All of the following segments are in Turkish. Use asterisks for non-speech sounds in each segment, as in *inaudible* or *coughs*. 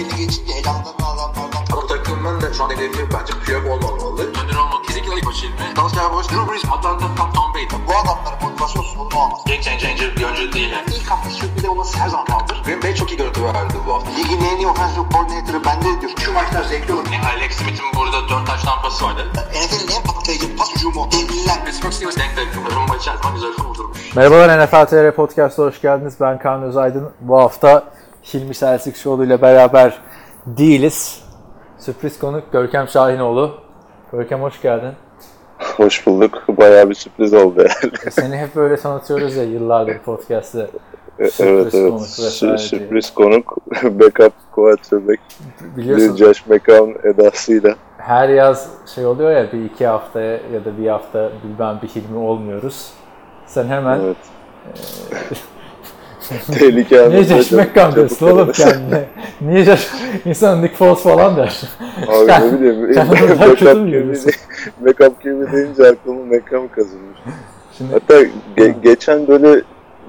belli geçince elamdan alanlardan Bu takımın da şu an hedefi bence Piyok olmamalı. Önder olmak kesinlikle ilk başı ilmi. Dalsya Boş, Drew Brees, Atlanta, Tom, Tom Brady. bu adamların motivasyon sorunu olmaz. Game changer bir oyuncu değil. Yani. İlk hafta sürpriz olması her zaman kaldır. Green Bay çok iyi görüntü verdi bu hafta. Ligin en iyi offensive coordinator'ı bende diyor. Şu maçlar zevkli olur. Yani Alex Smith'in burada 4 taş tampası vardı. NFL'in en patlayıcı pas hücumu. Devliler. Pittsburgh Steelers denk denk. Rumba içerisinde güzel kurdurmuş. Merhabalar NFL TR Podcast'a hoş geldiniz. Ben Kaan Özaydın. Bu hafta Hilmi Show ile beraber değiliz. Sürpriz konuk Görkem Şahinoğlu. Görkem hoş geldin. Hoş bulduk. Bayağı bir sürpriz oldu yani. Seni hep böyle tanıtıyoruz ya yıllardır *laughs* podcast'te. evet konuk evet. vesaire Sü- diye. sürpriz konuk. *laughs* Backup quarterback. Biliyorsun Josh McCown edasıyla. her yaz şey oluyor ya bir iki haftaya ya da bir hafta bilmem bir Hilmi olmuyoruz. Sen hemen Evet. *laughs* Tehlike Niye çabuk diyorsun oğlum kendine? *laughs* Niye Josh... İnsan Nick Foles falan der. Abi ne bileyim. Backup kötü mü görüyorsun? *laughs* backup QB deyince aklıma McCown kazınmış. Şimdi Hatta ge- geçen böyle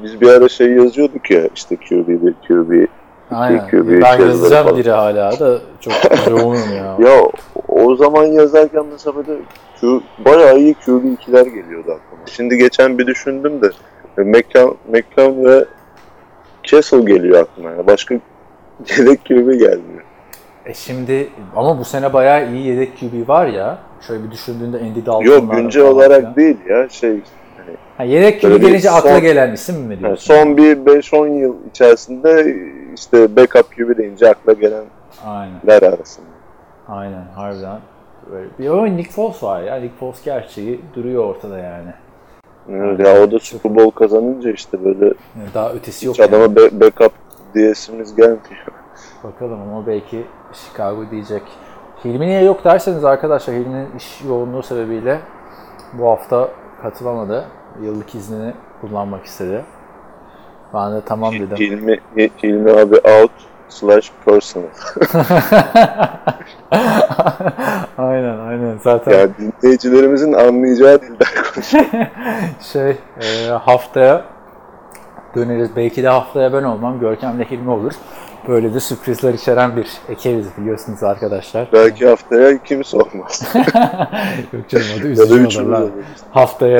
biz bir ara şey yazıyorduk ya işte QB bir QB. Aynen. QB Ben yazacağım falan. biri hala da çok yoğunum ya. Ya o zaman yazarken mesela böyle Q, bayağı iyi QB2'ler geliyordu aklıma. Şimdi geçen bir düşündüm de McCown, McCown ve Castle geliyor aklıma. Yani başka *laughs* yedek QB gelmiyor. E şimdi ama bu sene bayağı iyi yedek QB var ya. Şöyle bir düşündüğünde Andy Dalton'lar Yok güncel olarak filan. değil ya şey Ha, yedek QB gelince akla son- gelen isim mi yani diyorsun? son bir 5-10 yıl içerisinde işte backup QB deyince akla gelenler Aynen. arasında. Aynen harbiden. Böyle bir ama Nick Foles var ya. Nick Foles gerçeği duruyor ortada yani. Ya o da Super Bowl kazanınca işte böyle daha ötesi yok. hiç adama yani. be- backup diyesimiz gelmiyor. Bakalım ama belki Chicago diyecek. Hilmi niye yok derseniz arkadaşlar Hilmi'nin iş yoğunluğu sebebiyle bu hafta katılamadı. Yıllık iznini kullanmak istedi. Ben de tamam dedim. Hilmi, Hilmi abi out slash personal. *laughs* *laughs* aynen aynen zaten Yani dinleyicilerimizin anlayacağı dilden konuşuyor. *laughs* şey e, haftaya döneriz. Belki de haftaya ben olmam. Görkem'le Hilmi olur. Böyle de sürprizler içeren bir ekibiz biliyorsunuz arkadaşlar. Belki haftaya kimse olmaz. *laughs* Yok canım ya da üzücü olurlar. oluruz. Haftaya.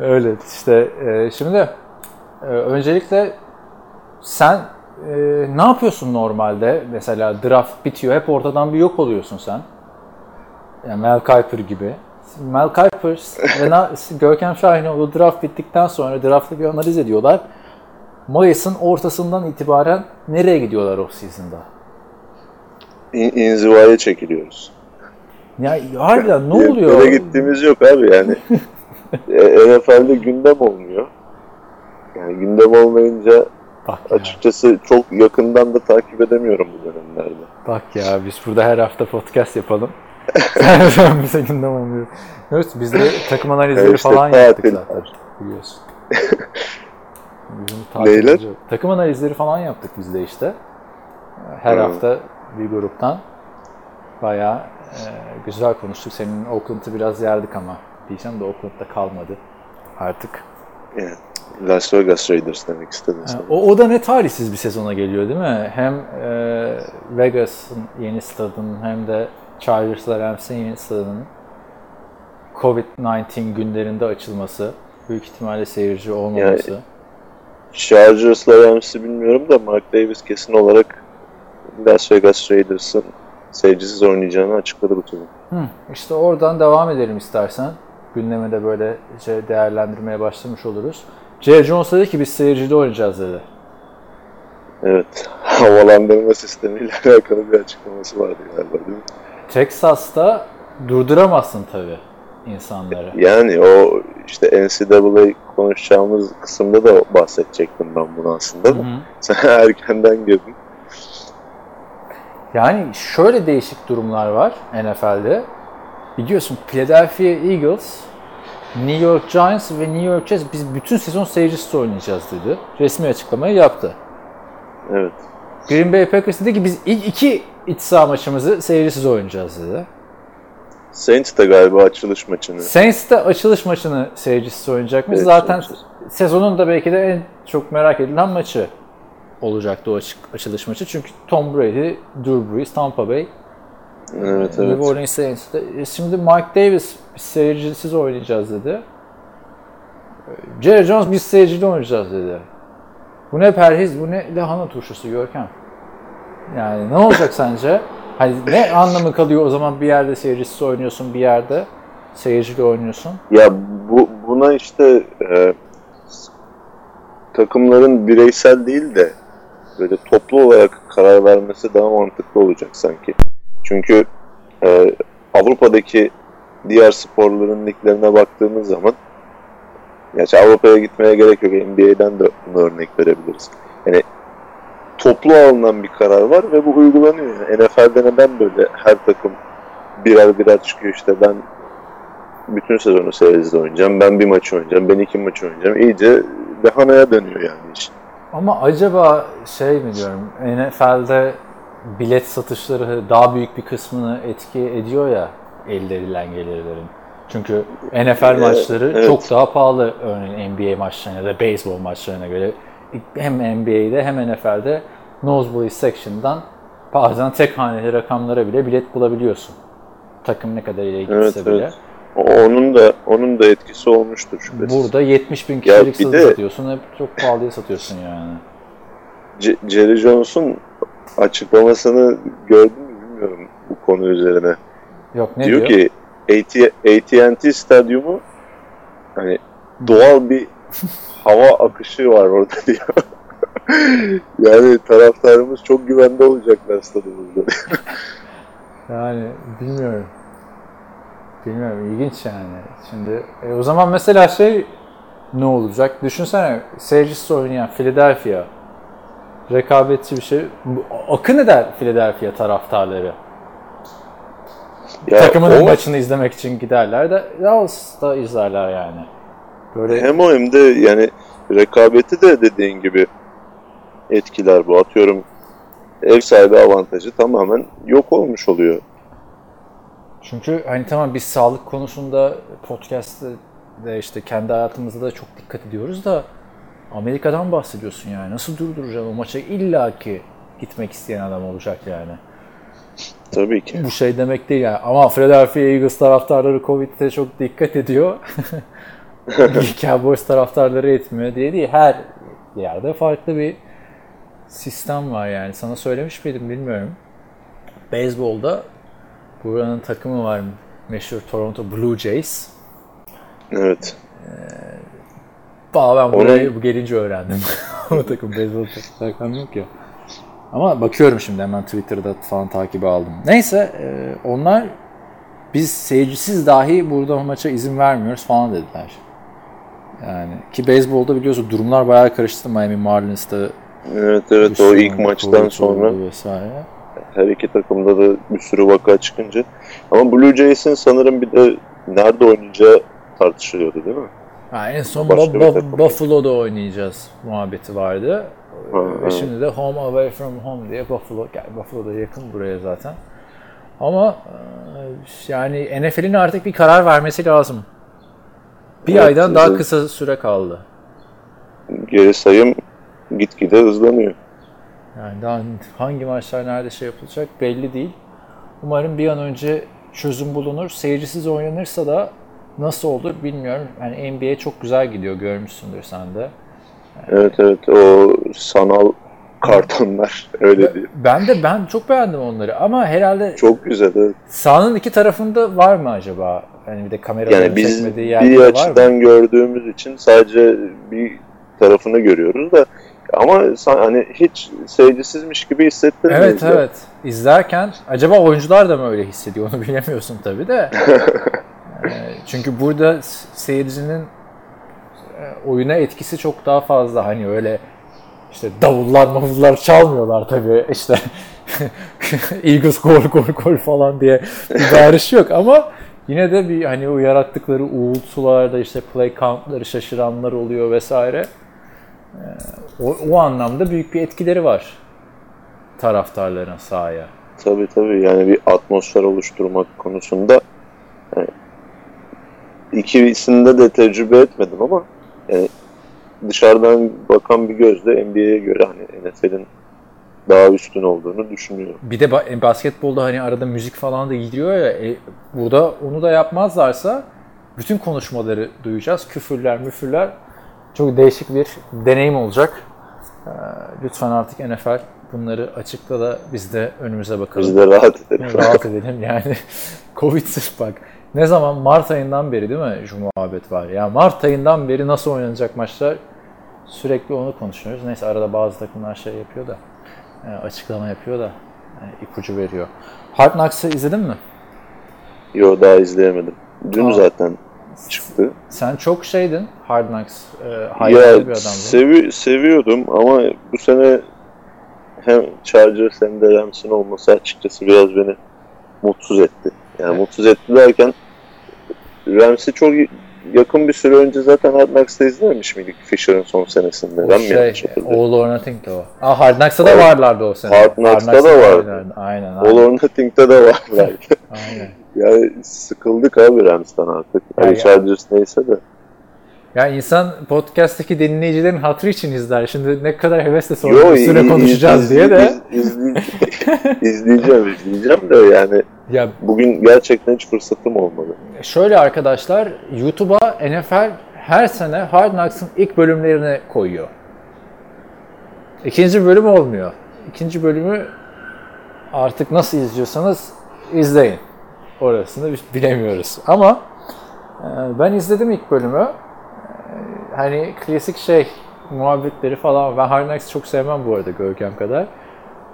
Öyle işte e, şimdi e, öncelikle sen e, ne yapıyorsun normalde? Mesela draft bitiyor hep ortadan bir yok oluyorsun sen. Yani Mel Kiper gibi. Mel Kiper ve *laughs* Görkem Şahinoğlu draft bittikten sonra draftı bir analiz ediyorlar. Mayıs'ın ortasından itibaren nereye gidiyorlar off season'da? İn- İnzivaya çekiliyoruz. Ya harbiden ne *laughs* oluyor? yere gittiğimiz yok abi yani. *laughs* E, NFL'de gündem olmuyor. Yani gündem olmayınca Bak ya, açıkçası çok yakından da takip edemiyorum bu dönemlerde. bak ya biz burada her hafta podcast yapalım. *laughs* Sen bize gündem olmuyor. Evet biz de takım analizleri işte falan yaptık tatil. zaten. Biliyorsun. *laughs* Neyler? Takım analizleri falan yaptık biz de işte. Her Hı. hafta bir gruptan. Bayağı e, güzel konuştuk. Senin Oakland'ı biraz yerdik ama. Diyeceğim de Oakland'da kalmadı artık. Yani Las Vegas Raiders demek istedim Ha. O, o da ne talihsiz bir sezona geliyor değil mi? Hem e, Vegas'ın yeni stadının hem de Chargers'la Rams'in yeni stadının Covid-19 günlerinde açılması, büyük ihtimalle seyirci olmaması. Chargers'la Rams'i bilmiyorum da Mark Davis kesin olarak Las Vegas Raiders'ın seyircisiz oynayacağını açıkladı bu turnu. İşte oradan devam edelim istersen. Gündemi de böylece değerlendirmeye başlamış oluruz. J. Jones dedi ki biz seyircide oynayacağız dedi. Evet. *laughs* Havalandırma sistemiyle *laughs* alakalı bir açıklaması vardı galiba değil mi? Texas'ta durduramazsın tabii insanları. Yani o işte NCAA konuşacağımız kısımda da bahsedecektim ben bunu aslında. Hı da. hı. *laughs* Sen erkenden girdin. Yani şöyle değişik durumlar var NFL'de. Biliyorsun Philadelphia Eagles, New York Giants ve New York Jets biz bütün sezon seyircisiz oynayacağız dedi. Resmi açıklamayı yaptı. Evet. Green Bay Packers dedi ki biz ilk iki iç saha maçımızı seyircisiz oynayacağız dedi. Saints de galiba açılış maçını. Saints de açılış maçını seyircisiz oynayacakmış. Evet, Zaten seyircisiz. sezonun da belki de en çok merak edilen maçı. olacaktı o açık, açılış maçı. Çünkü Tom Brady, Drew Brees, Tampa Bay, Evet New evet. Orleans Saints'te. E, Şimdi Mike Davis biz seyircisiz oynayacağız dedi. E, Jerry Jones biz seyircili oynayacağız dedi. Bu ne perhiz, bu ne lahana turşusu Görkem. Yani ne olacak sence? Hani ne *laughs* anlamı kalıyor o zaman bir yerde seyircisiz oynuyorsun, bir yerde seyircili oynuyorsun? Ya bu buna işte e, takımların bireysel değil de böyle toplu olarak karar vermesi daha mantıklı olacak sanki. Çünkü e, Avrupa'daki diğer sporların liglerine baktığımız zaman Gerçi Avrupa'ya gitmeye gerek yok. NBA'den de buna örnek verebiliriz. Yani toplu alınan bir karar var ve bu uygulanıyor. Yani NFL'de neden böyle her takım birer birer çıkıyor işte ben bütün sezonu seyircide oynayacağım, ben bir maç oynayacağım, ben iki maç oynayacağım. İyice dehanaya dönüyor yani iş. Ama acaba şey mi diyorum, NFL'de bilet satışları daha büyük bir kısmını etki ediyor ya elde edilen gelirlerin. Çünkü NFL Evet, maçları evet. çok daha pahalı örneğin NBA maçlarına da beyzbol maçlarına göre. Hem NBA'de hem NFL'de nosebleed section'dan bazen tek haneli rakamlara bile bilet bulabiliyorsun. Takım ne kadar ileri Evet, gitse bile. evet. Onun da onun da etkisi olmuştur şüphesiz. Burada 70 bin kişilik satıyorsun, hep çok pahalıya satıyorsun yani. C- Jerry Jones'un açıklamasını gördün mü bilmiyorum bu konu üzerine. Yok ne diyor, diyor? ki AT- AT&T stadyumu hani doğal bir hava akışı var orada *laughs* diyor. yani taraftarımız çok güvende olacaklar stadımızda. Yani bilmiyorum. Bilmiyorum ilginç yani. Şimdi e, o zaman mesela şey ne olacak? Düşünsene seyircisi oynayan Philadelphia rekabetçi bir şey. Akın eder Philadelphia taraftarları. Ya Takımının o- maçını izlemek için giderler de Dallas'ta izlerler yani. Böyle Hem o hem de yani rekabeti de dediğin gibi etkiler bu. Atıyorum ev sahibi avantajı tamamen yok olmuş oluyor. Çünkü hani tamam biz sağlık konusunda podcast'te de işte kendi hayatımızda da çok dikkat ediyoruz da Amerika'dan bahsediyorsun yani. Nasıl durduracaksın o maça illaki gitmek isteyen adam olacak yani. Tabii ki. Bu şey demek değil yani. Ama Philadelphia Eagles taraftarları Covid'de çok dikkat ediyor. *laughs* Cowboys taraftarları etmiyor diye değil. Her yerde farklı bir sistem var yani. Sana söylemiş miydim bilmiyorum. Beyzbolda buranın takımı var meşhur Toronto Blue Jays. Evet. Valla ben burayı bu gelince öğrendim. *laughs* o takım beyzbol takım yok ya. Ama bakıyorum şimdi hemen Twitter'da falan takibi aldım. Neyse e, onlar biz seyircisiz dahi burada maça izin vermiyoruz falan dediler. Yani ki beyzbolda biliyorsun durumlar bayağı karıştı Miami Marlins'ta. Evet evet o ilk maçtan sonra vesaire. her iki takımda da bir sürü vaka çıkınca. Ama Blue Jays'in sanırım bir de nerede oynayacağı tartışılıyordu değil mi? Ha, en son Başka Bu- takım. Buffalo'da oynayacağız muhabbeti vardı. Ha, Ve ha. şimdi de home away from home diye Buffalo, yani Buffalo da yakın buraya zaten. Ama e, yani NFL'in artık bir karar vermesi lazım. Bir Evet, aydan daha evet. kısa süre kaldı. Geri sayım gitgide hızlanıyor. Yani daha hangi maçlar nerede şey yapılacak belli değil. Umarım bir an önce çözüm bulunur. Seyircisiz oynanırsa da nasıl olur bilmiyorum. Yani NBA çok güzel gidiyor görmüşsündür sen de. Evet evet o sanal kartonlar öyle diyor. Ben de ben çok beğendim onları ama herhalde Çok güzel evet. sahanın iki tarafında var mı acaba? Yani bir de kameraların Yani biz çekmediği bir yerler var mı? açıdan gördüğümüz için sadece bir tarafını görüyoruz da ama hani hiç seyircisizmiş gibi hissettirmiyor. Evet bize. evet. İzlerken acaba oyuncular da mı öyle hissediyor onu bilemiyorsun tabii de. *laughs* Ee, Çünkü burada seyircinin e, oyuna etkisi çok daha fazla. Hani öyle işte davullar mavullar çalmıyorlar tabii. İşte *laughs* Eagles gol gol gol falan diye bir bağırış yok ama yine de bir hani o yarattıkları uğultularda işte play count'ları şaşıranlar oluyor vesaire. Ee, O, o anlamda büyük bir etkileri var taraftarların sahaya. Tabii tabii yani bir atmosfer oluşturmak konusunda yani ikisinde de tecrübe etmedim ama yani dışarıdan bakan bir gözle NBA'ye göre hani NFL'in daha üstün olduğunu düşünüyorum. Bir de ba- basketbolda hani arada müzik falan da gidiyor ya. e, burada onu da yapmazlarsa bütün konuşmaları duyacağız. Küfürler, müfürler. Çok değişik bir deneyim olacak. Ee, lütfen artık NFL bunları açıkla da biz de önümüze bakalım. Biz de rahat edelim. rahat edelim yani. *laughs* Covid sırf bak. Ne zaman Mart ayından beri değil mi şu muhabbet var. Ya Mart ayından beri nasıl oynanacak maçlar sürekli onu konuşuyoruz. Neyse arada bazı takımlar şey yapıyor da e, açıklama yapıyor da e, ipucu veriyor. Hard Knocks'ı izledin mi? Yo daha izleyemedim. Dün Aa. zaten çıktı. Sen çok şeydin Hard Knocks e, hayranı bir Ya adamdın. sevi seviyordum ama bu sene hem Chargers hem de Rams'in olması açıkçası biraz beni mutsuz etti. Yani mutsuz etti derken Rams'i çok yakın bir süre önce zaten Hard Knocks'ta izlememiş miydik Fisher'ın son senesinde? O ben şey? All or Nothing'de o. Aa, Hard Knocks'ta da varlardı o sene. Hard Knocks'ta da varlardı. vardı. Aynen, All aynen. or Nothing'de de var belki. *laughs* aynen. yani sıkıldık abi Rams'tan artık. Ya Yani ya. Chargers neyse de. Ya insan podcast'taki dinleyicilerin hatırı için izler. Şimdi ne kadar hevesle Yo, sonra üstüne iz- konuşacağız iz- diye de. iz- izley- izleyeceğim, izleyeceğim de yani Ya bugün gerçekten hiç fırsatım olmadı. şöyle arkadaşlar, YouTube'a NFL her sene Hard Knocks'ın ilk bölümlerini koyuyor. İkinci bölüm olmuyor. İkinci bölümü artık nasıl izliyorsanız izleyin. Orasını bilemiyoruz. Ama e, ben izledim ilk bölümü. Hani klasik şey muhabbetleri falan. Ben Hard Knocks'ı çok sevmem bu arada Görkem kadar.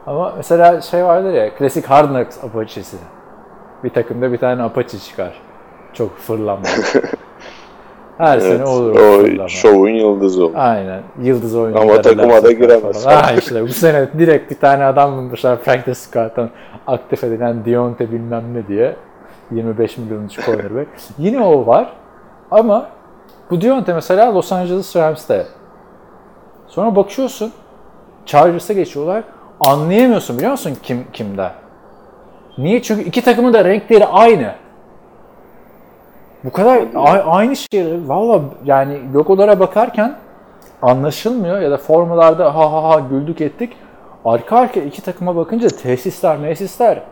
Ama mesela şey vardır ya, klasik Hard Knocks Apache'si. Bir takımda bir tane Apache çıkar. Çok fırlama. *laughs* Her sene olur o fırlama. şovun yıldızı oldu. Aynen. Yıldız oyuncular. Ama takıma da giremez. *laughs* Ha işte bu sene direkt bir tane adam bulmuşlar practice squad'dan aktif edilen Dionte bilmem ne diye. 25 milyonuncu cornerback. *laughs* Yine o var. Ama bu Dionte mesela Los Angeles Rams'te. Sonra bakıyorsun Chargers'a geçiyorlar. Anlayamıyorsun biliyor musun kim kimde? Niye? Çünkü iki takımın da renkleri aynı. Bu kadar aynı şey. Valla yani logolara bakarken anlaşılmıyor ya da formalarda ha ha ha güldük ettik. Arka arka iki takıma bakınca tesisler, mesisler.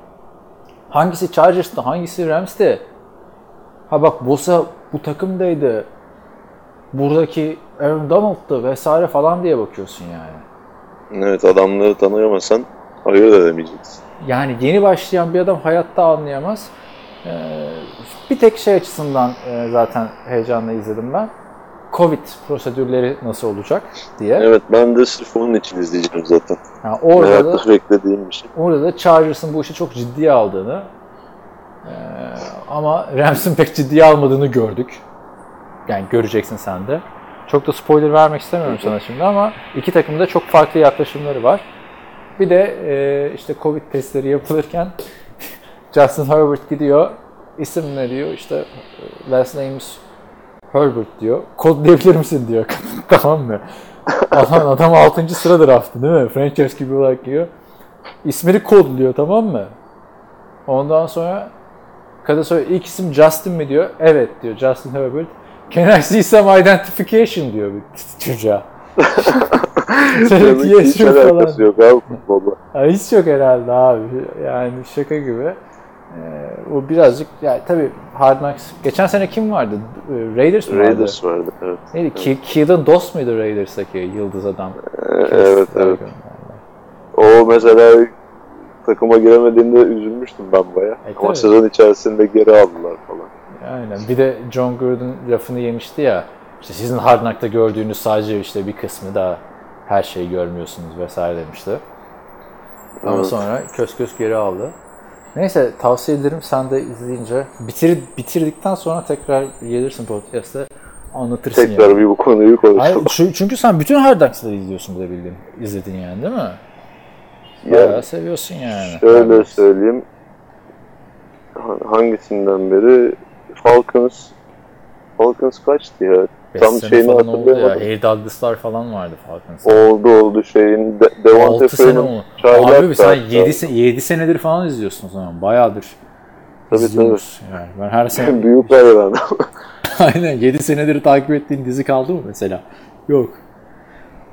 Hangisi Chargers'ta, hangisi Rams'te? Ha bak Bosa bu takımdaydı. Buradaki Aaron Donald'tı vesaire falan diye bakıyorsun yani. Evet adamları tanıyamasan ayırt edemeyeceksin. Yani yeni başlayan bir adam hayatta anlayamaz. Ee, bir tek şey açısından e, zaten heyecanla izledim ben. Covid prosedürleri nasıl olacak diye. Evet ben de sırf onun için izleyeceğim zaten. Yani orada da, beklediğim bir şey. orada da Chargers'ın bu işi çok ciddiye aldığını e, ama Rams'ın pek ciddiye almadığını gördük. Yani göreceksin sen de. Çok da spoiler vermek istemiyorum sana şimdi ama iki takımın da çok farklı yaklaşımları var. Bir de e, işte Covid testleri yapılırken *laughs* Justin Herbert gidiyor. İsim ne diyor? İşte e, last name's Herbert diyor. Kodlayabilir misin diyor. *laughs* tamam mı? Adam, adam 6. sıra draftı değil mi? Franchise gibi olarak giriyor. İsmini kodluyor tamam mı? Ondan sonra kadın soruyor ilk isim Justin mi diyor. Evet diyor Justin Herbert. Can I see some identification diyor bir çocuğa. *laughs* Demek ki hiç falan. alakası yok abi futbolla. Ya hiç yok herhalde abi. Yani şaka gibi. Ee, o birazcık yani tabii Hard Knocks. Geçen sene kim vardı? Ee, Raiders mi vardı? Raiders vardı evet. Neydi? Ke- Keelan Doss muydu Raiders'taki yıldız adam? evet evet. O mesela takıma giremediğinde üzülmüştüm ben baya. E, Ama tabii. sezon içerisinde geri aldılar falan. Aynen. Bir de John Gruden lafını yemişti ya. İşte sizin Hard Knock'ta gördüğünüz sadece işte bir kısmı da her şeyi görmüyorsunuz vesaire demişti. Ama Evet. sonra kös kös geri aldı. Neyse tavsiye ederim sen de izleyince. Bitir, bitirdikten sonra tekrar gelirsin podcast'te anlatırsın Tekrar yani. bir bu konuyu konuşalım. Hayır, çünkü sen bütün Hard Knocks'ları izliyorsun bu da bildiğin. İzledin yani değil mi? Bayağı Yani seviyorsun yani. Şöyle söyleyeyim. Ha- Hangisinden beri? Falcons Falcons kaçtı ya? Beş Tam şeyini oldu ya. hatırlayamadım. Harry Douglas'lar falan vardı Falcons'ta. Oldu oldu şeyin De- Devontae 6 sene Freeman Abi sen da 7, se- 7 senedir falan izliyorsun o zaman. Bayağıdır Tabii, izliyoruz. Yani ben her sene *laughs* Büyük hayran. *laughs* aynen 7 senedir takip ettiğin dizi kaldı mı mesela? Yok.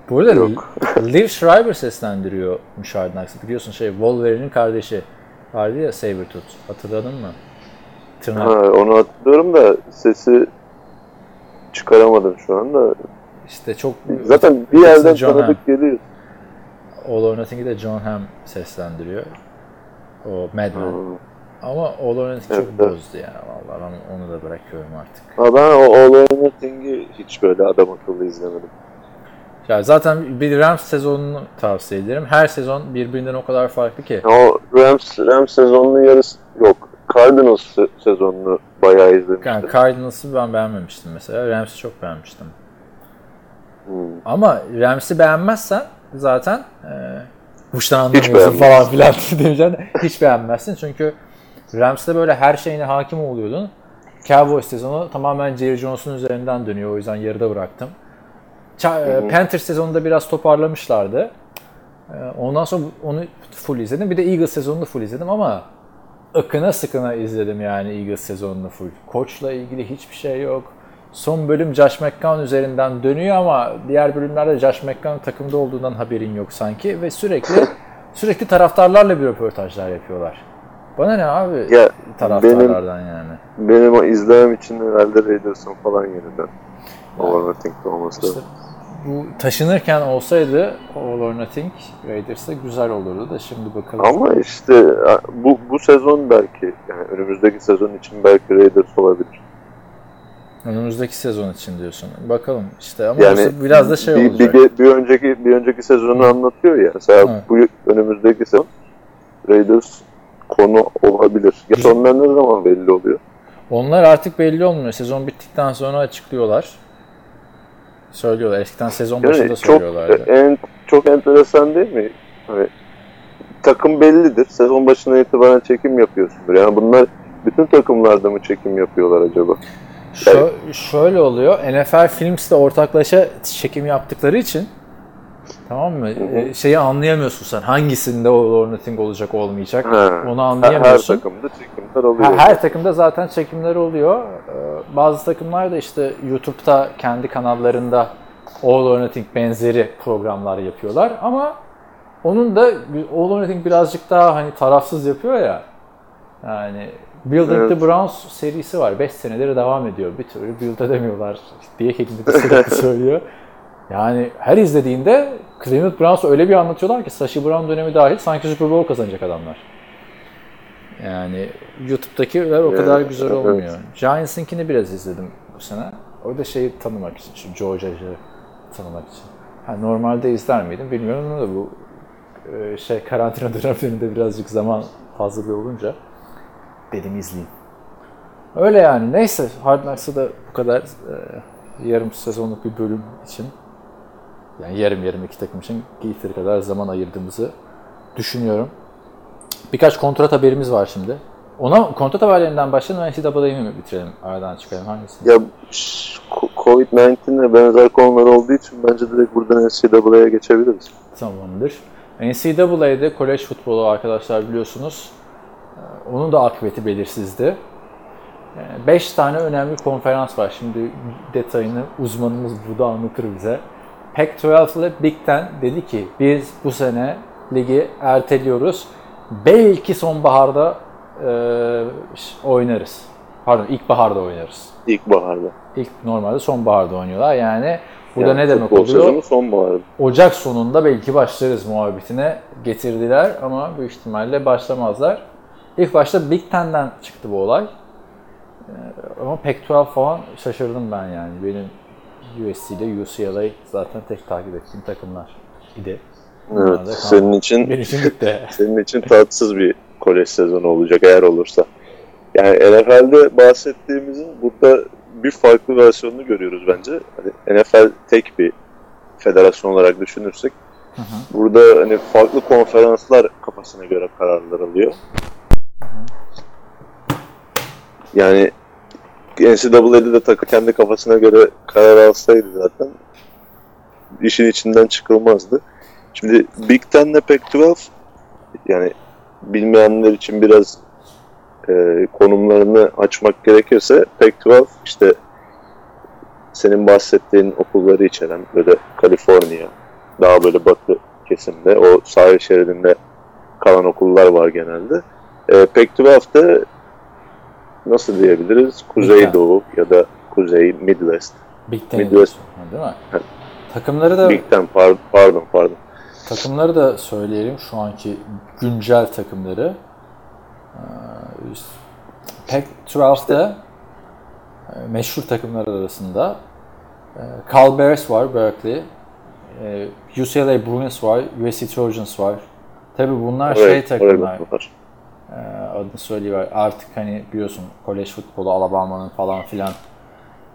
Bu arada Yok. Liv Schreiber seslendiriyormuş Hard Knocks'ı. Biliyorsun şey Wolverine'in kardeşi vardı ya Sabretooth. Hatırladın mı? Tırnak. Ha, onu hatırlıyorum da sesi çıkaramadım şu anda. İşte çok Zaten bir yerden John tanıdık geliyor. All or Nothing'i de John Hamm seslendiriyor. O Mad Men. Hmm. Ama All or Nothing Evet, çok evet. bozdu ya. Vallahi ben onu da bırakıyorum artık. Ha, ben o All or Nothing'i hiç böyle adam akıllı izlemedim. Ya zaten bir Rams sezonunu tavsiye ederim. Her sezon birbirinden o kadar farklı ki. O Rams, Rams sezonunun yarısı yok. Cardinals se- sezonunu bayağı izlemiştim. Yani Cardinals'ı ben beğenmemiştim mesela. Rams'i çok beğenmiştim. Hmm. Ama Rams'i beğenmezsen zaten e, Bush'tan anlamıyorsun falan filan *laughs* demeyeceğim. de Hiç beğenmezsin çünkü Rams'te böyle her şeyine hakim oluyordun. Cowboys sezonu tamamen Jerry Jones'un üzerinden dönüyor. O yüzden yarıda bıraktım. Ça- e, Panthers sezonunda biraz toparlamışlardı. E, Ondan sonra onu full izledim. Bir de Eagles sezonunu full izledim ama ıkına sıkına izledim yani Eagles sezonunu full. Koçla ilgili hiçbir şey yok. Son bölüm Josh McCown üzerinden dönüyor ama diğer bölümlerde Josh McCown takımda olduğundan haberin yok sanki ve sürekli sürekli taraftarlarla bir röportajlar yapıyorlar. Bana ne abi Ya taraftarlardan yani. benim o izlemem için herhalde Raiders'ın falan yeniden. Or Nothing'de olması İşte lazım. Bu taşınırken olsaydı All or Nothing Raiders'da güzel olurdu da şimdi bakalım. Ama işte bu bu sezon belki yani önümüzdeki sezon için belki Raiders olabilir. Önümüzdeki sezon için diyorsun. Bakalım işte ama Yani biraz da şey bir, olacak. bir, bir önceki bir önceki sezonu anlatıyor ya. Mesela Evet. bu önümüzdeki sezon Raiders konu olabilir. Ya sonlar ne zaman belli oluyor? Onlar artık belli olmuyor. Sezon bittikten sonra açıklıyorlar. Söylüyorlar. Eskiden sezon başında Yani çok söylüyorlardı. en çok enteresan değil mi? Hani takım bellidir. Sezon başından itibaren çekim yapıyorsundur. Yani bunlar bütün takımlarda mı çekim yapıyorlar acaba? Şö- şöyle oluyor. NFL Films'le ortaklaşa çekim yaptıkları için tamam mı? Ee, şeyi anlayamıyorsun sen. Hangisinde All or Nothing olacak olmayacak. Ha. Onu Her, her anlayamıyorsun. takımda çekimler oluyor. Her, her takımda zaten çekimler oluyor. Ee, Bazı takımlar da işte YouTube'da kendi kanallarında All or Nothing benzeri programlar yapıyorlar ama onun da All or Nothing birazcık daha hani tarafsız yapıyor ya. Yani Building Evet. the Browns serisi var. 5 senedir devam ediyor. Bir türlü build edemiyorlar diye de sürekli *laughs* söylüyor. Yani her izlediğinde Cleveland Browns öyle bir anlatıyorlar ki Sashi Brown dönemi dahil sanki Super Bowl kazanacak adamlar. Yani YouTube'dakiler o kadar Evet, güzel evet. olmuyor. Giants'ınkini biraz izledim bu sene. Orada şeyi tanımak için, şu Judge'ı tanımak için. Ha, normalde izler miydim bilmiyorum ama da bu e, şey karantina *laughs* dönemlerinde birazcık zaman fazlalığı olunca dedim izleyeyim. Öyle yani. Neyse Hard Knocks'ı da bu kadar e, yarım sezonluk bir bölüm için yani yarım yarım iki takım için yeteri kadar zaman ayırdığımızı düşünüyorum. Birkaç kontrat haberimiz var şimdi. Ona kontrat haberlerinden başlayalım. NCAA'yı mi bitirelim? Aradan çıkalım. Hangisi? Ya ş- Ko- Covid-19 ile benzer konular olduğu için bence direkt buradan NCAA'ya geçebiliriz. Tamamdır. NCAA'de kolej futbolu arkadaşlar biliyorsunuz. Ee, Onun da akıbeti belirsizdi. 5 tane önemli konferans var. Şimdi detayını uzmanımız burada anlatır bize. Pac-12 ile Big Ten dedi ki biz bu sene ligi erteliyoruz. Belki sonbaharda e, oynarız. Pardon ilkbaharda oynarız. İlkbaharda. İlk normalde sonbaharda oynuyorlar. Yani burada Yani ne demek oluyor? sonbaharda. Ocak sonunda belki başlarız muhabbetine getirdiler ama büyük ihtimalle başlamazlar. İlk başta Big Ten'den çıktı bu olay. Ee, Ama Pac-12 falan şaşırdım ben yani. Benim USC ile UCLA zaten tek takip ettiğim takımlar idi. Evet. Senin için Benim için bitti. *laughs* senin için tatsız bir kolej sezonu olacak eğer olursa. Yani NFL'de bahsettiğimizin burada bir farklı versiyonunu görüyoruz bence. Hani NFL tek bir federasyon olarak düşünürsek burada hani farklı konferanslar kafasına göre kararlar alıyor. Yani NCAA'de de takı kendi kafasına göre karar alsaydı zaten işin içinden çıkılmazdı. Şimdi Big Ten ile Pac-12 yani bilmeyenler için biraz e, konumlarını açmak gerekirse Pac-12 işte senin bahsettiğin okulları içeren böyle Kaliforniya, Daha böyle batı kesimde. O sahil şeridinde kalan okullar var genelde. E, Pac-12'de nasıl diyebiliriz? Kuzeydoğu ya da Kuzey, Midwest. Big Ten Midwest. değil mi? Takımları da Big Ten par- pardon pardon. takımları da söyleyelim şu anki güncel takımları. Ee, Pac-12'de e, meşhur takımlar arasında e, Cal Bears var Berkeley, e, UCLA Bruins var, USC Trojans var. Tabi bunlar şey Evet, takımlar. Ee, adını söyleyiver. Artık hani biliyorsun kolej futbolu Alabama'nın falan filan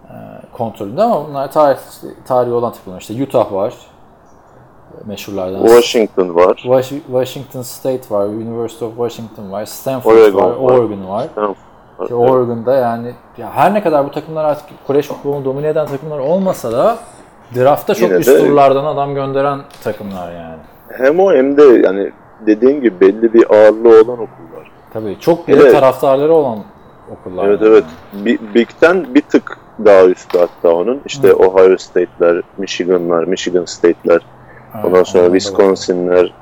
e, kontrolünde ama bunlar tarih, tarihi olan takımlar. İşte Utah var. Meşhurlardan. Washington var. Wash- Washington State var, University of Washington var, Stanford Oregon var, var. Oregon var. Tamam. Ki Oregon'da yani ya her ne kadar bu takımlar artık kolej futbolunu domine eden takımlar olmasa da draftta çok Yine üst de- turlardan adam gönderen takımlar yani. Hem o hem de yani dediğin gibi belli bir ağırlığı olan okullar. Tabii çok bile Evet. taraftarları olan okullar. Evet evet. Bi- Big Ten bir tık daha üstü hatta onun. İşte Ohio State'ler, Michigan'lar, Michigan State'ler, Evet, ondan sonra Wisconsin'ler.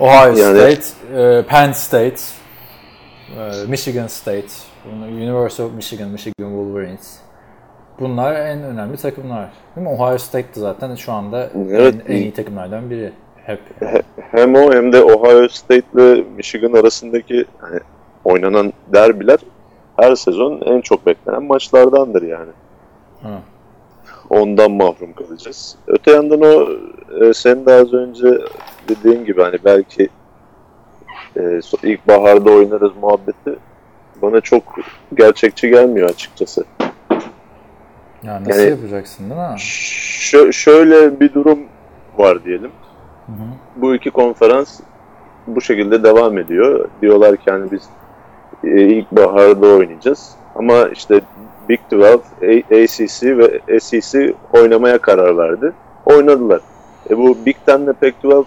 Ohio Yani- State, e, Penn State, e, Michigan State, University of Michigan, Michigan Wolverines. Bunlar en önemli takımlar. Değil mi? Ohio State de zaten şu anda Evet. en, en iyi takımlardan biri. Hep. Hem o hem de Ohio State ile Michigan arasındaki hani oynanan derbiler her sezon en çok beklenen maçlardandır yani. Hı. Ondan mahrum kalacağız. Öte yandan o e, senin de az önce dediğin gibi hani belki e, so- ilkbaharda oynarız muhabbeti bana çok gerçekçi gelmiyor açıkçası. Yani nasıl Yani- yapacaksın değil mi? Şö- şöyle bir durum var diyelim. Bu iki konferans bu şekilde devam ediyor. Diyorlar ki hani biz e, ilkbaharda oynayacağız. Ama işte Big 12, A- ACC ve SEC oynamaya karar verdi. Oynadılar. E bu Big Ten'le Pac-12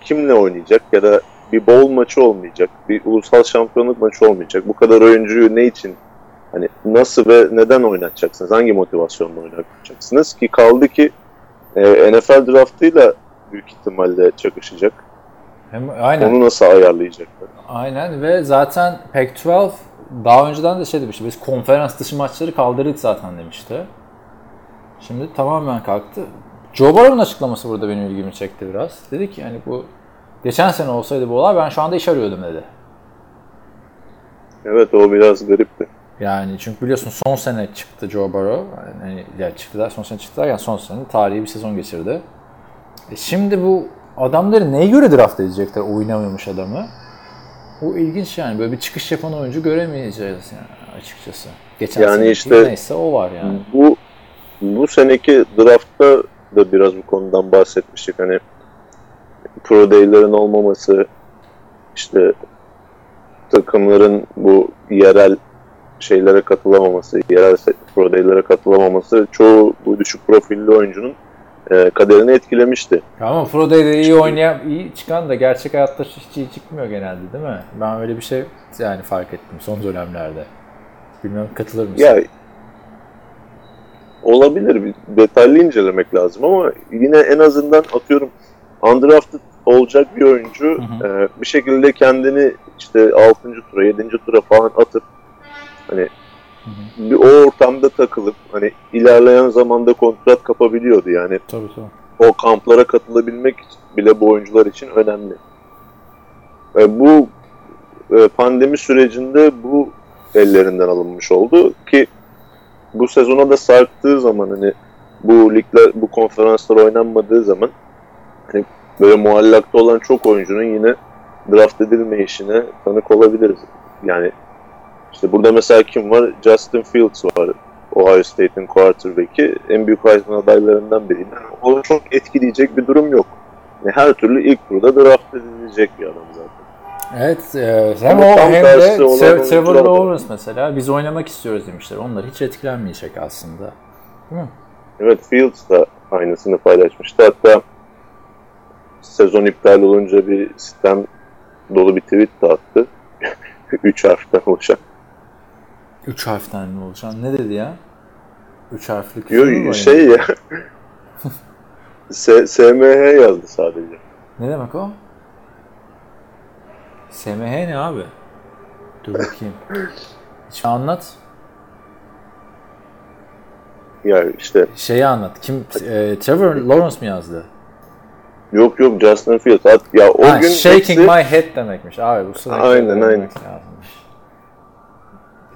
kimle oynayacak ya da bir bowl maçı olmayacak, bir ulusal şampiyonluk maçı olmayacak. Bu kadar oyuncuyu ne için hani nasıl ve neden oynatacaksınız? Hangi motivasyonla oynatacaksınız ki kaldı ki e, NFL draftıyla büyük ihtimalle çakışacak. Hem, aynen. Onu nasıl ayarlayacaklar? Aynen ve zaten Pac-12 daha önceden de şey demişti. Biz konferans dışı maçları kaldırdık zaten demişti. Şimdi tamamen kalktı. Joe Burrow'un açıklaması burada benim ilgimi çekti biraz. Dedi ki yani bu geçen sene olsaydı bu olay ben şu anda iş arıyordum dedi. Evet o biraz garipti. Yani çünkü biliyorsun son sene çıktı Joe Burrow. Yani ya çıktı der, son sene çıktı derken son sene tarihi bir sezon geçirdi. E şimdi bu adamları neye göre draft edecekler oynamıyormuş adamı? Bu ilginç yani. Böyle bir çıkış yapan oyuncu göremeyeceğiz yani açıkçası. Geçen Yani işte- neyse o var yani. Bu bu seneki draftta da biraz bu konudan bahsetmiştik. Hani pro day'lerin olmaması, işte takımların bu yerel şeylere katılamaması, yerel pro day'lere katılamaması çoğu bu düşük profilli oyuncunun e, kaderini etkilemişti. Ama Pro Day'de iyi oynayan, iyi çıkan da gerçek hayatta hiç iyi çıkmıyor genelde değil mi? Ben öyle bir şey yani fark ettim son dönemlerde. Bilmiyorum katılır mısın? Ya olabilir. Bir detaylı incelemek lazım ama yine en azından atıyorum undrafted olacak bir oyuncu Hı e, bir şekilde kendini işte 6. tura 7. tura falan atıp hani bir o ortamda takılıp hani ilerleyen zamanda kontrat kapabiliyordu yani Tabii tabii. o kamplara katılabilmek bile bu oyuncular için önemli. E, bu e, pandemi sürecinde bu ellerinden alınmış oldu ki bu sezona da sarktığı zaman hani bu ligler, bu konferanslar oynanmadığı zaman hani böyle muallakta olan çok oyuncunun yine draft edilme işine tanık olabiliriz. Yani işte burada mesela kim var? Justin Fields var. Ohio State'in quarterback'i. En büyük Heisman adaylarından biri. Yani onu çok etkileyecek bir durum yok. Yani her türlü ilk turda draft edilecek bir adam zaten. Evet, e, hem Ama o hem de Trevor. Lawrence mesela biz oynamak istiyoruz demişler. Onlar hiç etkilenmeyecek aslında. Değil mi? Evet Fields da aynısını paylaşmıştı. Hatta sezon iptal olunca bir sistem dolu bir tweet de attı. *laughs* Üç harften oluşan. Üç harften mi olacak? Ne dedi ya? Üç harfli küfür mü var şey yani? ya. *laughs* S- SMH yazdı sadece. Ne demek o? SMH ne abi? Dur bakayım. Hiç *laughs* anlat. Ya işte Şeyi anlat. Kim? e, Trevor Lawrence mi yazdı? yok yok Justin Fields. At, ya o ha, gün shaking hepsi- my head demekmiş. Abi bu Aynen, aynen. lazımmış.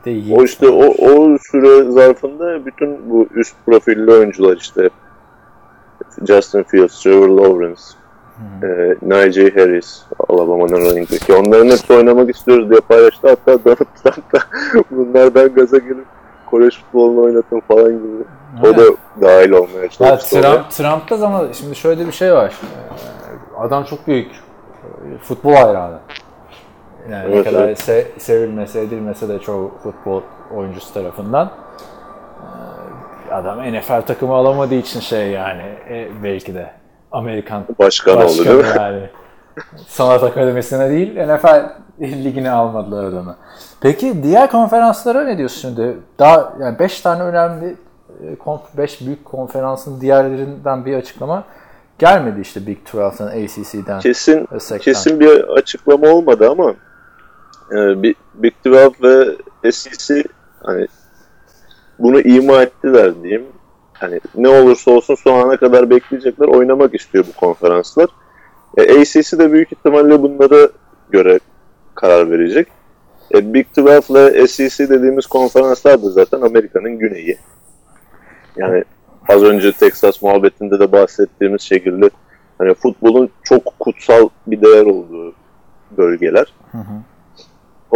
De O işte o, o süre zarfında bütün bu üst profilli oyuncular işte Justin Fields, Trevor Lawrence, e, Najee Harris, Alabama'nın running back'i. Onların hepsi oynamak istiyoruz diye paylaştı. Hatta Donald Trump da bunlardan gaza gelip kolej futbolunu oynatın falan gibi. O Evet. da dahil olmaya Ya çalıştı. oraya. Trump, Trump'ta zaman şimdi şöyle bir şey var. Ee, Adam çok büyük e, futbol hayranı. Yani ne Evet, kadar evet. se- sevilmese edilmese de çoğu futbol oyuncusu tarafından. Ee, Adam NFL takımı alamadığı için şey yani e, belki de Amerikan Başkan oldu değil mi? yani. Sanat Akademisi'ne değil NFL ligine almadılar adamı. Peki diğer konferanslara ne diyorsun şimdi? Daha yani 5 tane önemli 5 büyük konferansın diğerlerinden bir açıklama gelmedi işte Big 12'dan, ACC'den. Kesin kesin bir açıklama olmadı ama e, Big Big 12 ve SEC hani bunu ima ettiler diyeyim. Hani ne olursa olsun son ana kadar bekleyecekler. Oynamak istiyor bu konferanslar. E, ACC de büyük ihtimalle bunlara göre karar verecek. E, Big 12 ile SEC dediğimiz konferanslar da zaten Amerika'nın güneyi. Yani az önce Texas muhabbetinde de bahsettiğimiz şekilde hani futbolun çok kutsal bir değer olduğu bölgeler.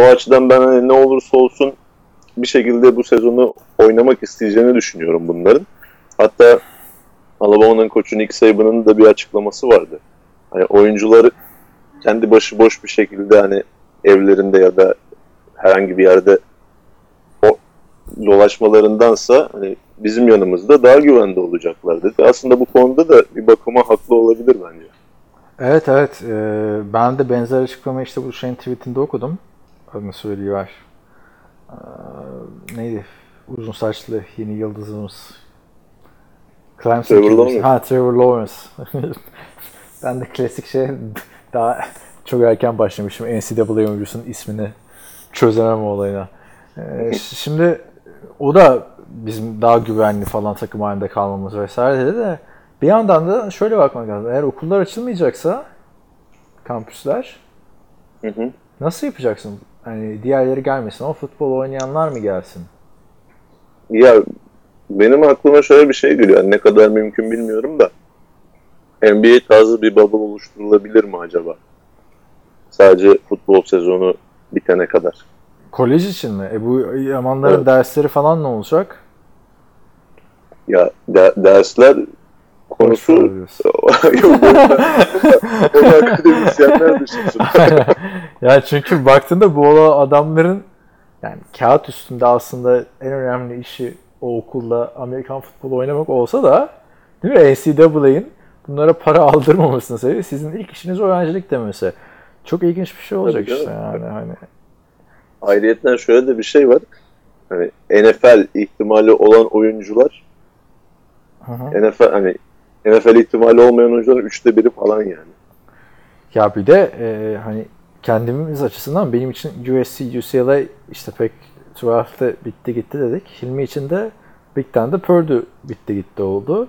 O açıdan ben hani ne olursa olsun bir şekilde bu sezonu oynamak isteyeceğini düşünüyorum bunların. Hatta Alabama'nın koçu Nick Saban'ın da bir açıklaması vardı. Hani oyuncuları kendi başıboş bir şekilde hani evlerinde ya da herhangi bir yerde o dolaşmalarındansa hani bizim yanımızda daha güvende olacaklar dedi. Aslında bu konuda da bir bakıma haklı olabilir bence. Evet evet. Ee, ben de benzer açıklamayı işte bu şeyin tweetinde okudum. Adını söylüyor. Ee, neydi? Uzun saçlı yeni yıldızımız. Clemson Trevor? Lawrence. Ha Trevor Lawrence. *laughs* ben de klasik şey daha çok erken başlamışım NCAA oyuncusunun ismini çözemem olayına. Ee, şimdi o da bizim daha güvenli falan takım halinde kalmamız vesaire dedi de bir yandan da şöyle bakmak lazım. Eğer okullar açılmayacaksa kampüsler Hı hı. nasıl yapacaksın? Hani diğerleri gelmesin ama futbol oynayanlar mı gelsin? Ya benim aklıma şöyle bir şey geliyor. Yani ne kadar mümkün bilmiyorum da. NBA tarzı bir bubble oluşturulabilir mi acaba? Sadece futbol sezonu bitene kadar. Kolej için mi? E bu Yamanların Evet. dersleri falan ne olacak? Ya de- dersler konusu *laughs* yok onu *laughs* akademisyenler düşünsün. *laughs* ya çünkü baktığında bu olan adamların yani kağıt üstünde aslında en önemli işi o okulda Amerikan futbolu oynamak olsa da değil mi? NCAA'nin bunlara para aldırmamasının sebebi sizin ilk işiniz öğrencilik demesi. Çok ilginç bir şey olacak Tabii işte yani hani. Ayrıyeten şöyle de bir şey var. Hani NFL ihtimali olan oyuncular Hı hı. NFL hani NFL ihtimali olmayan oyuncuların üçte biri falan yani. Ya bir de e, hani kendimiz açısından benim için USC, UCLA işte pek 12'te bitti gitti dedik. Hilmi için de Big Ten'de Purdue bitti gitti oldu.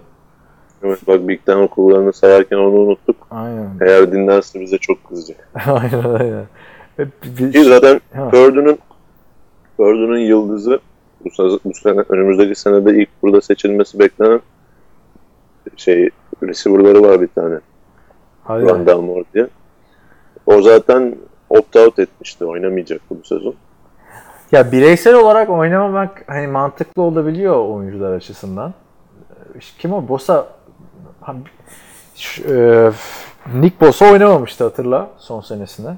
Evet bak Big Ten okullarını sayarken onu unuttuk. Aynen. Eğer dinlerse bize çok kızacak. *laughs* aynen aynen. Ve bir- Ki zaten. Purdue'nun Purdue'nun yıldızı bu, sene, bu sene önümüzdeki senede ilk burada seçilmesi beklenen şey receiver'ları var bir tane. Hadi. Rondell Moore diye. O zaten opt-out etmişti. Oynamayacaktı bu sezon. Ya bireysel olarak oynamamak hani mantıklı olabiliyor oyuncular açısından. Kim o? Bosa şu, e, Nick Bosa oynamamıştı hatırla son senesinde.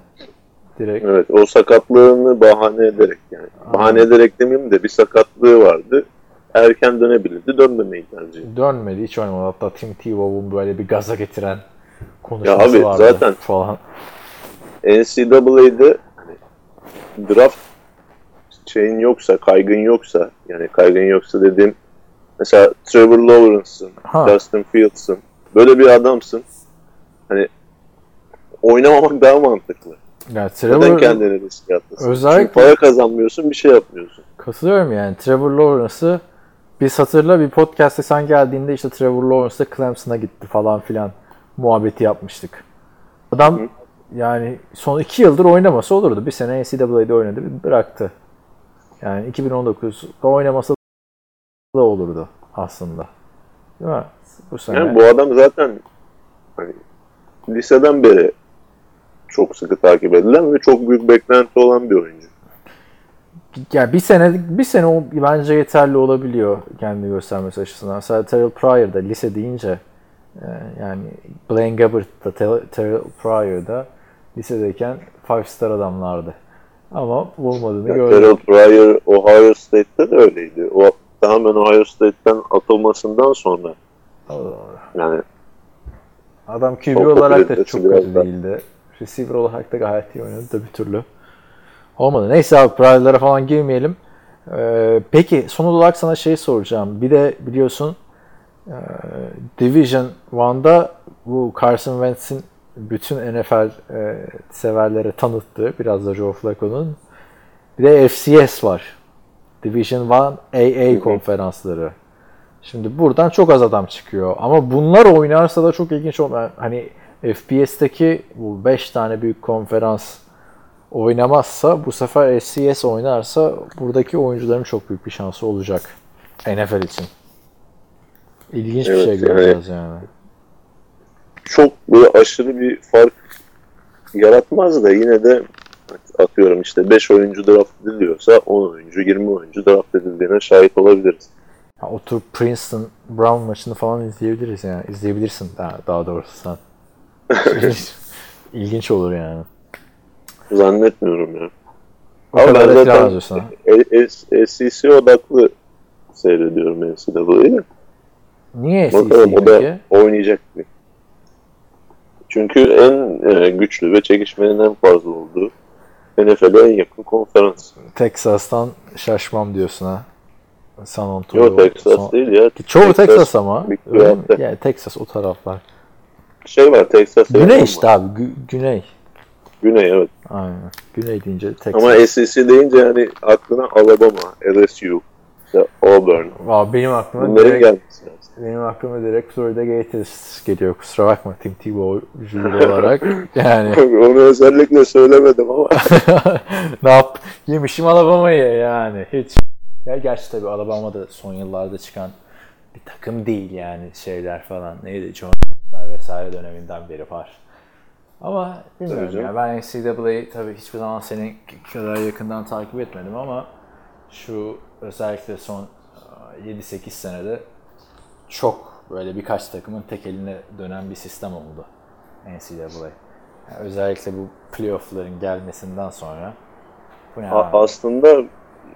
Direkt. Evet o sakatlığını bahane ederek yani. Bahane ederek demeyeyim de bir sakatlığı vardı. Erken dönebilirdi. Dönmemeyi tercih etti. Dönmedi hiç oynamadı. Hatta Tim Tebow'un böyle bir gaza getiren Ya konuşması abi, vardı zaten- falan. NCAA'de hani draft şeyin yoksa, kaygın yoksa yani kaygın yoksa dediğim mesela Trevor Lawrence'ın. Justin Fields'ın böyle bir adamsın. Hani oynamamak daha mantıklı. Yani Neden Trevor, kendini riske atlasın? Özellikle- Çünkü para kazanmıyorsun, bir şey yapmıyorsun. katılıyorum yani. Trevor Lawrence'ı biz hatırla bir podcast'te sen geldiğinde işte Trevor Lawrence da Clemson'a gitti falan filan muhabbeti yapmıştık. Adam yani son iki yıldır oynaması olurdu. Bir sene NCAA'de oynadı, bir bıraktı. Yani 2019'da oynaması da olurdu aslında. Değil mi? Bu sene. Yani bu adam zaten hani liseden beri çok sıkı takip edilen ve çok büyük beklenti olan bir oyuncu. Ya bir sene bir sene o bence yeterli olabiliyor kendini göstermesi açısından. Mesela Terrell Pryor da lise deyince e, yani Blaine Gabbert da Ter- Terrell Pryor da lisedeyken five star adamlardı. Ama olmadığını Yani gördük. Terrell Pryor Ohio State'te de öyleydi. O tamamen Ohio State'ten atılmasından sonra yani Adam QB olarak da çok kötü değildi. Receiver olarak da gayet iyi oynadı da bir türlü. Olmadı. Neyse abi Pryor'lara falan girmeyelim. Ee, peki son olarak sana şey soracağım. Bir de biliyorsun e, Division 1'da bu Carson Wentz'in bütün NFL e, severlere tanıttığı biraz da Joe Flacco'nun bir de FCS var. Division 1 AA konferansları. Şimdi buradan çok az adam çıkıyor. Ama bunlar oynarsa da çok ilginç olur. Hani FPS'teki bu 5 tane büyük konferans oynamazsa bu sefer FCS oynarsa buradaki oyuncuların çok büyük bir şansı olacak NFL için. İlginç bir Evet, şey yani- göreceğiz yani. çok böyle aşırı bir fark yaratmaz da yine de atıyorum işte 5 oyuncu draft ediliyorsa 10 oyuncu 20 oyuncu draft edildiğine şahit olabiliriz. Ha, oturup Princeton Brown maçını falan izleyebiliriz yani. İzleyebilirsin daha, daha doğrusu sen. *laughs* İlginç olur yani. Zannetmiyorum ya. O Ama kadar ben zaten ha. E- SEC odaklı seyrediyorum NCAA'yı. Niye Bakalım SEC o da oynayacak mı? Çünkü en e, güçlü ve çekişmenin en fazla olduğu NFL'e en yakın konferans. Texas'tan şaşmam diyorsun ha. San Antonio. Yok Texas Son- değil ya. Çoğu Texas, ama. mi? kıyafet. Yani Texas o taraflar. Şey var Texas. Güney işte abi. gü- güney. Güney evet. Aynen. Güney deyince Texas. Ama SEC deyince yani aklına Alabama, LSU, işte Auburn. Aa, benim aklıma Bunların direkt, gelmesi lazım. benim aklıma direkt Florida Gators geliyor. Kusura bakma Tim Tebow olarak. *laughs* Yani Onu özellikle söylemedim ama *laughs* ne yap? Yemişim Alabama'yı yani. Hiç. Ya gerçi tabii Alabama'da son yıllarda çıkan bir takım değil yani şeyler falan. Neydi? John'lar vesaire döneminden beri var. Ama bilmiyorum Tabii ya. Ben NCAA'yı tabii hiçbir zaman senin kadar yakından takip etmedim ama şu özellikle son e, 7-8 senede çok böyle birkaç takımın tek eline dönen bir sistem oldu NCAA. Yani özellikle bu playoff'ların gelmesinden sonra bu ne a- aslında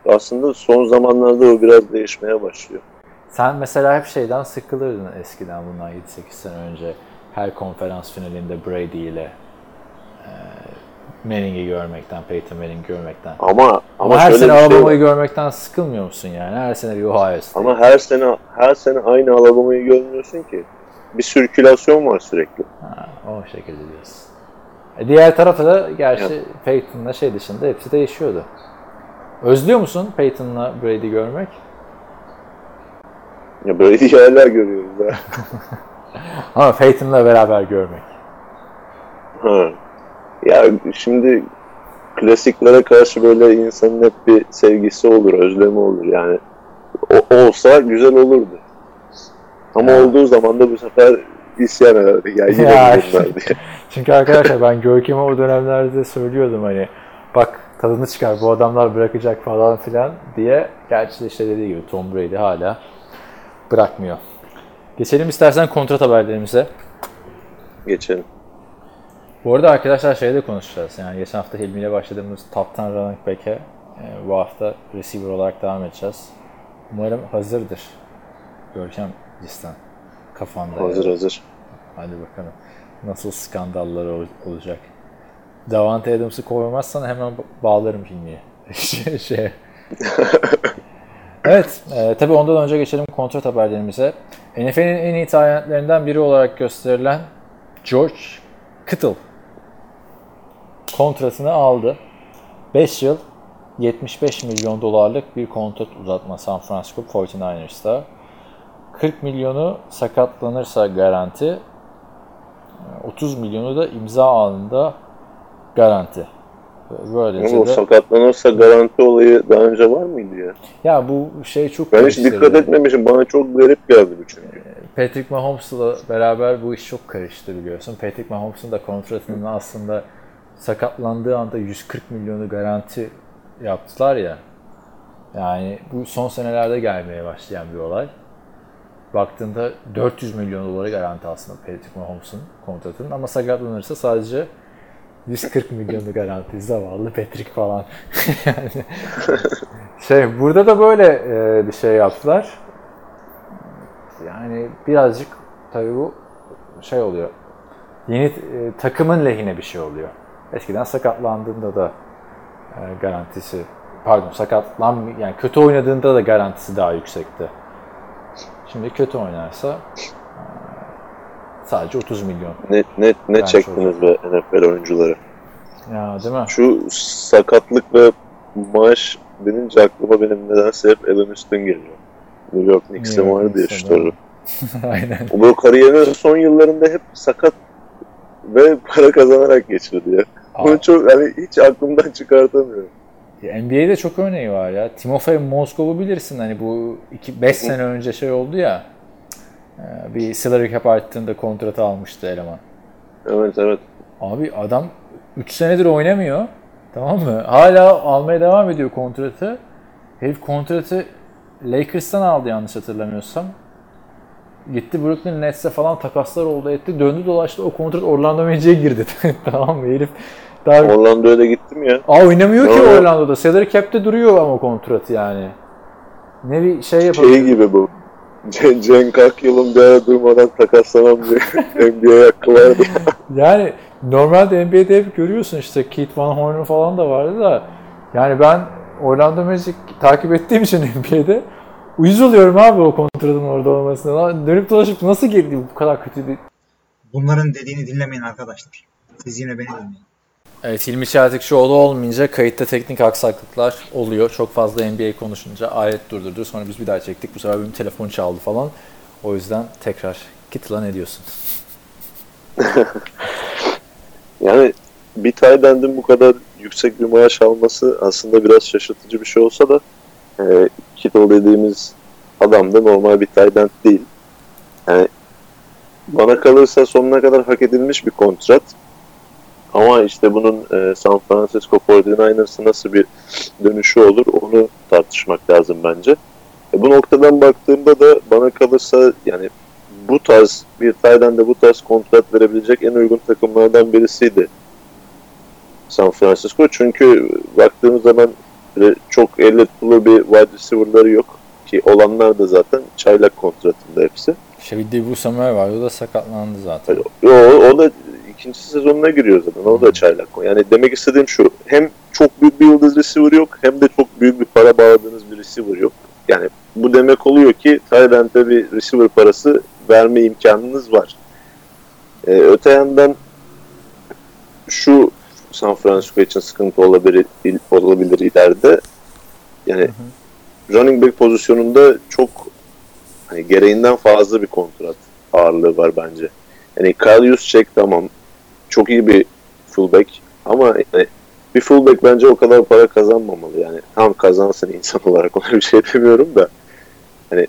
aslında son zamanlarda o biraz değişmeye başlıyor. Sen mesela hep şeyden sıkılırdın eskiden bundan 7-8 sene önce. Her konferans finalinde Brady ile e, Manning'i görmekten, Peyton Manning görmekten. Ama ama, Ama her sene şey Alabama'yı var. görmekten sıkılmıyor musun yani? Her sene bir Ohio State. Ama her sene her sene aynı Alabama'yı görmüyorsun ki. Bir sirkülasyon var sürekli. Ha, o şekilde diyorsun. E diğer tarafta da gerçi Peyton'la şey dışında hepsi değişiyordu. Özlüyor musun Peyton'la Brady görmek? Ya Brady'yi hala görüyoruz ya. *laughs* Ama Peyton'la beraber görmek. Ha. Ya şimdi klasiklere karşı böyle insanın hep bir sevgisi olur, özlemi olur yani. O, olsa güzel olurdu. Ama Ya. olduğu zaman da bu sefer isyan ederdi. Ya yine Ya diye. *laughs* Çünkü arkadaşlar ben Görkem'e o dönemlerde söylüyordum hani bak tadını çıkar bu adamlar bırakacak falan filan diye. Gerçi de işte dediği gibi Tom Brady hala bırakmıyor. Geçelim istersen kontrat haberlerimize. Geçelim. Bu arada arkadaşlar şeyde konuşacağız. Yani geçen hafta Hilmi ile başladığımız top 10 running back'e e, bu hafta receiver olarak devam edeceğiz. Umarım hazırdır. Görkem listen kafanda. Hazır yani. hazır. Hadi bakalım. Nasıl skandallar ol- olacak. Davante Adams'ı koymazsan hemen ba- bağlarım Hilmi'ye. *laughs* şey, şey. *laughs* Evet, e, tabii ondan önce geçelim kontrat haberlerimize. NFL'in en iyi talentlerinden biri olarak gösterilen George Kittle kontratını aldı. 5 yıl 75 milyon dolarlık bir kontrat uzatma San Francisco 49ers'ta. 40 milyonu sakatlanırsa garanti, 30 milyonu da imza anında garanti. Ama o de sakatlanırsa garanti olayı daha önce var mıydı ya? ya bu şey çok Ben hiç karıştırdı. dikkat etmemişim. Bana çok garip geldi bu çünkü. Patrick Mahomes'la beraber bu iş çok karıştı biliyorsun. Patrick Mahomes'un da kontratının aslında sakatlandığı anda 140 milyonu garanti yaptılar ya. Yani bu son senelerde gelmeye başlayan bir olay. Baktığında 400 milyon dolara garanti aslında Patrick Mahomes'un kontratının ama sakatlanırsa sadece 140 milyonu garanti zavallı Patrick falan. *laughs* yani şey burada da böyle e, bir şey yaptılar. Yani birazcık tabii bu şey oluyor. Yeni e, takımın lehine bir şey oluyor. Eskiden sakatlandığında da e, garantisi pardon sakatlan yani kötü oynadığında da garantisi daha yüksekti. Şimdi kötü oynarsa sadece 30 milyon. Ne, ne, ne Ben çektiniz be NFL oyuncuları? Ya değil mi? Şu sakatlık ve maaş denince aklıma benim nedense hep Evan Üstün geliyor. New York York vardı ya şu doğru. Aynen. O böyle kariyerinin son yıllarında hep sakat ve para kazanarak geçirdi ya. Bunu Aa, çok hani hiç aklımdan çıkartamıyorum. NBA'de çok örneği var ya. Timofey Mozgov'u bilirsin hani bu 5 sene önce şey oldu ya. E, Bir salary cap arttığında kontratı almıştı eleman. Evet evet. Abi adam 3 senedir oynamıyor. Tamam mı? Hala almaya devam ediyor kontratı. Herif kontratı Lakers'tan aldı yanlış hatırlamıyorsam. Gitti Brooklyn Nets'e falan takaslar oldu etti. Döndü dolaştı o kontrat Orlando Magic'e girdi. *laughs* tamam mı? Herif daha Orlando'ya da gittim ya. Aa oynamıyor ki Doğru. Orlando'da. Salary cap'te duruyor ama kontratı yani. Ne bir şey yapabilir. Şey gibi bu. Cen Cenk Akyıl'ın bir ara durmadan takaslamam diye *laughs* NBA hakkı vardı. Yani normalde NBA'de hep görüyorsun işte Keith Van Horn falan da vardı da yani ben Orlando Magic takip ettiğim için NBA'de uyuz oluyorum abi o kontratın orada olmasına. Lan Dönüp dolaşıp nasıl geldi bu kadar kötü bir... Bunların dediğini dinlemeyin arkadaşlar. Siz yine beni dinleyin. Evet Hilmi Çeltikçioğlu olmayınca kayıtta teknik aksaklıklar oluyor. Çok fazla NBA konuşunca alet durdurdu. Sonra biz bir daha çektik. Bu sefer benim telefon çaldı falan. O yüzden tekrar git lan ne diyorsun? *laughs* Yani bir Tayden'in bu kadar yüksek bir maaş alması aslında biraz şaşırtıcı bir şey olsa da e, Kittle dediğimiz adam da normal bir Tayden değil. Yani bana kalırsa sonuna kadar hak edilmiş bir kontrat. Ama işte bunun e, San Francisco 49ers'a nasıl bir dönüşü olur onu tartışmak lazım bence. E, bu noktadan baktığımda da bana kalırsa yani bu tarz bir Tayden'de bu tarz kontrat verebilecek en uygun takımlardan birisiydi San Francisco. Çünkü baktığımız zaman böyle çok elle tutulur bir wide receiver'ları yok. Ki olanlar da zaten çaylak kontratında hepsi. Şevide bu Samuel var. O da sakatlandı zaten. O, o da ikinci sezonuna giriyor zaten. O da çaylak. Yani demek istediğim şu. Hem çok büyük bir yıldız receiver yok hem de çok büyük bir para bağladığınız bir receiver yok. Yani bu demek oluyor ki Tayland'da bir receiver parası verme imkanınız var. Ee, öte yandan şu San Francisco için sıkıntı olabilir, olabilir ileride. Yani running back pozisyonunda çok hani gereğinden fazla bir kontrat ağırlığı var bence. Yani Kyle Juszczyk tamam çok iyi bir fullback ama yani bir fullback bence o kadar para kazanmamalı yani. Tam kazansın insan *laughs* olarak ona bir şey demiyorum da hani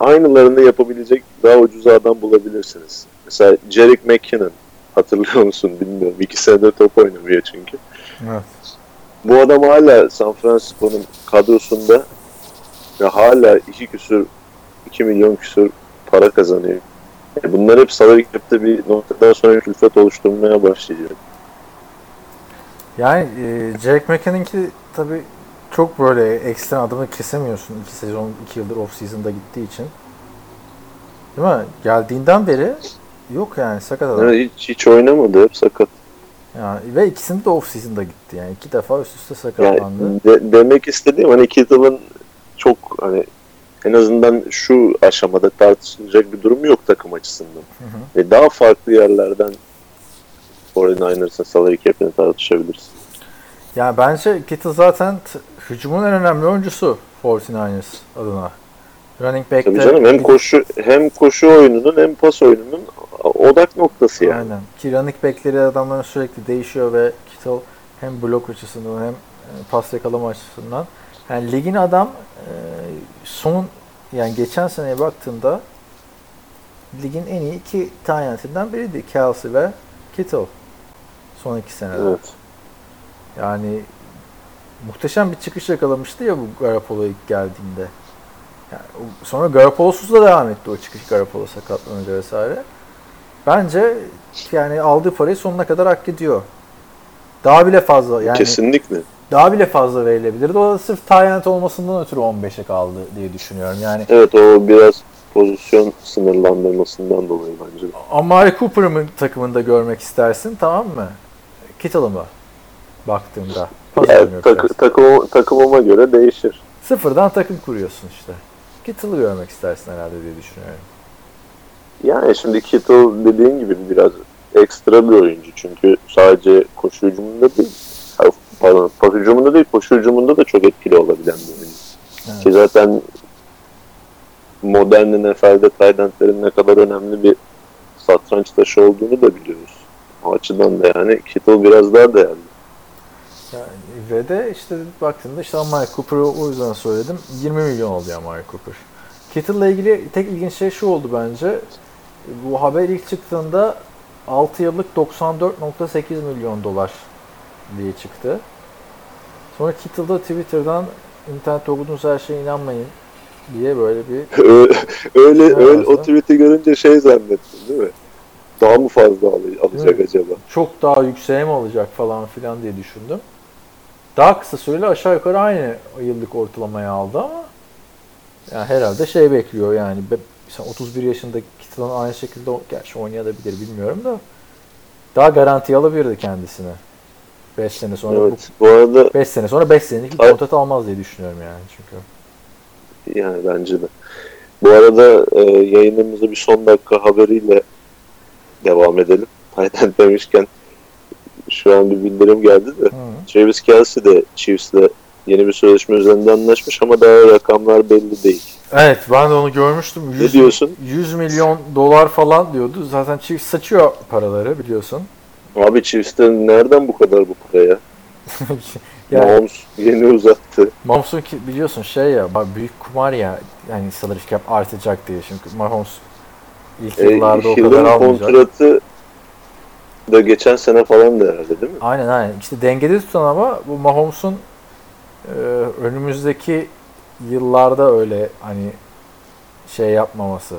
aynılarını yapabilecek daha ucuz adam bulabilirsiniz. Mesela Jerick McKinnon hatırlıyor musun bilmiyorum. İki senedir top oynamıyor çünkü. Evet. Bu adam hala San Francisco'nun kadrosunda ve hala iki küsür 2 milyon küsür para kazanıyor. Yani bunlar hep salary cap'te bir noktadan sonra külfet oluşturmaya başlıyor. Yani e, Jack McKinnon'ki tabii çok böyle ekstrem adımı kesemiyorsun. iki sezon, iki yıldır off season'da gittiği için. Değil mi? Geldiğinden beri yok yani sakat adam. Yani hiç, hiç oynamadı hep sakat. Yani, ve ikisinde de off season'da gitti. Yani iki defa üst üste Yani sakatlandı. de- demek istediğim hani Kittle'ın çok hani en azından şu aşamada tartışılacak bir durum yok takım açısından. Ve daha farklı yerlerden 49ers'ın salary cap'ini tartışabiliriz. Yani bence Kittle zaten hücumun en önemli oyuncusu 49ers adına. Running back'te Tabii canım hem koşu hem koşu oyununun hem pas oyununun odak noktası yani. Aynen. Ki running back'leri adamların sürekli değişiyor ve Kittle hem blok açısından hem e, pas yakalama açısından. Yani ligin adam e, son yani geçen seneye baktığında ligin en iyi iki tayyentinden biriydi. Kelsey ve Kittle. Son iki senede. Evet. Yani muhteşem bir çıkış yakalamıştı ya bu Garoppolo ilk geldiğinde. Yani sonra Garoppolo'suz da devam etti o çıkış Garoppolo sakatlanınca vesaire. Bence yani aldığı parayı sonuna kadar hak ediyor. Daha bile fazla yani Kesinlikle. Daha bile fazla verilebilirdi. O da sırf Tyrant olmasından ötürü 15'e kaldı diye düşünüyorum. Yani Evet o biraz pozisyon sınırlandırmasından dolayı bence. Amari Cooper'ı mı takımında görmek istersin tamam mı? Kittle'ı mı? Baktığında. Pazar Yani biraz. takım, takımıma göre değişir. Sıfırdan takım kuruyorsun işte. Kittle'ı görmek istersin herhalde diye düşünüyorum. Yani şimdi Kittle dediğin gibi biraz ekstra bir oyuncu. Çünkü sadece koşu hücumunda değil, pardon, pas hücumunda değil, koşu hücumunda da çok etkili olabilen bir oyuncu. Evet. Ki zaten modern NFL'de tight endlerin ne kadar önemli bir satranç taşı olduğunu da biliyoruz. O açıdan da yani Kittle biraz daha değerli. Yani, ve de işte baktığında işte Amari Cooper'ı o yüzden söyledim. 20 milyon oldu Amari Cooper. Kittle'la ilgili tek ilginç şey şu oldu bence. Bu haber ilk çıktığında 6 yıllık 94.8 milyon dolar diye çıktı. Sonra Kittle'da Twitter'dan internette okuduğunuz her şeye inanmayın diye böyle bir *laughs* öyle öyle, o tweet'i görünce şey zannettim değil mi? Daha mı fazla al- alacak acaba? çok daha yükseğe mi alacak falan filan diye düşündüm. Daha kısa süreli aşağı yukarı aynı yıllık ortalamaya aldı ama yani herhalde şey bekliyor yani mesela 31 yaşındaki Kittle'ın aynı şekilde gerçi oynayabilir bilmiyorum da daha garanti alabilirdi kendisini. 5 sene sonra Evet. Bu arada bu 5 sene sonra 5 senelik bir kontrat almaz diye düşünüyorum yani çünkü. Yani bence de. Bu arada e, yayınımızı bir son dakika haberiyle devam edelim. *laughs* Aynen demişken şu an bir bildirim geldi de Hı. Travis Kelsey de Chiefs'le yeni bir sözleşme üzerinde anlaşmış ama daha rakamlar belli değil. Evet ben de onu görmüştüm. 100, Ne diyorsun? 100 milyon dolar falan diyordu. Zaten çift saçıyor paraları biliyorsun. Abi Chiefs'ten nereden bu kadar bu para ya? *laughs* yani Mahomes yeni uzattı. Mahomes'un ki biliyorsun şey ya büyük kumar ya yani salary cap artacak diye çünkü Mahomes ilk E, yıllarda o kadar almayacak. kontratı da geçen sene falan da herhalde değil mi? Aynen aynen. İşte dengede tutan ama bu Mahomes'un e, önümüzdeki yıllarda öyle hani şey yapmaması.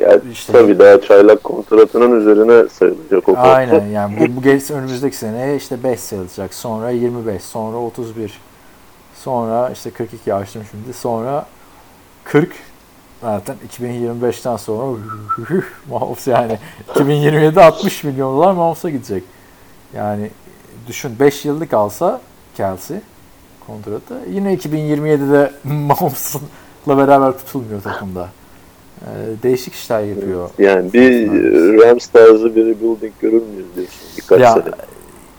Ya İşte tabii daha çaylak kontratının üzerine sayılacak o kontrat. Aynen yani bu, bu gelirse önümüzdeki seneye işte 5 sayılacak. Sonra 25, sonra 31. Sonra işte 42 açtım şimdi. Sonra 40 zaten 2025'ten sonra *laughs* Mahomes yani 2027'de 60 milyon dolar Mahomes'a gidecek. Yani düşün 5 yıllık alsa Kelsey kontratı yine 2027'de *laughs* Mahomes'la beraber tutulmuyor takımda. Ee, değişik işler yapıyor. Yani bir Rams tarzı bir rebuilding görür müyüz diyorsun birkaç Ya, sene.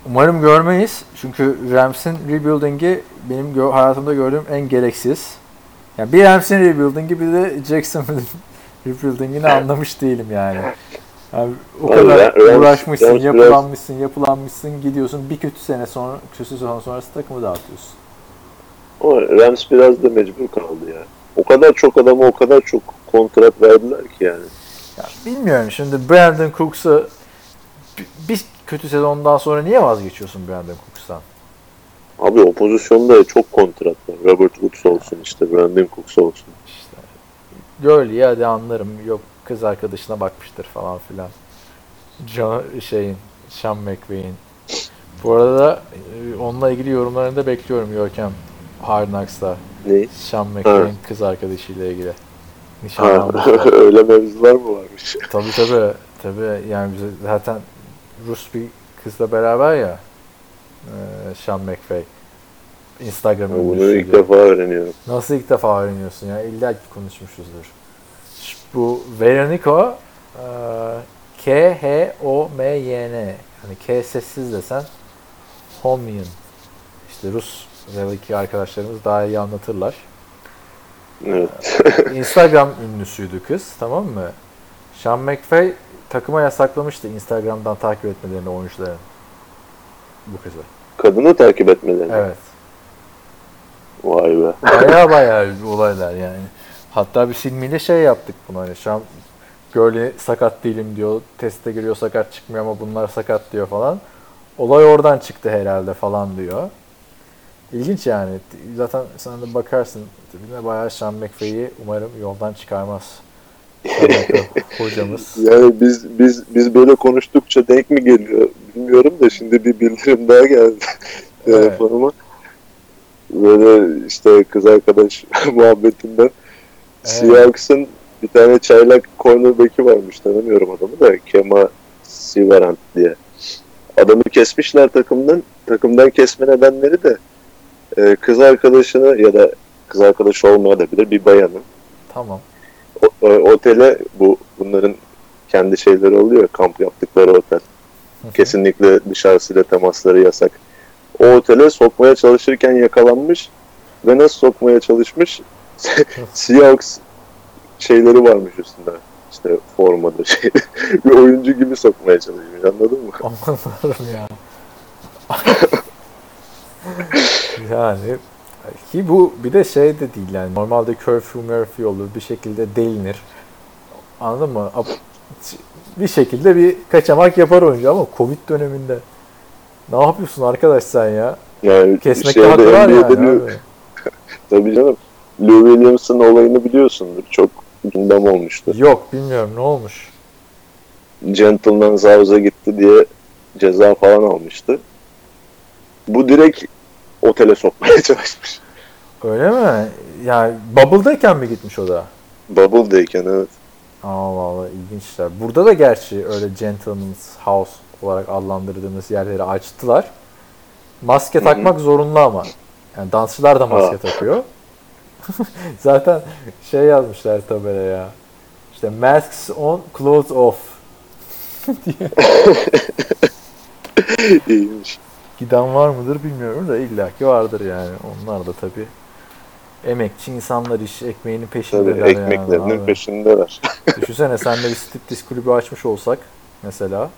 Umarım görmeyiz. Çünkü Rams'in rebuilding'i benim gö- hayatımda gördüğüm en gereksiz. Yani bir Rams'in rebuilding'i bir de Jacksonville'in *laughs* rebuilding'ini anlamış değilim yani. Yani o Abi, kadar Rams- uğraşmışsın, Rams yapılanmışsın, yapılanmışsın, gidiyorsun bir kötü sene sonra, kötü sezon sonrası takımı dağıtıyorsun. Ama Rams biraz da mecbur kaldı ya. O kadar çok adama o kadar çok kontrat verdiler ki yani. Ya bilmiyorum şimdi Brandon Cooks'a bir- kötü sezondan sonra niye vazgeçiyorsun Brandon Cooks'tan? Abi o pozisyonda çok kontrat var. Robert Woods olsun işte Brandon Cooks olsun. İşte Gurley'i hadi anlarım. Yok kız arkadaşına bakmıştır falan filan. John, şeyin, Sean McVay'in. Bu arada e, onunla ilgili yorumlarını da bekliyorum Görkem. Hard Knocks'ta. Ne? Sean McVay'in kız arkadaşıyla ilgili. Ha, Nişanlanmışlar. *laughs* öyle mevzular mı varmış? *laughs* tabii tabii. Tabii yani bize zaten Rus bir kızla beraber ya. E, Sean McVay. Instagram Bunu ilk defa öğreniyorum. Nasıl ilk defa öğreniyorsun ya? İlla ki konuşmuşuzdur. Bu Veronica e, K-H-O-M-Y-N yani K sessiz desen Homyen. İşte Rus Reliki arkadaşlarımız daha iyi anlatırlar. Evet. *laughs* Instagram ünlüsüydü kız tamam mı? Sean McVay takıma yasaklamıştı Instagram'dan takip etmelerini oyuncuların. Bu kızı. Kadını takip etmeleri. Evet. Vay be. Baya *laughs* baya olaylar yani. Hatta bir filmiyle şey yaptık bunu hani şu an Gurley sakat değilim diyor. Teste giriyor sakat çıkmıyor ama bunlar sakat diyor falan. Olay oradan çıktı herhalde falan diyor. İlginç yani. Zaten sen de bakarsın. Yine bayağı Sean McVay'i umarım yoldan çıkarmaz. *laughs* Hocamız. Yani biz biz biz böyle konuştukça denk mi geliyor bilmiyorum da şimdi bir bildirim daha geldi Evet. telefonuma. Böyle işte kız arkadaş *laughs* muhabbetinden Seahawks'ın bir tane çaylak cornerback'i varmış tanımıyorum adamı da Kema Sivarant diye. Adamı kesmişler takımdan. Takımdan kesme nedenleri de e, kız arkadaşını ya da kız arkadaşı olmayabilir bir bayanı Tamam. o- e, otele bu bunların kendi şeyleri oluyor kamp yaptıkları otel. Kesinlikle dışarısıyla temasları yasak. O otele sokmaya çalışırken yakalanmış ve nasıl sokmaya çalışmış? Seahawks *laughs* şeyleri varmış üstünde. İşte formada şey. *laughs* bir oyuncu gibi sokmaya çalışmış anladın mı? Aman Tanrım ya. *laughs* yani ki bu bir de şey de değil yani normalde curfew murphy olur bir şekilde delinir. Anladın mı? Bir şekilde bir kaçamak yapar oyuncu ama Covid döneminde ne yapıyorsun arkadaş sen ya? Yani Kesmekte şeyde hakkı var yani. *laughs* Tabii canım. Lou Williams'ın olayını biliyorsundur. Çok gündem olmuştu. Yok bilmiyorum ne olmuş. Gentleman's House'a gitti diye ceza falan almıştı. Bu direkt otele sokmaya *laughs* çalışmış. Öyle mi? Yani Bubble'dayken mi gitmiş o da? Bubble'dayken evet. Aa vallahi ilginçler. Burada da gerçi öyle Gentleman's House olarak adlandırdığımız yerleri açtılar. Maske takmak zorunlu ama. Yani dansçılar da maske Ha. takıyor. *laughs* Zaten şey yazmışlar tabelaya. İşte masks on, clothes off. *laughs* diye. İyiymiş. Giden var mıdır bilmiyorum da illaki vardır yani. Onlar da tabii emekçi insanlar iş ekmeğinin Tabii peşindeler ekmeklerinin yani. abi. peşindeler. *laughs* Düşünsene sen de bir striptiz kulübü açmış olsak mesela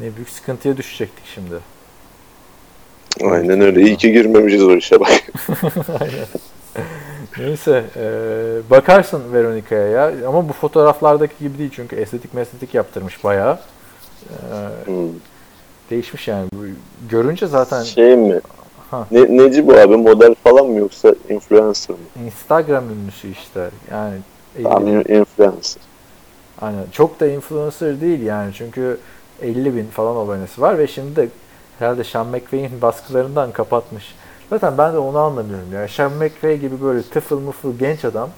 ne büyük sıkıntıya düşecektik şimdi. Aynen öyle. İyi ki girmemişiz o işe bak. *laughs* Neyse e, bakarsın Veronica'ya ya ama bu fotoğraflardaki gibi değil çünkü estetik mesletik yaptırmış bayağı. E, Hmm. Değişmiş yani. Görünce zaten Şey mi? Ha. Ne, neci bu abi? Model falan mı yoksa influencer mı? Instagram ünlüsü işte. Yani Tam 50 bin, influencer. aynen. Çok da influencer değil yani çünkü 50 bin falan abonesi var ve şimdi de herhalde Sean McVay'in baskılarından kapatmış. Zaten ben de onu anlamıyorum ya. Sean McVay gibi böyle tıfıl mıfıl genç adam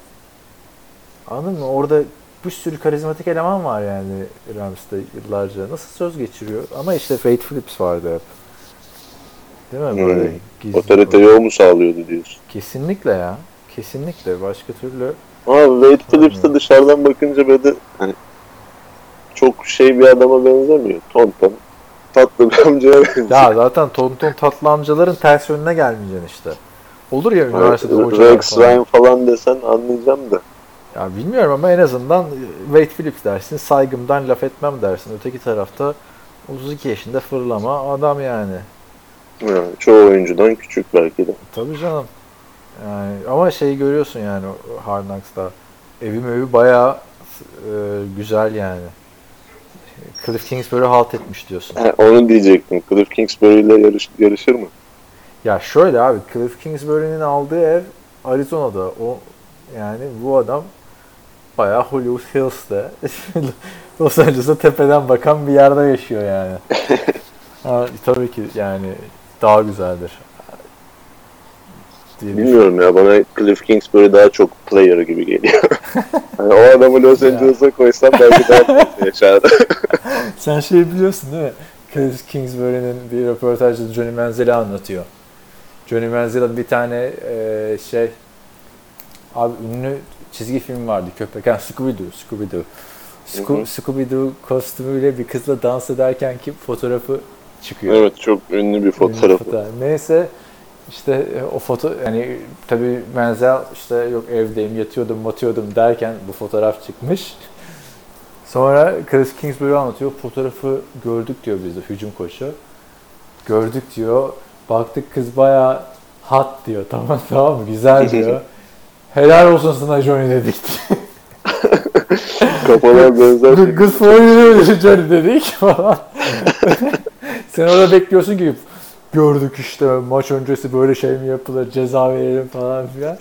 anladın mı? Orada bir sürü karizmatik eleman var yani Rams'te yıllarca. Nasıl söz geçiriyor? Ama işte Wade Phillips vardı hep. Değil mi? Böyle Hmm. gizli- Otoriteyi o mu sağlıyordu diyorsun? Kesinlikle ya. Kesinlikle. Başka türlü Ama Wade Phillips de dışarıdan bakınca böyle hani çok şey bir adama benzemiyor. Tonton. Tatlı bir amcaya benziyor. Ya zaten tonton tatlı amcaların ters yönüne gelmeyeceksin işte. Olur ya üniversitede Hani hocalar Rex. Ryan falan desen anlayacağım da. Ya bilmiyorum ama en azından Wade Phillips dersin, saygımdan laf etmem dersin. Öteki tarafta 32 yaşında fırlama adam yani. Yani çoğu oyuncudan küçük belki de. Tabii canım. Yani ama şey görüyorsun yani Hard Knocks'ta. Evi mevi bayağı e, güzel yani. Cliff Kingsbury halt etmiş diyorsun. Ha, onu diyecektim. Cliff Kingsbury ile yarış, yarışır mı? Ya şöyle abi Cliff Kingsbury'nin aldığı ev Arizona'da. O yani bu adam bayağı Hollywood Hills'te *laughs* Los Angeles'a tepeden bakan bir yerde yaşıyor yani. *laughs* ha, tabii ki yani daha güzeldir. Diye Bilmiyorum ya bana Cliff Kingsbury daha çok player gibi geliyor. *laughs* hani o adamı Los Angeles'a koysam belki daha yaşardı. Sen şey biliyorsun değil mi? Cliff Kingsbury'nin bir röportajda Johnny Manziel'i anlatıyor. Johnny Manziel'in bir tane e, şey abi ünlü çizgi film vardı köpek. Yani Scooby-Doo, Scooby-Doo. Sco-. Scooby-Doo kostümüyle bir kızla dans ederken ki fotoğrafı çıkıyor. Evet çok ünlü bir. Fotoğraf. Neyse işte e, o foto yani tabii Menzel işte yok evdeyim yatıyordum matıyordum derken bu fotoğraf çıkmış. Sonra Chris Kingsbury anlatıyor. Fotoğrafı gördük diyor bizde hücum koçu. Gördük diyor. Baktık kız bayağı hot diyor. *laughs* Tamam tamam? Güzel diyor. *laughs* Helal olsun sana Johnny dedik. *laughs* Kafalar benzer. You Johnny dedik falan. *laughs* Sen orada bekliyorsun ki gördük işte maç öncesi böyle şey mi yapılır ceza verelim falan filan.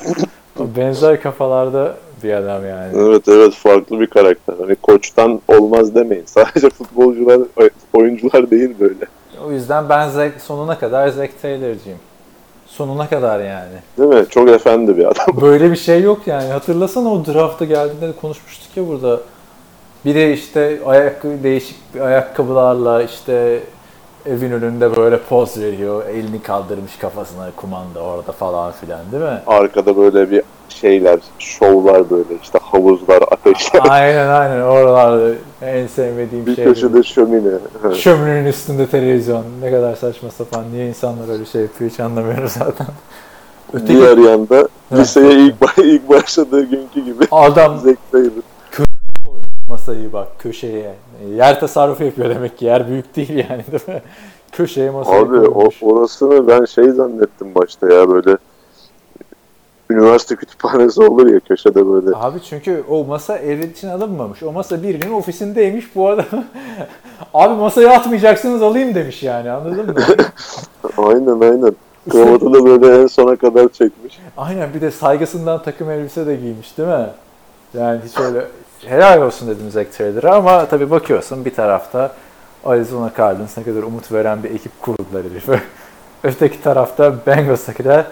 Benzer kafalarda bir adam yani. Evet evet farklı bir karakter. Hani koçtan olmaz demeyin. *laughs* Sadece futbolcular, oyuncular değil böyle. O yüzden ben Zack, sonuna kadar Zack Taylor'cıyım. Sonuna kadar yani. Değil mi? Çok efendi bir adam. *laughs* Böyle bir şey yok yani. Hatırlasana o drafta geldiğinde de konuşmuştuk ya burada. Biri işte ayakkabı değişik ayakkabılarla işte evin önünde böyle poz veriyor. Elini kaldırmış kafasına kumanda orada falan filan değil mi? Arkada böyle bir şeyler, şovlar böyle işte havuzlar, ateşler. aynen aynen oralarda en sevmediğim bir şey. köşede şömine. Evet. Şöminenin üstünde televizyon. Ne kadar saçma sapan. Niye insanlar öyle şey yapıyor hiç anlamıyoruz zaten. Öteki Diğer yanda liseye ilk, ilk başladığı günkü gibi adam. Masayı bak köşeye. Yer tasarrufu yapıyor demek ki. Yer büyük değil yani değil mi? *laughs* Köşeye masayı Abi o, orasını ben şey zannettim başta ya böyle üniversite kütüphanesi olur ya köşede böyle. Abi çünkü o masa ev için alınmamış. O masa birinin ofisindeymiş. Bu adam *laughs* abi masaya atmayacaksınız alayım demiş yani anladın mı? *laughs* Aynen aynen. Kravatı da böyle en sona kadar çekmiş. Aynen bir de saygısından takım elbise de giymiş değil mi? Yani hiç öyle helal olsun dedim Zack Taylor'a ama tabii bakıyorsun bir tarafta Arizona Cardinals ne kadar umut veren bir ekip kurdular herife. *laughs* Öteki tarafta Bengals'takiler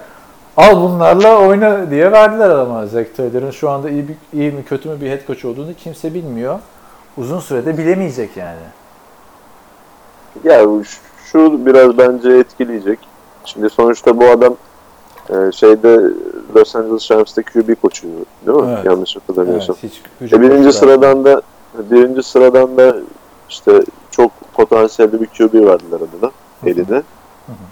al bunlarla oyna diye verdiler adama. Zack Taylor'ın şu anda iyi, iyi mi kötü mü bir head coach olduğunu kimse bilmiyor. Uzun sürede bilemeyecek yani. Ya şu biraz bence etkileyecek. Şimdi sonuçta bu adam e, şeyde Los Angeles Rams'te QB koçu değil mi? Evet. Yanlış hatırlamıyorsam. Evet, hiç E, birinci sıradan da birinci sıradan da işte çok potansiyelli bir QB verdiler adına eline.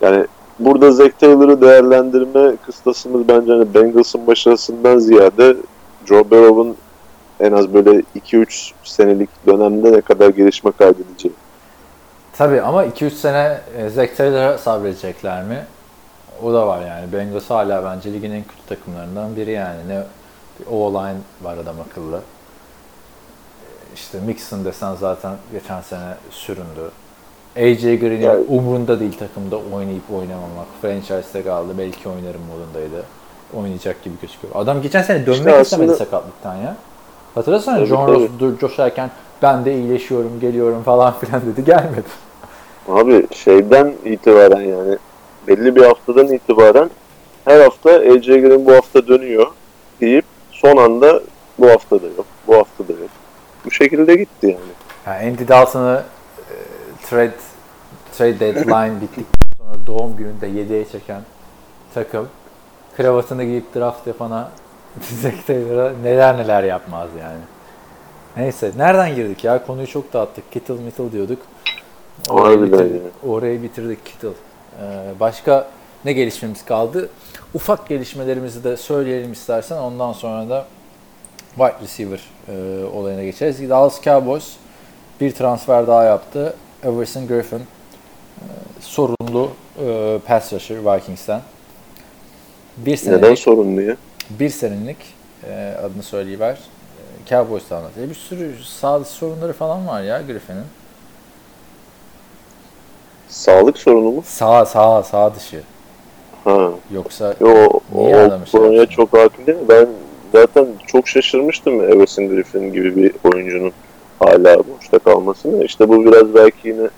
Yani burada Zack Taylor'ı değerlendirme kıstasımız bence hani Bengals'ın başarısından ziyade Joe Burrow'un en az böyle 2-3 senelik dönemde ne kadar gelişme kaydedeceği. Tabii ama 2-3 sene e, Zack Taylor'a sabredecekler mi? O da var yani. Bengals hala bence ligin en kötü takımlarından biri yani. Ne bir O-line var adam akıllı. İşte Mixon desen zaten geçen sene süründü. AJ Green'in Yani- umrunda değil takımda oynayıp oynamamak. Franchise'de kaldı. Belki oynarım modundaydı. Oynayacak gibi gözüküyor. Adam geçen sene dönmek İşte istemedi aslında- sakatlıktan ya. Hatırlasana Tabii, John. Ross dur coşarken ben de iyileşiyorum, geliyorum falan filan dedi. *laughs* Gelmedi. Abi şeyden itibaren yani belli bir haftadan itibaren her hafta AJ Green bu hafta dönüyor deyip son anda bu hafta da yok, bu hafta da yok. Bu şekilde gitti yani. Yani Andy Dalton'ı e, trade trade deadline *laughs* bittikten sonra doğum gününde 7'ye çeken takım kravatını giyip draft yapana *laughs* Zack Taylor'a neler neler yapmaz yani. Neyse nereden girdik ya? Konuyu çok dağıttık. Kittle Mittle diyorduk. Orayı, bitirdik, orayı bitirdik Kittle. Ee, başka ne gelişmemiz kaldı? Ufak gelişmelerimizi de söyleyelim istersen. Ondan sonra da wide receiver e, olayına geçeriz. Dallas Cowboys bir transfer daha yaptı. Everson Griffin e, sorunlu e, pass rusher Vikings'ten. Bir Neden senelik, E, sorunlu ya? bir senelik e, adını söyleyiver. E, Cowboys'ta anlatıyor. Bir sürü sağ dışı sorunları falan var ya Griffin'in. Sağlık sorunu mu? Sağ sağ sağ dışı. Ha. Yoksa Yo, o, Niye o adamı şey konuya çok hakim değilim. Ben zaten çok şaşırmıştım Everson Griffin gibi bir oyuncunun hala boşta kalmasını. İşte bu biraz belki yine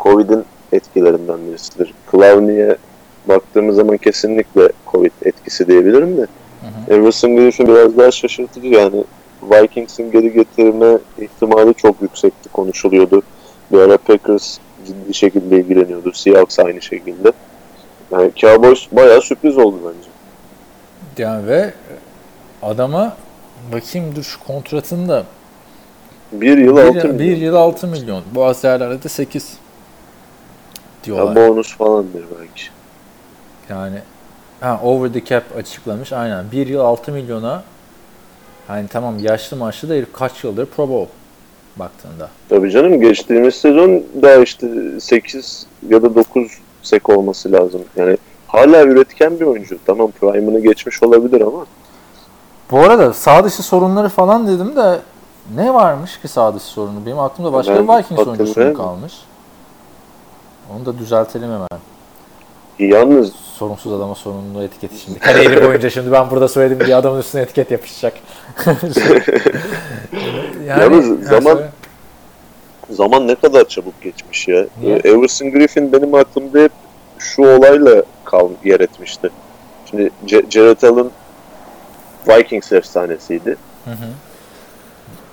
Covid'in etkilerinden birisidir. Clowney'e baktığımız zaman kesinlikle Covid etkisi diyebilirim de. Everson Griffin biraz daha şaşırtıcı yani. Vikings'in geri getirme ihtimali çok yüksekti konuşuluyordu. Bir ara Packers ciddi şekilde ilgileniyordu. Seahawks aynı şekilde. Yani Cowboys bayağı sürpriz oldu bence. Yani ve adama bakayım dur şu kontratında Bir yıl bir, milyon. bir yıl 6 milyon. Bu değerlerde de 8 Ya diyorlar. bonus falandır belki. Yani ha, over the cap açıklamış aynen. Bir yıl 6 milyona hani tamam yaşlı maçlı da herif kaç yıldır Pro Bowl baktığında. Tabii canım geçtiğimiz sezon daha işte 8 ya da 9 sek olması lazım. Yani hala üretken bir oyuncu. Tamam prime'ını geçmiş olabilir ama Bu arada sağ dışı sorunları falan dedim de ne varmış ki sağ dışı sorunu? Benim aklımda başka Ben bir Vikings oyuncusu kalmış. Onu da düzeltelim hemen. yalnız Sorunsuz adama sorumluluğu etiketi şimdi. *laughs* Kariyeri boyunca şimdi ben burada söyledim diye adamın üstüne etiket yapışacak. *laughs* Yalnız zaman- söyle. zaman ne kadar çabuk geçmiş ya. Niye? Ee, Everson Griffin benim aklımda hep şu olayla kal yer etmişti. Şimdi C- Jared Allen Vikings efsanesiydi.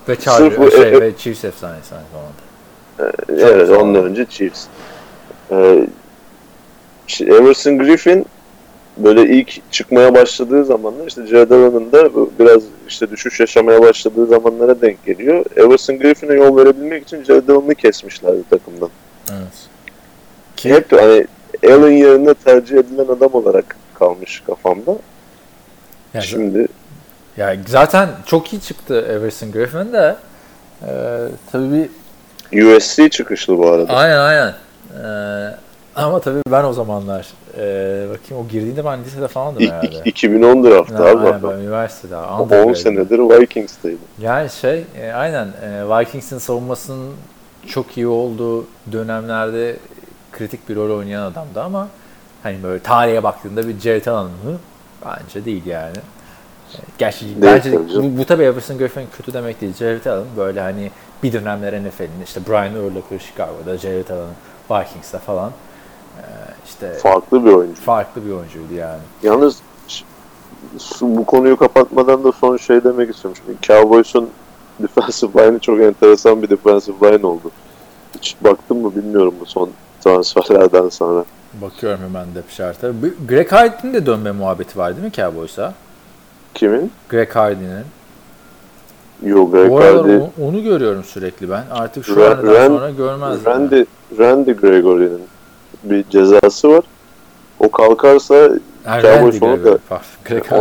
Ve Charlie, Sırf bu- şey, e- e- ve Chiefs efsanesi aynı zamanda. evet sağ ondan önce Chiefs. İşte Everson Griffin böyle ilk çıkmaya başladığı zamanlar işte Jared Allen'ın da biraz işte düşüş yaşamaya başladığı zamanlara denk geliyor. Everson Griffin'e yol verebilmek için Jared Allen'ı kesmişlerdi takımdan. Evet. Ki, Hep hani Allen yerine tercih edilen adam olarak kalmış kafamda. yani, Şimdi yani zaten çok iyi çıktı Everson Griffin de e, tabii bir USC çıkışlı bu arada. aynen aynen E, ama tabii ben o zamanlar e, bakayım o girdiğinde ben lisede falandım İ- herhalde. i- 2010 draftı Yani abi. aynen, ben üniversitede. 10 undergrad'dim. senedir Vikings'teydi. Yani şey e, aynen e, Vikings'in savunmasının çok iyi olduğu dönemlerde kritik bir rol oynayan adamdı ama hani böyle tarihe baktığında bir Jared Allen mı? Bence değil yani. E, Gerçi bence tabii canım. bu, bu tabii Everson Griffin kötü demek değil. Jared Allen böyle hani bir dönemler NFL'in işte Brian Urlacher Chicago'da, Jared Allen Vikings'te falan işte Farklı bir oyuncu. farklı bir oyuncuydu yani. Yalnız bu konuyu kapatmadan da son şey demek istiyorum. Şimdi Cowboys'un *laughs* defensive line'ı çok enteresan bir defensive line oldu. Hiç baktın mı bilmiyorum bu son transferlerden sonra. Bakıyorum hemen de şartı. Greg Hardy'nin de dönme muhabbeti var değil mi Cowboys'a? Kimin? Greg Hardy'nin. Yok Greg Bu Hardy. onu, onu görüyorum sürekli ben. Artık şu Ra- andan Ran- sonra görmezdim. Randy, Randy Gregory'nin bir cezası var. O kalkarsa Cowboys onu da-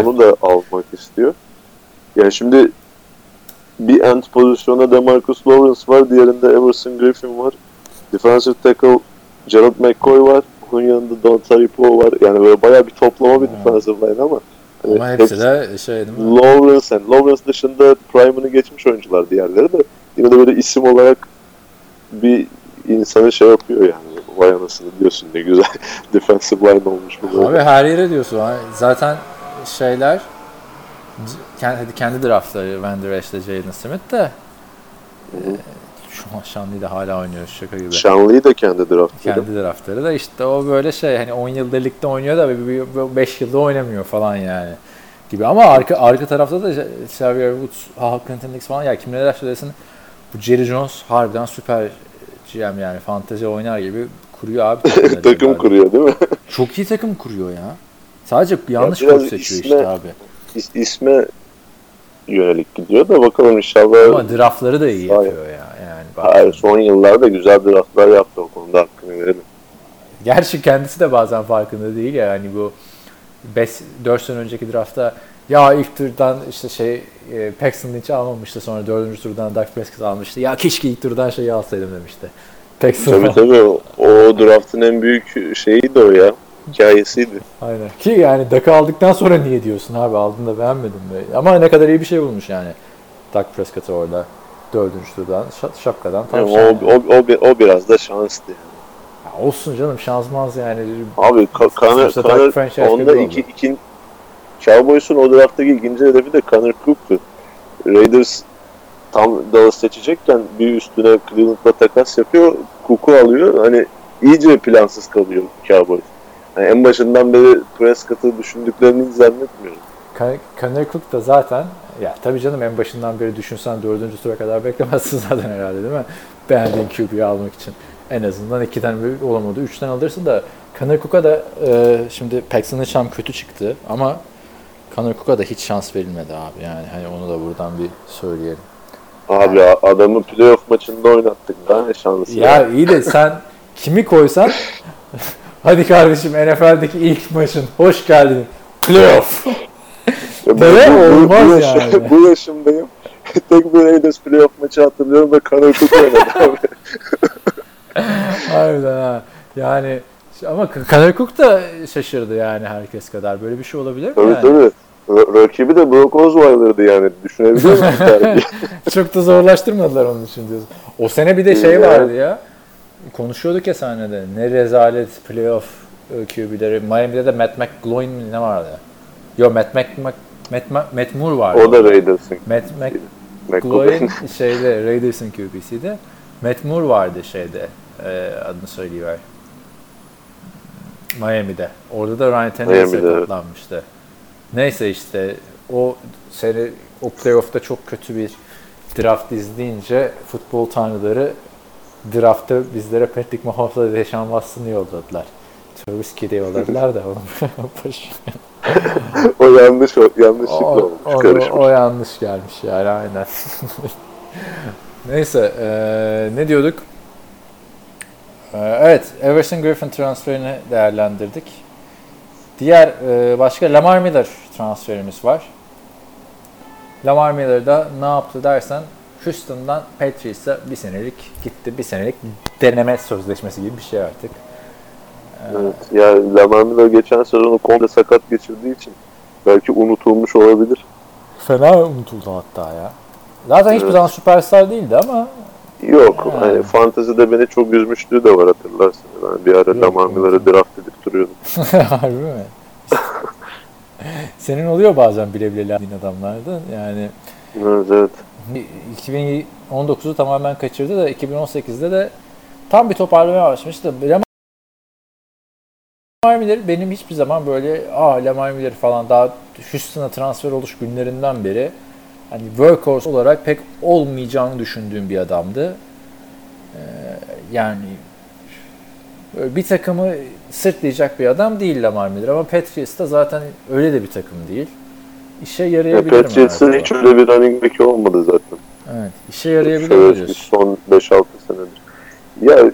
onu da almak istiyor. Yani şimdi bir end pozisyona Demarcus Lawrence var, diğerinde Everson Griffin var. Defensive tackle Gerald McCoy var. Onun yanında Don Taripo var. Yani böyle bayağı bir toplama bir Hmm. defensive line ama hani Ama hepsi de şey değil mi? Lawrence, yani Lawrence dışında prime'ını geçmiş oyuncular diğerleri de yine de böyle isim olarak bir insanı şey yapıyor yani. Vay anasını diyorsun ne güzel *laughs* defensive line olmuş bu. böyle. Abi her yere diyorsun. Zaten şeyler kendi, hadi kendi draftları Van Der Esch'le Jaden Smith de e, şu an Şanlı'yı da hala oynuyor şaka gibi. Şanlı'yı da kendi draftladı. Kendi draftları da işte o böyle şey hani 10 yılda ligde oynuyor da 5 yılda oynamıyor falan yani gibi ama arka arka tarafta da Xavier Woods, Hal Clinton Dix falan ya kim ne derse desin bu Jerry Jones harbiden süper GM yani fantezi oynar gibi kuruyor abi. *laughs* Takım Abi. kuruyor değil mi? Çok iyi takım kuruyor ya. Sadece yanlış biraz koç seçiyor isme- işte abi. İs- isme yönelik gidiyor da bakalım inşallah. Ama draftları da iyi Hayır. yapıyor ya. Yani Hayır, son yıllarda güzel draftlar yaptı o konuda hakkını verelim. Gerçi kendisi de bazen farkında değil ya hani bu 5 4 sene önceki draftta ya ilk turdan işte şey e, Paxton Lynch almamıştı sonra 4. turdan Dak Prescott almıştı. Ya keşke ilk turdan şeyi alsaydım demişti. Paxton Tabii tabii o, draftın en büyük şeyi de o ya. Hikayesiydi. Aynen. Ki yani Dak'ı aldıktan sonra niye diyorsun abi aldın da beğenmedin mi? Ama ne kadar iyi bir şey bulmuş yani. Dak Prescott'ı orada 4. turdan şa- şapkadan tam Yani o, o, o, o biraz da şanstı yani. Ya olsun canım şansmaz yani. Abi Ka- Dak franchise onda iki, iki, Cowboys'un o drafttaki ikinci hedefi de Connor Cook'tu. Raiders tam Dallas seçecekken bir üstüne Cleveland'la takas yapıyor. Cook'u alıyor. Hani iyice plansız kalıyor Cowboys. Yani en başından beri Prescott'ı düşündüklerini zannetmiyorum. Con- Connor Cook da zaten ya tabii canım en başından beri düşünsen dördüncü tura kadar beklemezsin *laughs* zaten herhalde değil mi? Beğendiğin QB'yi almak için. En azından iki tane olamadı. Üç tane alırsın da Connor Cook'a da e, şimdi Paxton Hicham kötü çıktı ama Connor Cook'a da hiç şans verilmedi abi. Yani hani onu da buradan bir söyleyelim. Abi ya, adamı playoff maçında oynattık. Daha ne şansı. Ya iyi de sen kimi koysan *laughs* hadi kardeşim NFL'deki ilk maçın hoş geldin. Playoff. *laughs* Böyle olmaz bu, yaş- yani. *laughs* bu yaşımdayım. Tek bir Raiders playoff maçı hatırlıyorum da Connor Cook oynadı abi. Harbiden ha. Yani ama Connor Cook da şaşırdı yani herkes kadar. Böyle bir şey olabilir mi Tabii yani? tabii. Ra- Rakibi de Brock Osweiler'dı yani. Düşünebiliyor musun? *laughs* Çok da zorlaştırmadılar onun için diyorsun. O sene bir de şey vardı ya. Konuşuyorduk ya sahnede. Ne rezalet playoff QB'leri. Miami'de de Matt McGloin mi ne vardı? Yo Matt, Mc, Matt, Matt, Matt Moore vardı. o da Raiders'ın. Matt. McGloin şeyde Raiders'ın QB'siydi. Matt Moore vardı şeyde. E, adını söyleyiver. Miami'de. Orada da Ryan Tannehill Miami'de, evet. sakatlanmıştı. Neyse işte o sene o playoff'ta çok kötü bir draft izleyince futbol tanrıları draftta bizlere Patrick Mahomes'la Deshaun Watson'ı yolladılar. Travis Kidd'i yolladılar da onu *laughs* boş- o yanlış o, yanlışlıkla o, olmuş. o, karışmış. o yanlış gelmiş yani aynen. *laughs* Neyse eee, ne diyorduk? Eee, evet Everson Griffin transferini değerlendirdik. Diğer eee, başka Lamar Miller transferimiz var. Lamar Miller da ne yaptı dersen Houston'dan Patriots'a bir senelik gitti. Bir senelik deneme sözleşmesi gibi bir şey artık. Evet. Ya Lamar Miller geçen sezonu komple sakat geçirdiği için belki unutulmuş olabilir. Fena unutuldu hatta ya. Zaten hiçbir Evet. zaman süperstar değildi ama Yok. Ha. Hani fantezide beni çok üzmüşlüğü de var hatırlarsın. Ben bir ara. Miller'ı draft edip duruyordum. *laughs* Harbi mi? *laughs* Senin oluyor bazen bile bile landiğin adamlardan. Yani Evet evet. 2019'u tamamen kaçırdı da 2018'de de tam bir toparlamaya başlamıştı. Lamar Miller benim hiçbir zaman böyle ah Lamar Miller falan daha Houston'a transfer oluş günlerinden beri hani workhorse olarak pek olmayacağını düşündüğüm bir adamdı. Ee, yani bir takımı sırtlayacak bir adam değil Lamar Miller ama Patriots da zaten öyle de bir takım değil. İşe Ya yarayabilir mi? Patriots'ın hiç öyle bir running back'i olmadı zaten. Evet, işe yarayabilir mi Şöyle diyorsun? son 5-6 senedir. Ya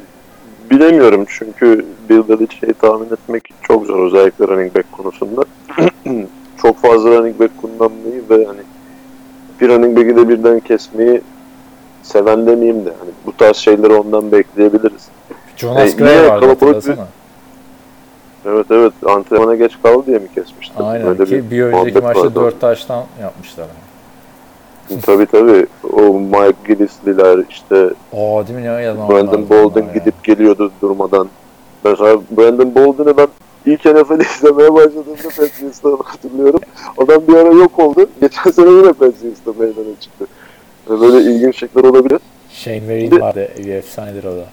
bilemiyorum çünkü Bill Belichick'i tahmin etmek çok zor özellikle running back konusunda. *clears throat* çok fazla running back kullanmayı ve hani bir running back'i de birden kesmeyi seven demeyeyim de hani bu tarz şeyleri ondan bekleyebiliriz. Jonas E, Gray vardı bir-. Evet evet antrenmana geç kaldı diye mi kesmiştim? Aynen Öyle ki bir önceki muhabbet maçta vardı. 4 taştan yapmışlar. Tabii tabii. O Mike Gillis'liler işte Aa değil mi yalan Brandon Bolden gidip geliyordu durmadan. Mesela Brandon Bolden'ı ben ilk NFL izlemeye başladığımda Patriots'tan hatırlıyorum. Adam bir ara yok oldu. Geçen sene yine Patriots'ta meydana çıktı. Yani böyle ilginç şeyler olabilir. Shane Vereen vardı bir efsanedir o da.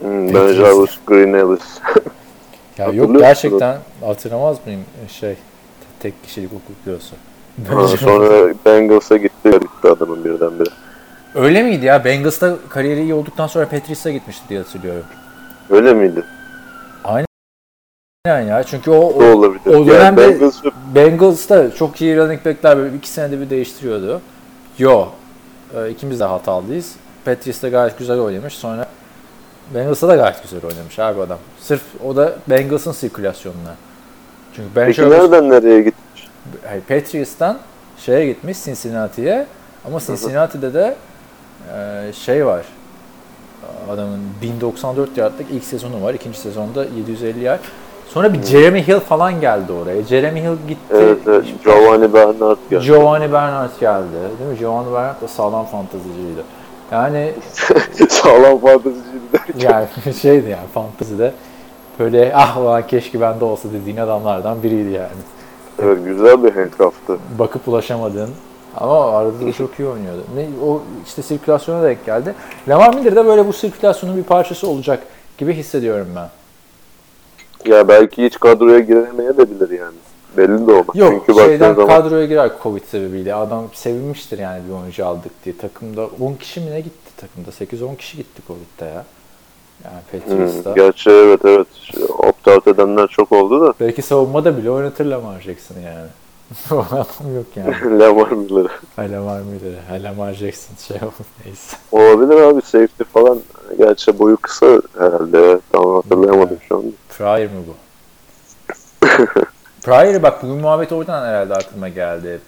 Hmm, ben. Jarvis Green Ellis. Ya yok gerçekten hatırlamaz mıyım şey tek kişilik hukuk. Ha, sonra Bengals'a gitti. Gitti adamın birdenbire. Öyle miydi ya? Bengals'ta kariyeri iyi olduktan sonra Patriots'a gitmişti diye hatırlıyorum. Öyle miydi? Yani ya çünkü o, O olabilir. o Yani dönemde- Bengals ve Bengals'ta çok iyi running back'ler böyle iki senede bir değiştiriyordu. Yo. e, ikimiz de hatalıyız. Patriots'ta gayet güzel oynamış. Sonra Bengals'ta da gayet güzel oynamış abi adam. Sırf o da Bengals'ın sirkülasyonuna. Çünkü Ben Peki Sherman- nereden nereye gitti? Hayır, Patriots'tan şeye gitmiş Cincinnati'ye. Ama Cincinnati'de de e, şey var. Adamın 1094 yardlık ilk sezonu var. İkinci sezonda 750 yard. Sonra bir Jeremy Hill falan geldi oraya. Jeremy Hill gitti. Evet, evet. Giovanni Bernard geldi. Giovanni Bernard geldi. Değil mi? Giovanni Bernard da sağlam fantaziciydi. Yani *laughs* Sağlam fanteziciydi derken. yani *laughs* şeydi yani fantazide böyle ah ulan keşke bende olsa dediğin adamlardan biriydi yani. Evet, güzel bir handcuff'tı. bakıp ulaşamadığın ama arada da çok iyi oynuyordu. Ne, o işte sirkülasyona denk geldi. Lamar Miller de böyle bu sirkülasyonun bir parçası olacak gibi hissediyorum ben. Ya belki hiç kadroya giremeyebilir yani. Belli de olmaz. Yok Çünkü şeyden zaman kadroya girer Covid sebebiyle. Adam sevinmiştir yani bir oyuncu aldık diye. Takımda 10 kişi mi ne gitti takımda? 8-10 kişi gitti Covid'de ya. Yani Hmm, Patriots'ta. gerçi evet evet. Opt-out edenler çok oldu da. Belki savunmada bile oynatır Lamar Jackson'ı yani. *laughs* adam yok yani. *laughs* Lamar Miller'ı. Lamar? Hay Lamar Jackson şey oldu neyse. Olabilir abi safety falan. Gerçi boyu kısa herhalde. Tam hatırlayamadım şu anda. Pryor mu bu? *laughs* Pryor'ı bak bugün muhabbet oradan herhalde aklıma geldi.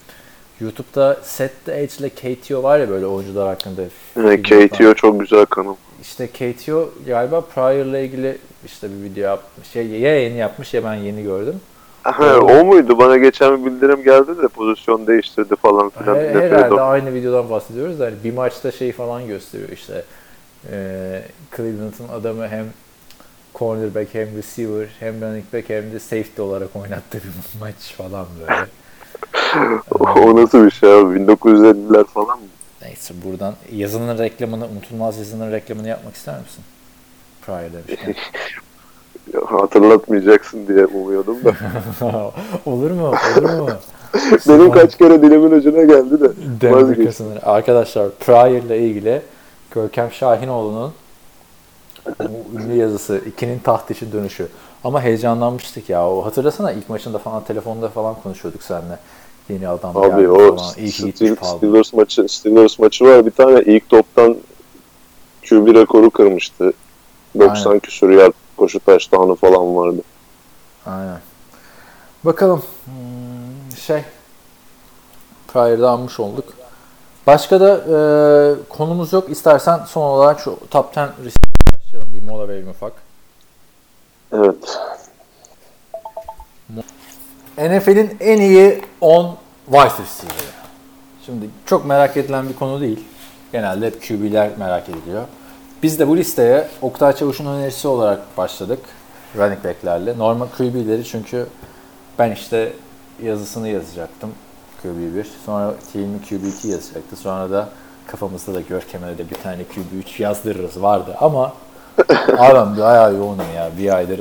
YouTube'da Set the Edge ile KTO var ya böyle oyuncular hakkında. Yani yapan. KTO çok güzel kanal. İşte KTO galiba Pryor'la ilgili işte bir video yapmış. Ya, ya yeni yapmış ya ben yeni gördüm. Ha, o muydu? Bana geçen bir bildirim geldi de pozisyon değiştirdi falan filan. Her, herhalde aynı videodan bahsediyoruz da hani bir maçta şey falan gösteriyor işte. Ee, Cleveland'ın adamı hem cornerback hem receiver hem running back hem de safety olarak oynattığı bir *laughs* maç falan böyle. *laughs* o nasıl bir şey abi? 1950'ler falan mı? Neyse buradan yazının reklamını, unutulmaz yazının reklamını yapmak ister misin? Pryor demişken. *laughs* Ya, Hatırlatmayacaksın diye umuyordum da. olur mu? Olur mu? Benim kaç kere dilimin ucuna geldi de. Arkadaşlar Pryor ile ilgili Görkem Şahinoğlu'nun bu ünlü yazısı ikinin taht için dönüşü. Ama heyecanlanmıştık ya. O hatırlasana ilk maçında falan telefonda falan konuşuyorduk seninle. Yeni adam Abi o falan. İyi. Steelers maçı Steelers maçı var. Bir tane ilk toptan QB rekoru kırmıştı. 90 Aynen. küsur yard koşu touchdown'u falan vardı. Aynen. Bakalım. Hmm, şey. Pryor'da almış olduk. Başka da e, konumuz yok. İstersen son olarak şu top 10 receiver'e başlayalım. Bir mola verelim ufak. Evet. NFL'in en iyi 10 wide receiver'ı. Şimdi çok merak edilen bir konu değil. Genelde hep QB'ler merak ediliyor. Biz de bu listeye Oktay Çavuş'un önerisi olarak başladık. Running back'lerle. Normal QB'leri çünkü ben işte yazısını yazacaktım. QB1. Sonra team'i QB2 yazacaktı. Sonra da kafamızda da Görkem'e de bir tane QB3 yazdırırız vardı. Ama *coughs* abi ben bayağı yoğunum ya. Bir aydır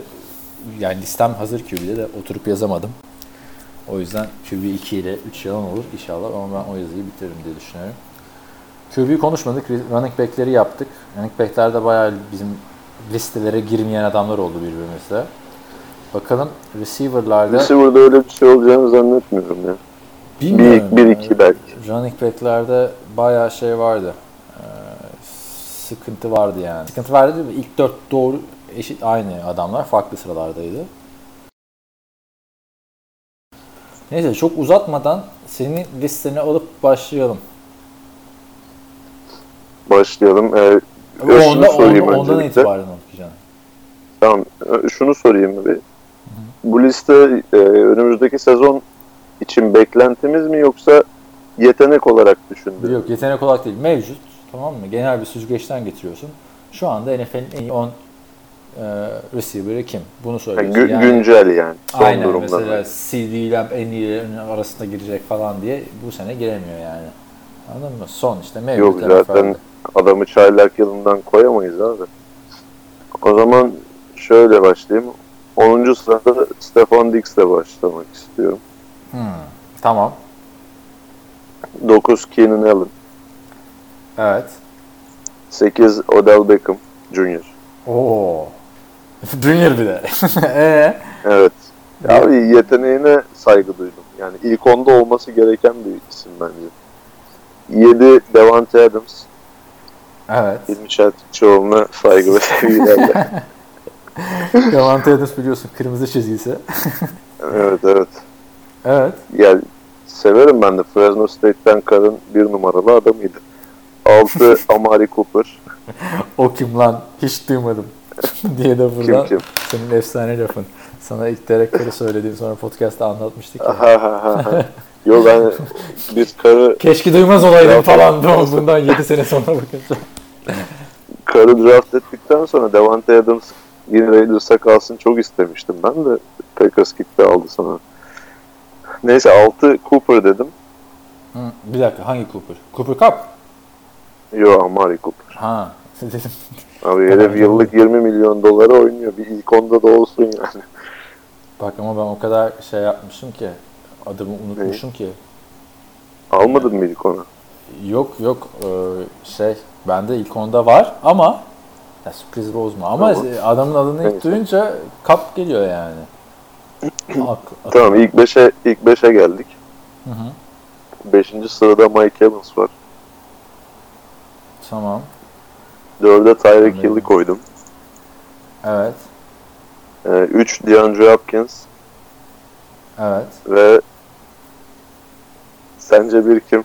yani listem hazır QB'de de oturup yazamadım. O yüzden QB2 ile 3 yalan olur inşallah ama ben o yazıyı bitiririm diye düşünüyorum. QB konuşmadık, running back'leri yaptık. Running back'lerde bayağı bizim listelere girmeyen adamlar oldu birbirimizle. Bakalım receiver'larda Receiver'da öyle bir şey olacağını zannetmiyorum ya. Bilmiyorum. Bir, bir iki belki. Running back'lerde bayağı şey vardı. Ee, sıkıntı vardı yani. Sıkıntı vardı değil mi? İlk dört doğru eşit aynı adamlar farklı sıralardaydı. Neyse çok uzatmadan senin listeni alıp başlayalım. Başlayalım. Ee, şunu onda, sorayım onda, ondan öncelikle. itibaren okuyacağım. Tamam. Ö- Şunu sorayım bir. Bu liste e, önümüzdeki sezon için beklentimiz mi yoksa yetenek olarak düşündüğünüz? Yok yetenek olarak değil mevcut tamam mı? Genel bir süzgeçten getiriyorsun. Şu anda NFL'in en iyi 10 e, receiver'ı kim? Bunu Yani söylüyorsun. gü- Yani- güncel yani. Son Aynen durumda. mesela CD ile en iyilerin arasında girecek falan diye bu sene giremiyor yani. Anladın mı? Son işte mevcut Yok zaten adamı çaylak yılından koyamayız abi. O zaman şöyle başlayayım. 10. sırada Stefan Diggs'le başlamak istiyorum. Hmm, Tamam. 9 Keenan Allen. Evet. 8 Odell Beckham Jr. Oo. *laughs* Junior bir de. Eee? *laughs* Evet. Abi yeteneğine saygı duydum. Yani ilk onda olması gereken bir isim bence. 7 Devante Adams. evet. Hilmi Çeltikçioğlu'na saygı ve sevgilerle. *laughs* Davante Adams biliyorsun kırmızı çizgisi. evet evet. Evet. Yani severim ben de. Fresno State'ten karın bir numaralı adamıydı. 6 *laughs* Amari Cooper. O kim lan? Hiç duymadım. *laughs* diye de buradan Kim kim? senin efsane lafın. Sana ilk direktörü söylediğim sonra podcast'ta anlatmıştık ya. Yok hani *laughs* biz karı Keşke duymaz olaydım falan. Bundan 7 sene sonra bakacağım. karı draft ettikten sonra Devante Adams yine Raiders'a kalsın çok istemiştim. Ben de Packers gitti aldı sana. Neyse 6 Cooper dedim. Hı, bir dakika hangi Cooper? Cooper Cup? Yo Amari Cooper. Ha. *laughs* Dedim. Abi herif yıllık 20 milyon dolara oynuyor. Bir ilk onda da olsun yani. Bak ama ben o kadar şey yapmışım ki adımı unutmuşum ki. Almadın mı ilk onu? Yok yok ee, şey bende ilk onda var ama Ya sürpriz bozma ama Tamam. adamın adını ilk Neyse. duyunca kap geliyor yani. Tamam ilk 5'e ilk 5'e geldik. Hı 5. sırada Mike Evans var. Tamam. 4'e Tyreek Hill'i koydum. Evet. 3 ee, DeAndre Hopkins. Evet. Ve sence bir kim?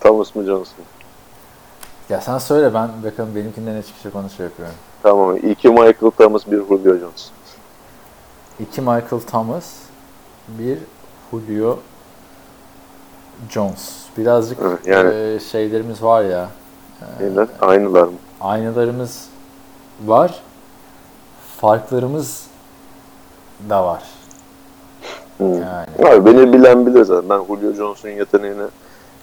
Thomas mı Johnson? Ya sen söyle ben bakalım benimkinden ne çıkacak onu şey yapıyorum. Tamam. 2 Michael Thomas, bir Julio Johnson. 2 Michael Thomas, bir Julio Jones. Birazcık yani, e, şeylerimiz var ya. E, aynılar mı? Aynılarımız var. Farklarımız da var. Hmm. Yani. Abi beni bilen bilir zaten. Ben Julio Jones'un yeteneğine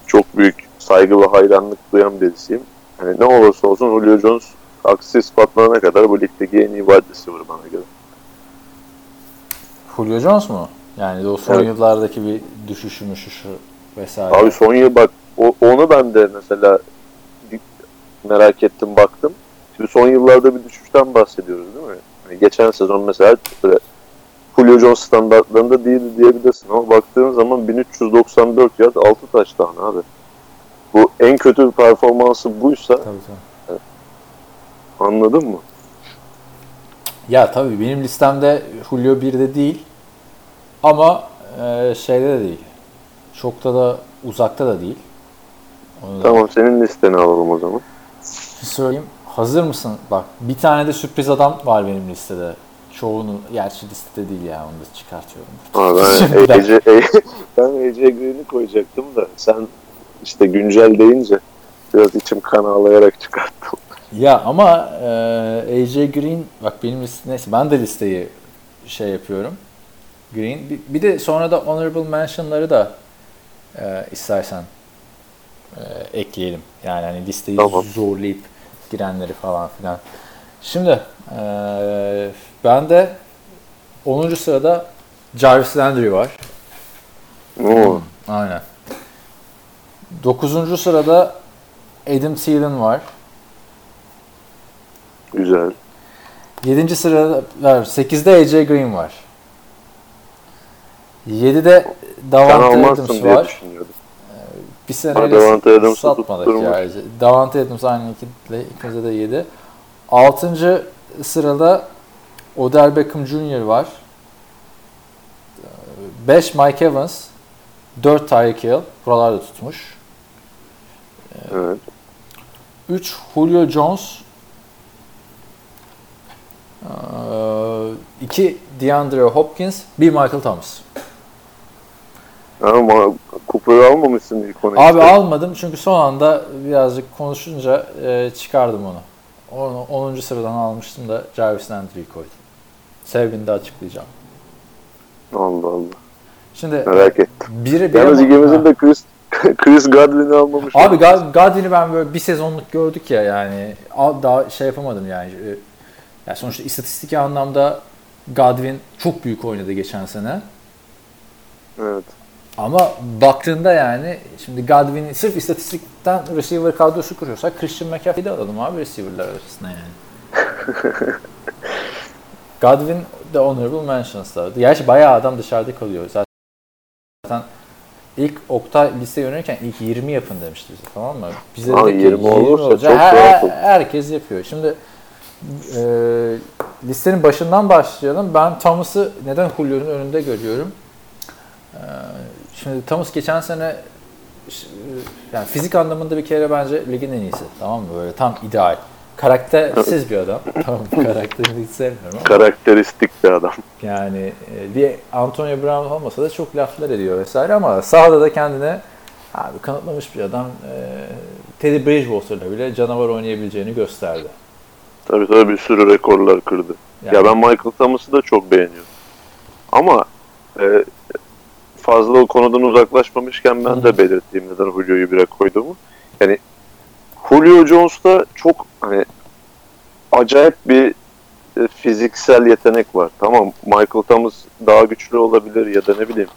çok büyük saygı ve hayranlık duyan birisiyim. Yani ne olursa olsun Julio Jones aksi ispatlanana kadar bu ligdeki en iyi wide receiver bana göre. Julio Jones mu? Yani o son Evet. yıllardaki bir düşüşü müşüşü vesaire. Abi son yıl bak o- onu ben de mesela merak ettim baktım. Şimdi son yıllarda bir düşüşten bahsediyoruz değil mi? Hani geçen sezon mesela böyle Julio Jones standartlarında değildi diyebilirsin ama baktığın zaman 1394 yard 6 taştan abi. Bu en kötü performansı buysa Tabii tabii. anladın mı? Ya tabii benim listemde Julio 1'de değil ama e, şeyde de değil. Çok da da uzakta da değil. Onu da Tamam senin listeni alalım o zaman. söyleyeyim. Hazır mısın? Bak bir tane de sürpriz adam var benim listede. Çoğunu, gerçi listede değil ya onu da çıkartıyorum. Abi ben. *laughs* AJ, ben AJ Green'i koyacaktım da sen işte güncel deyince biraz içim kan ağlayarak çıkarttım. Ya ama e, AJ Green bak benim liste neyse ben de listeyi şey yapıyorum. Green bir, bir de sonra da honorable mention'ları da e, istersen e, ekleyelim. Yani hani listeyi Tamam. zorlayıp girenleri falan filan. Şimdi e, ben de 10. sırada Jarvis Landry var. Oo, Aynen. 9. sırada Adam Thielen var. güzel. 7. sırada var. 8'de AJ Green var. 7'de Sen Davante Adams var. düşünüyordum. Bir sene satmadık tutturmuş. ya. Davante Adams aynı ikiyle ikimizde de 7. 6. sırada Odell Beckham Jr. var. 5 Mike Evans. 4 Tyreek Hill. Buralarda tutmuş. Evet. 3 Julio Jones. 2 DeAndre Hopkins. 1 Michael Thomas. Ama Cooper'ı almamışsın ilk onu. Abi işte. almadım çünkü son anda birazcık konuşunca e, çıkardım onu. Onu 10. sıradan almıştım da Jarvis Landry'i koydum. Sebebini de açıklayacağım. Allah Allah. Şimdi Merak ettim. biri bir Yalnız ikimizin de Chris, *laughs* Chris Godwin'i almamış. Abi Godwin'i ben böyle bir sezonluk gördük ya yani daha şey yapamadım yani. E, Ya sonuçta istatistik anlamda Godwin çok büyük oynadı geçen sene. Evet. Ama baktığında yani şimdi Godwin'i sırf istatistikten receiver kadrosu kuruyorsak Christian McCaffrey'i de alalım abi receiver'lar arasında yani. *laughs* Godwin de honorable mentions'ta. Gerçi bayağı adam dışarıda kalıyor. Zaten ilk Oktay liste yönelirken ilk 20 yapın demişti bize tamam mı? Bize dedik ki 20 olursa olacak. çok Her- herkes yapıyor. Şimdi e, listenin başından başlayalım. Ben Thomas'ı neden Julio'nun önünde görüyorum? E, şimdi Thomas geçen sene e, yani fizik anlamında bir kere bence ligin en iyisi. Tamam mı? Böyle tam ideal. Karaktersiz bir adam. *laughs* tamam karakterini hiç sevmiyorum ama. Karakteristik bir adam. Yani e, bir Antonio Brown olmasa da çok laflar ediyor vesaire ama sahada da kendine abi kanıtlamış bir adam. E, Teddy Bridgewater'la bile canavar oynayabileceğini gösterdi. Tabii tabii bir sürü rekorlar kırdı. Yani- Ya ben Michael Thomas'ı da çok beğeniyorum. Ama e, fazla o konudan uzaklaşmamışken ben de belirteyim neden Julio'yu bire koyduğumu. Yani Julio Jones'ta çok hani acayip bir e, fiziksel yetenek var. Tamam Michael Thomas daha güçlü olabilir ya da ne bileyim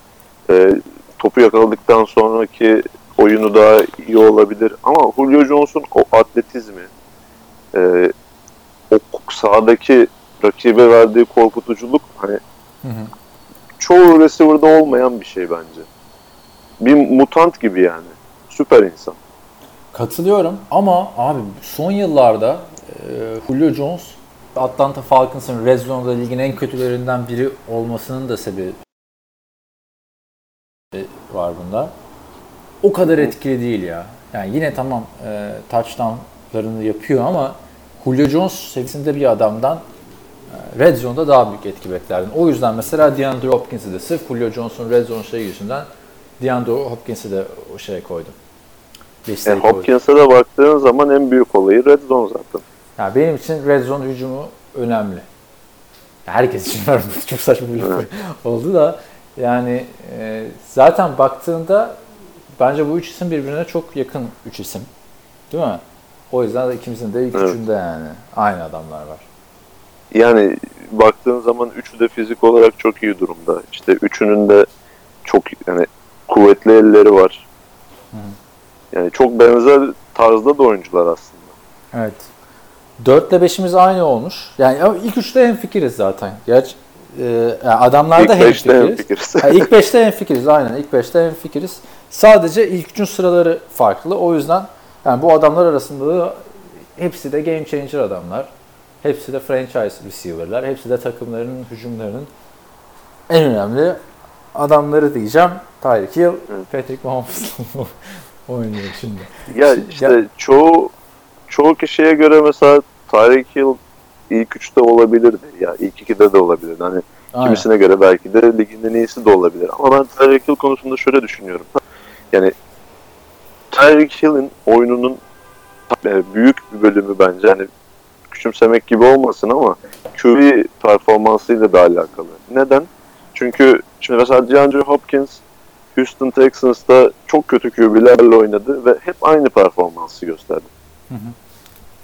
e, topu yakaladıktan sonraki oyunu daha iyi olabilir. Ama Julio Jones'un o atletizmi, e, o sahadaki rakibe verdiği korkutuculuk hani çoğu receiver'da olmayan bir şey bence. Bir mutant gibi yani. Süper insan. Katılıyorum ama abi son yıllarda e, Julio Jones Atlanta Falcons'ın Red Zone'da ligin en kötülerinden biri olmasının da sebebi var bunda. O kadar etkili değil ya. Yani yine tamam e, touchdownlarını yapıyor ama Julio Jones seviyesinde bir adamdan Red Zone'da daha büyük etki beklerdim. O yüzden mesela DeAndre Hopkins'i de sırf Julio Jones'un Red Zone şeyi yüzünden DeAndre Hopkins'i de o şeye koydum. Listeye Yani. Hopkins'e de baktığın zaman en büyük olayı Red Zone zaten. Yani benim için Red Zone hücumu önemli. Herkes için var. *laughs* Çok saçma bir laf *laughs* oldu da yani e, zaten baktığında bence bu üç isim birbirine çok yakın üç isim. Değil mi? O yüzden de ikimizin de ilk Evet. üçünde yani aynı adamlar var. Yani baktığın zaman üçü de fizik olarak çok iyi durumda. İşte üçünün de çok yani kuvvetli elleri var. Yani çok benzer tarzda da oyuncular aslında. Evet. 4 ile 5'imiz aynı olmuş. Yani ilk üçte hemfikiriz zaten. Gerçi e, yani adamlarda İlk beşte hemfikiriz. hemfikiriz. Ha, ilk 5'te hemfikiriz aynen. İlk 5'te hemfikiriz. Sadece ilk üçün sıraları farklı. O yüzden yani bu adamlar arasında da hepsi de game changer adamlar. Hepsi de franchise receiver'lar. Hepsi de takımların hücumlarının en önemli adamları diyeceğim. Tyreek Hill, Patrick Mahomes *laughs* oynuyor şimdi. Ya işte çoğu çoğu kişiye göre mesela Tyreek Hill ilk üçte olabilirdi. Ya ilk ikide de olabilir. Hani Aynen. kimisine göre belki de ligin en iyisi de olabilir. Ama ben Tyreek Hill konusunda şöyle düşünüyorum. Yani Tyreek Hill'in oyununun e, büyük bir bölümü bence hani küçümsemek gibi olmasın ama QB performansıyla da alakalı. Neden? Çünkü şimdi mesela DeAndre Hopkins Houston Texans'ta çok kötü QB'lerle oynadı ve hep aynı performansı gösterdi.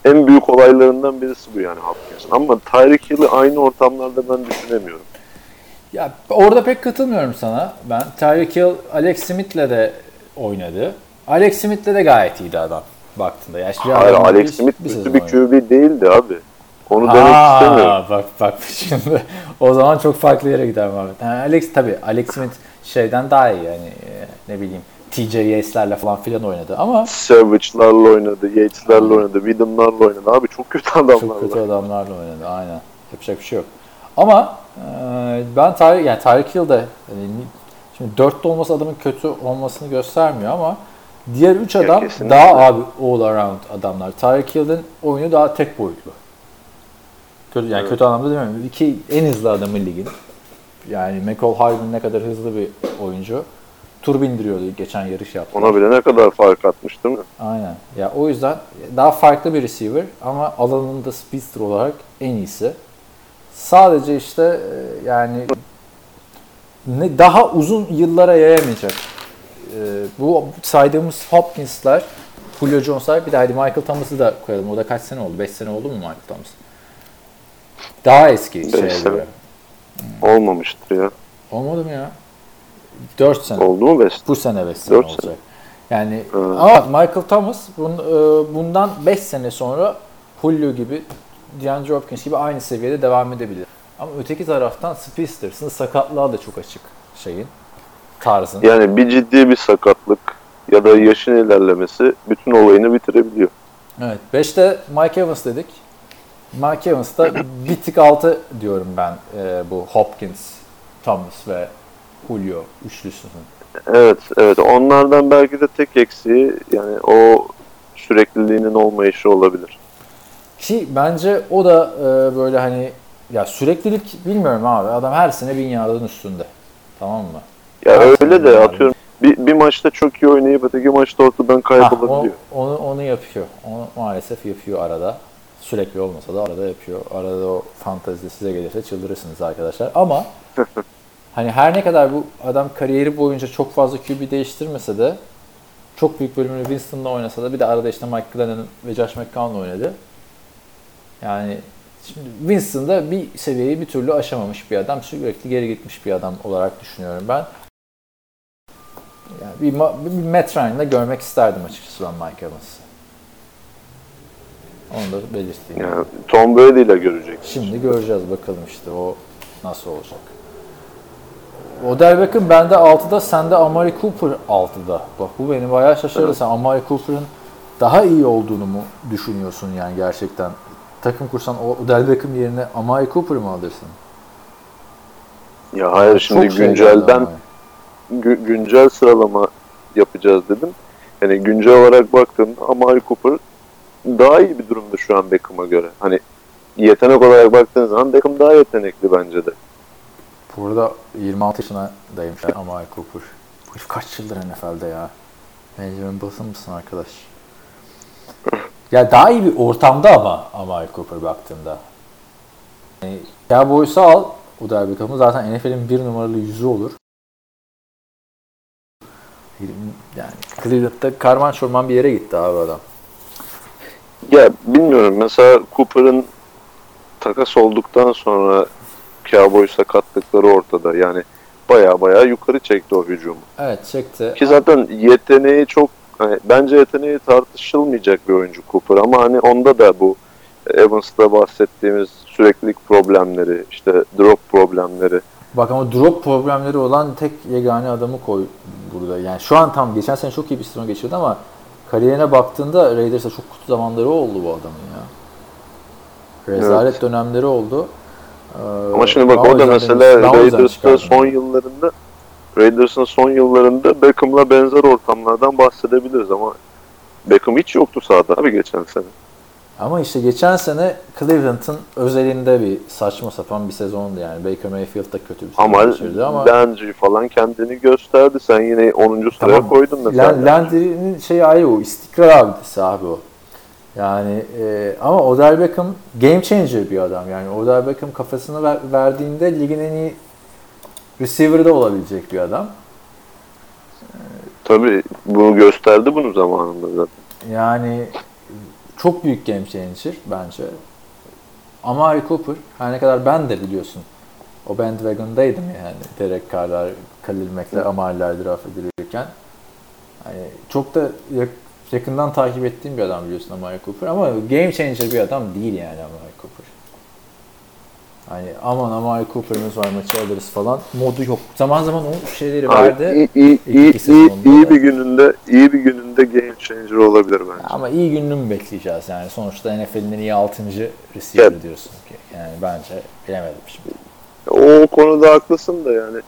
En büyük olaylarından birisi bu yani Hopkins'in. Ama Tyreek Hill'i aynı ortamlarda ben düşünemiyorum. Ya orada pek katılmıyorum sana. Ben Tyreek Hill Alex Smith'le de oynadı. Alex Smith'le de gayet iyiydi adam baktığında. Ya şimdi Hayır Alex Smith bir kötü bir. QB değildi abi. Onu demek Aa, istemiyorum. Bak bak *laughs* şimdi o zaman çok farklı yere gider Muhammed. Yani Alex tabii Alex Smith şeyden daha iyi yani e, ne bileyim TJ Yates'lerle falan filan oynadı ama Savage'larla oynadı, Yates'lerle oynadı, Widom'larla oynadı. Abi çok kötü adamlar çok kötü adamlarla oynadı aynen. Yapacak bir şey yok. Ama e, ben Tyreek yani Tyreek Hill de yani, şimdi 4'te olması adamın kötü olmasını göstermiyor ama diğer 3 adam kesinlikle. daha abi all around adamlar. Tyreek Hill'in oyunu daha tek boyutlu. Kötü, yani kötü anlamda demiyorum. İki en hızlı adamı ligin. Yani McCall Hardman ne kadar hızlı bir oyuncu. Tur bindiriyordu geçen yarış yaptı. Ona bile ne kadar fark atmış değil mi? Aynen. Ya o yüzden daha farklı bir receiver ama alanında speedster olarak en iyisi. Sadece işte e, yani ne daha uzun yıllara yayamayacak. E, bu saydığımız Hopkins'ler, Julio Jones'lar bir de hadi Michael Thomas'ı da koyalım. O da kaç sene oldu? 5 sene oldu mu Michael Thomas? Daha eski Beş şeye sene. göre. Olmamıştır ya. Olmadı mı ya? 4 sene. Oldu mu Best? Bu sene 5 sene Dört olacak. sene. Yani Evet. ama Michael Thomas bun, e, bundan 5 sene sonra Julio gibi DeAndre Hopkins gibi aynı seviyede devam edebilir. Ama öteki taraftan Speedster'sın sakatlığa da çok açık şeyin tarzın. Yani bir ciddi bir sakatlık ya da yaşın ilerlemesi bütün olayını bitirebiliyor. Evet. 5'te Mike Evans dedik. Mike Evans'ta bir tık altı diyorum ben e, bu Hopkins, Thomas ve Julio üçlüsünün. Evet, evet. Onlardan belki de tek eksiği yani o sürekliliğinin olmayışı olabilir. Ki bence o da e, böyle hani ya süreklilik bilmiyorum abi. Adam her sene bin yardın üstünde. Tamam mı? Ya Evet, öyle de yani. atıyorum bir, bir maçta çok iyi oynayıp öteki maçta ortadan Ha, o, kaybolabiliyor. onu, onu yapıyor. Onu maalesef yapıyor arada. Sürekli olmasa da arada yapıyor. Arada o fantezi size gelirse çıldırırsınız arkadaşlar. Ama *laughs* hani her ne kadar bu adam kariyeri boyunca çok fazla QB değiştirmese de çok büyük bölümünü Winston'la oynasa da bir de arada işte Mike Glennon ve Josh McCown'la oynadı. Yani şimdi Winston'da bir seviyeyi bir türlü aşamamış bir adam. Sürekli geri gitmiş bir adam olarak düşünüyorum ben. Yani bir, bir Matt Ryan'la görmek isterdim açıkçası ben Mike Evans'ı. Onu da belirteyim. Yani Tom Brady ile görecek. Şimdi göreceğiz bakalım işte o nasıl olacak. Odell Beckham bende 6'da, sende Amari Cooper 6'da. Bak bu beni bayağı şaşırdı. Sen Amari Cooper'ın daha iyi olduğunu mu düşünüyorsun yani gerçekten? Takım kursan o Odell Beckham yerine Amari Cooper mı alırsın? Ya hayır şimdi Çok şey güncelden ama. Gü- güncel sıralama yapacağız dedim. Yani güncel olarak baktığımda Amari Cooper daha iyi bir durumda şu an Beckham'a göre. Hani yetenek olarak baktığın zaman Beckham daha yetenekli bence de. Burada 26 yaşındaymış Amari Cooper. Bu herif kaç yıldır NFL'de ya? Benjamin Button mısın arkadaş? Ya daha iyi bir ortamda ama Amari Cooper baktığında. Yani Cowboys'u al, Odell Beckham'ı zaten NFL'in bir numaralı yüzü olur. Yani Cleveland'da karman çorman bir yere gitti abi adam. Ya bilmiyorum mesela Cooper'ın takas olduktan sonra Cowboys'a kattıkları ortada. Yani baya baya yukarı çekti o hücumu. Evet çekti. Ki zaten yeteneği çok hani bence yeteneği tartışılmayacak bir oyuncu Cooper ama hani onda da bu Evans'ta bahsettiğimiz süreklilik problemleri, işte drop problemleri. Bak ama drop problemleri olan tek yegane adamı koy burada. Yani şu an tam geçen sene çok iyi bir sezon geçirdi ama kariyerine baktığında Raiders'a çok kötü zamanları oldu bu adamın ya. Rezalet dönemleri oldu. Ee, Ama şimdi bak o da mesela Raiders'ta son yıllarında Raiders'ın son yıllarında Beckham'la benzer ortamlardan bahsedebiliriz ama Beckham hiç yoktu sahada abi geçen sene. Ama işte geçen sene Cleveland'ın özelinde bir saçma sapan bir sezondu yani. Baker Mayfield da kötü bir sezon Ama, geçirdi ama Landry falan kendini gösterdi. Sen yine 10. sıraya Tamam. koydun mesela. Lan- Landry'nin şeyi ayrı o. istikrar abidesi abi o. Yani e, ama Odell Beckham game changer bir adam. Yani Odell Beckham kafasını ver- verdiğinde ligin en iyi receiver'ı da olabilecek bir adam. Tabii bu gösterdi bunu zamanında zaten. Yani çok büyük game changer bence. Amari Cooper her ne kadar ben de biliyorsun o bandwagon'daydım yani Derek Carr'lar, Khalil Mack'ler, Amari'ler draft edilirken. Hani çok da yak- yakından takip ettiğim bir adam biliyorsun Amari Cooper ama game changer bir adam değil yani Amari Cooper. Hani aman Amari Cooper'ımız var maçı alırız falan modu yok. Zaman zaman o şeyleri verdi. Abi, iyi, iyi, iyi, iyi, bir gününde iyi bir gününde game changer olabilir bence. Ama iyi gününü mü bekleyeceğiz yani? Sonuçta NFL'in en iyi 6. receiver Evet. diyorsun ki. Yani bence bilemedim şimdi. O konuda haklısın da yani.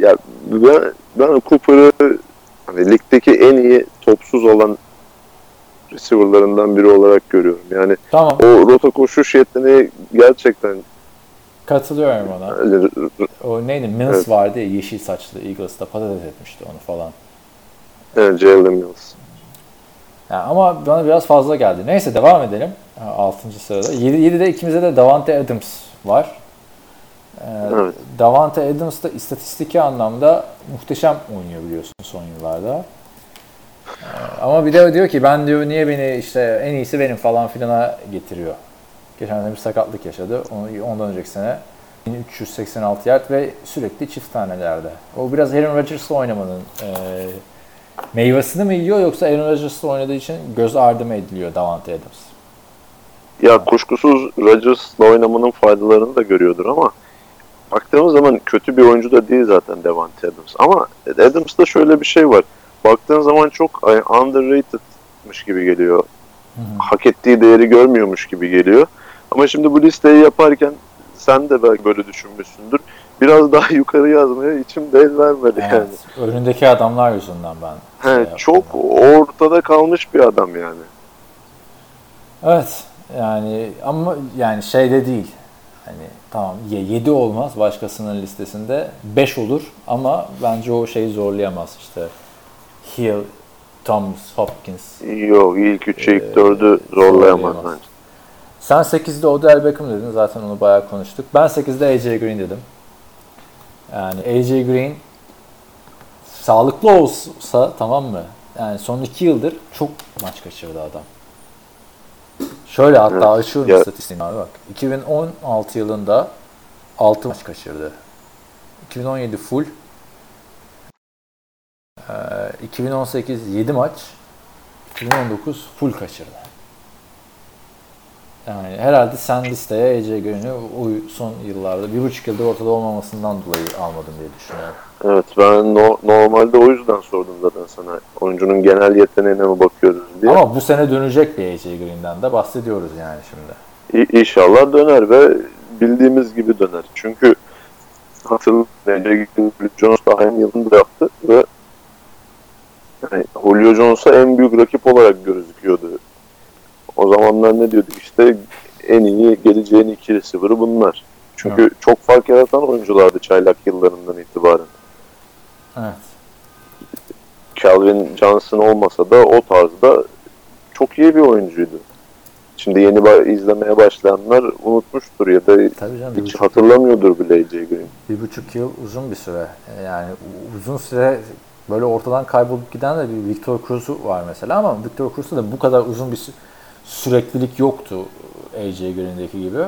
Ya ben, ben Cooper'ı hani ligdeki en iyi topsuz olan receiver'larından biri olarak görüyorum. Yani Tamam. o rota koşuş yeteneği gerçekten Katılıyorum ona. O neydi? Mills Evet. vardı ya yeşil saçlı Eagles'ta patates etmişti onu falan. yani Jalen Mills. Yani ama bana biraz fazla geldi. Neyse devam edelim. 6. sırada. 7, 7'de ikimizde de Davante Adams var. Ee, Evet. Davante Adams da istatistiki anlamda muhteşem oynuyor biliyorsun son yıllarda. Ee, ama bir de diyor ki ben diyor niye beni işte en iyisi benim falan filana getiriyor. Geçen sene bir sakatlık yaşadı. Ondan önceki sene 1386 yard ve sürekli çift tanelerde. O biraz Aaron Rodgers'la oynamanın e, meyvesini mi yiyor yoksa Aaron Rodgers'la oynadığı için göz ardı mı ediliyor Davante Adams? Ya kuşkusuz Rodgers'la oynamanın faydalarını da görüyordur ama baktığımız zaman kötü bir oyuncu da değil zaten Devante Adams. Ama Adams'ta şöyle bir şey var. Baktığın zaman çok ay, underrated'mış gibi geliyor. Hak ettiği değeri görmüyormuş gibi geliyor. Ama şimdi bu listeyi yaparken sen de belki böyle düşünmüşsündür. Biraz daha *laughs* yukarı yazmaya içim el vermedi yani. Evet. Önündeki adamlar yüzünden ben şey He, yaptım. çok ortada kalmış bir adam yani. Evet. Yani ama yani şey de değil. Hani tamam 7 olmaz başkasının listesinde 5 olur ama bence o şeyi zorlayamaz işte. Hill, Thomas, Hopkins. Yok ilk 3'e ilk Ee, 4'ü zorlayamaz zorlayamaz. bence. Sen 8'de Odell Beckham dedin. Zaten onu bayağı konuştuk. Ben 8'de AJ Green dedim. Yani AJ Green sağlıklı olsa tamam mı? Yani son 2 yıldır çok maç kaçırdı adam. Şöyle hatta Evet. açıyorum Ya- istatistiğini abi bak. 2016 yılında 6 maç kaçırdı. 2017 full. Ee, 2018 7 maç. 2019 full kaçırdı. Yani herhalde sen listeye Green'i o son yıllarda, bir buçuk yıldır ortada olmamasından dolayı almadın diye düşünüyorum. Evet ben no- normalde o yüzden sordum zaten sana. Oyuncunun genel yeteneğine mi bakıyoruz diye. Ama bu sene dönecek bir AJ Green'den de bahsediyoruz yani şimdi. İ- İnşallah döner ve bildiğimiz gibi döner. Çünkü hatırlayın Julio Jones daha aynı yılında yaptı ve yani Julio Jones'a en büyük rakip olarak gözüküyordu. O zamanlar ne diyorduk işte en iyi geleceğin iki receiver'ı bunlar. Çünkü çok fark yaratan oyunculardı çaylak yıllarından itibaren. Evet. Calvin Johnson olmasa da o tarzda çok iyi bir oyuncuydu. Şimdi yeni ba- izlemeye başlayanlar unutmuştur ya da Tabii canım. Hiç hatırlamıyordur bile AJ Green. bir buçuk yıl uzun bir süre. Yani uzun süre böyle ortadan kaybolup giden de bir Victor Cruz'u var mesela ama Victor Cruz'da da bu kadar uzun bir sü- süreklilik yoktu AJ Green'deki gibi.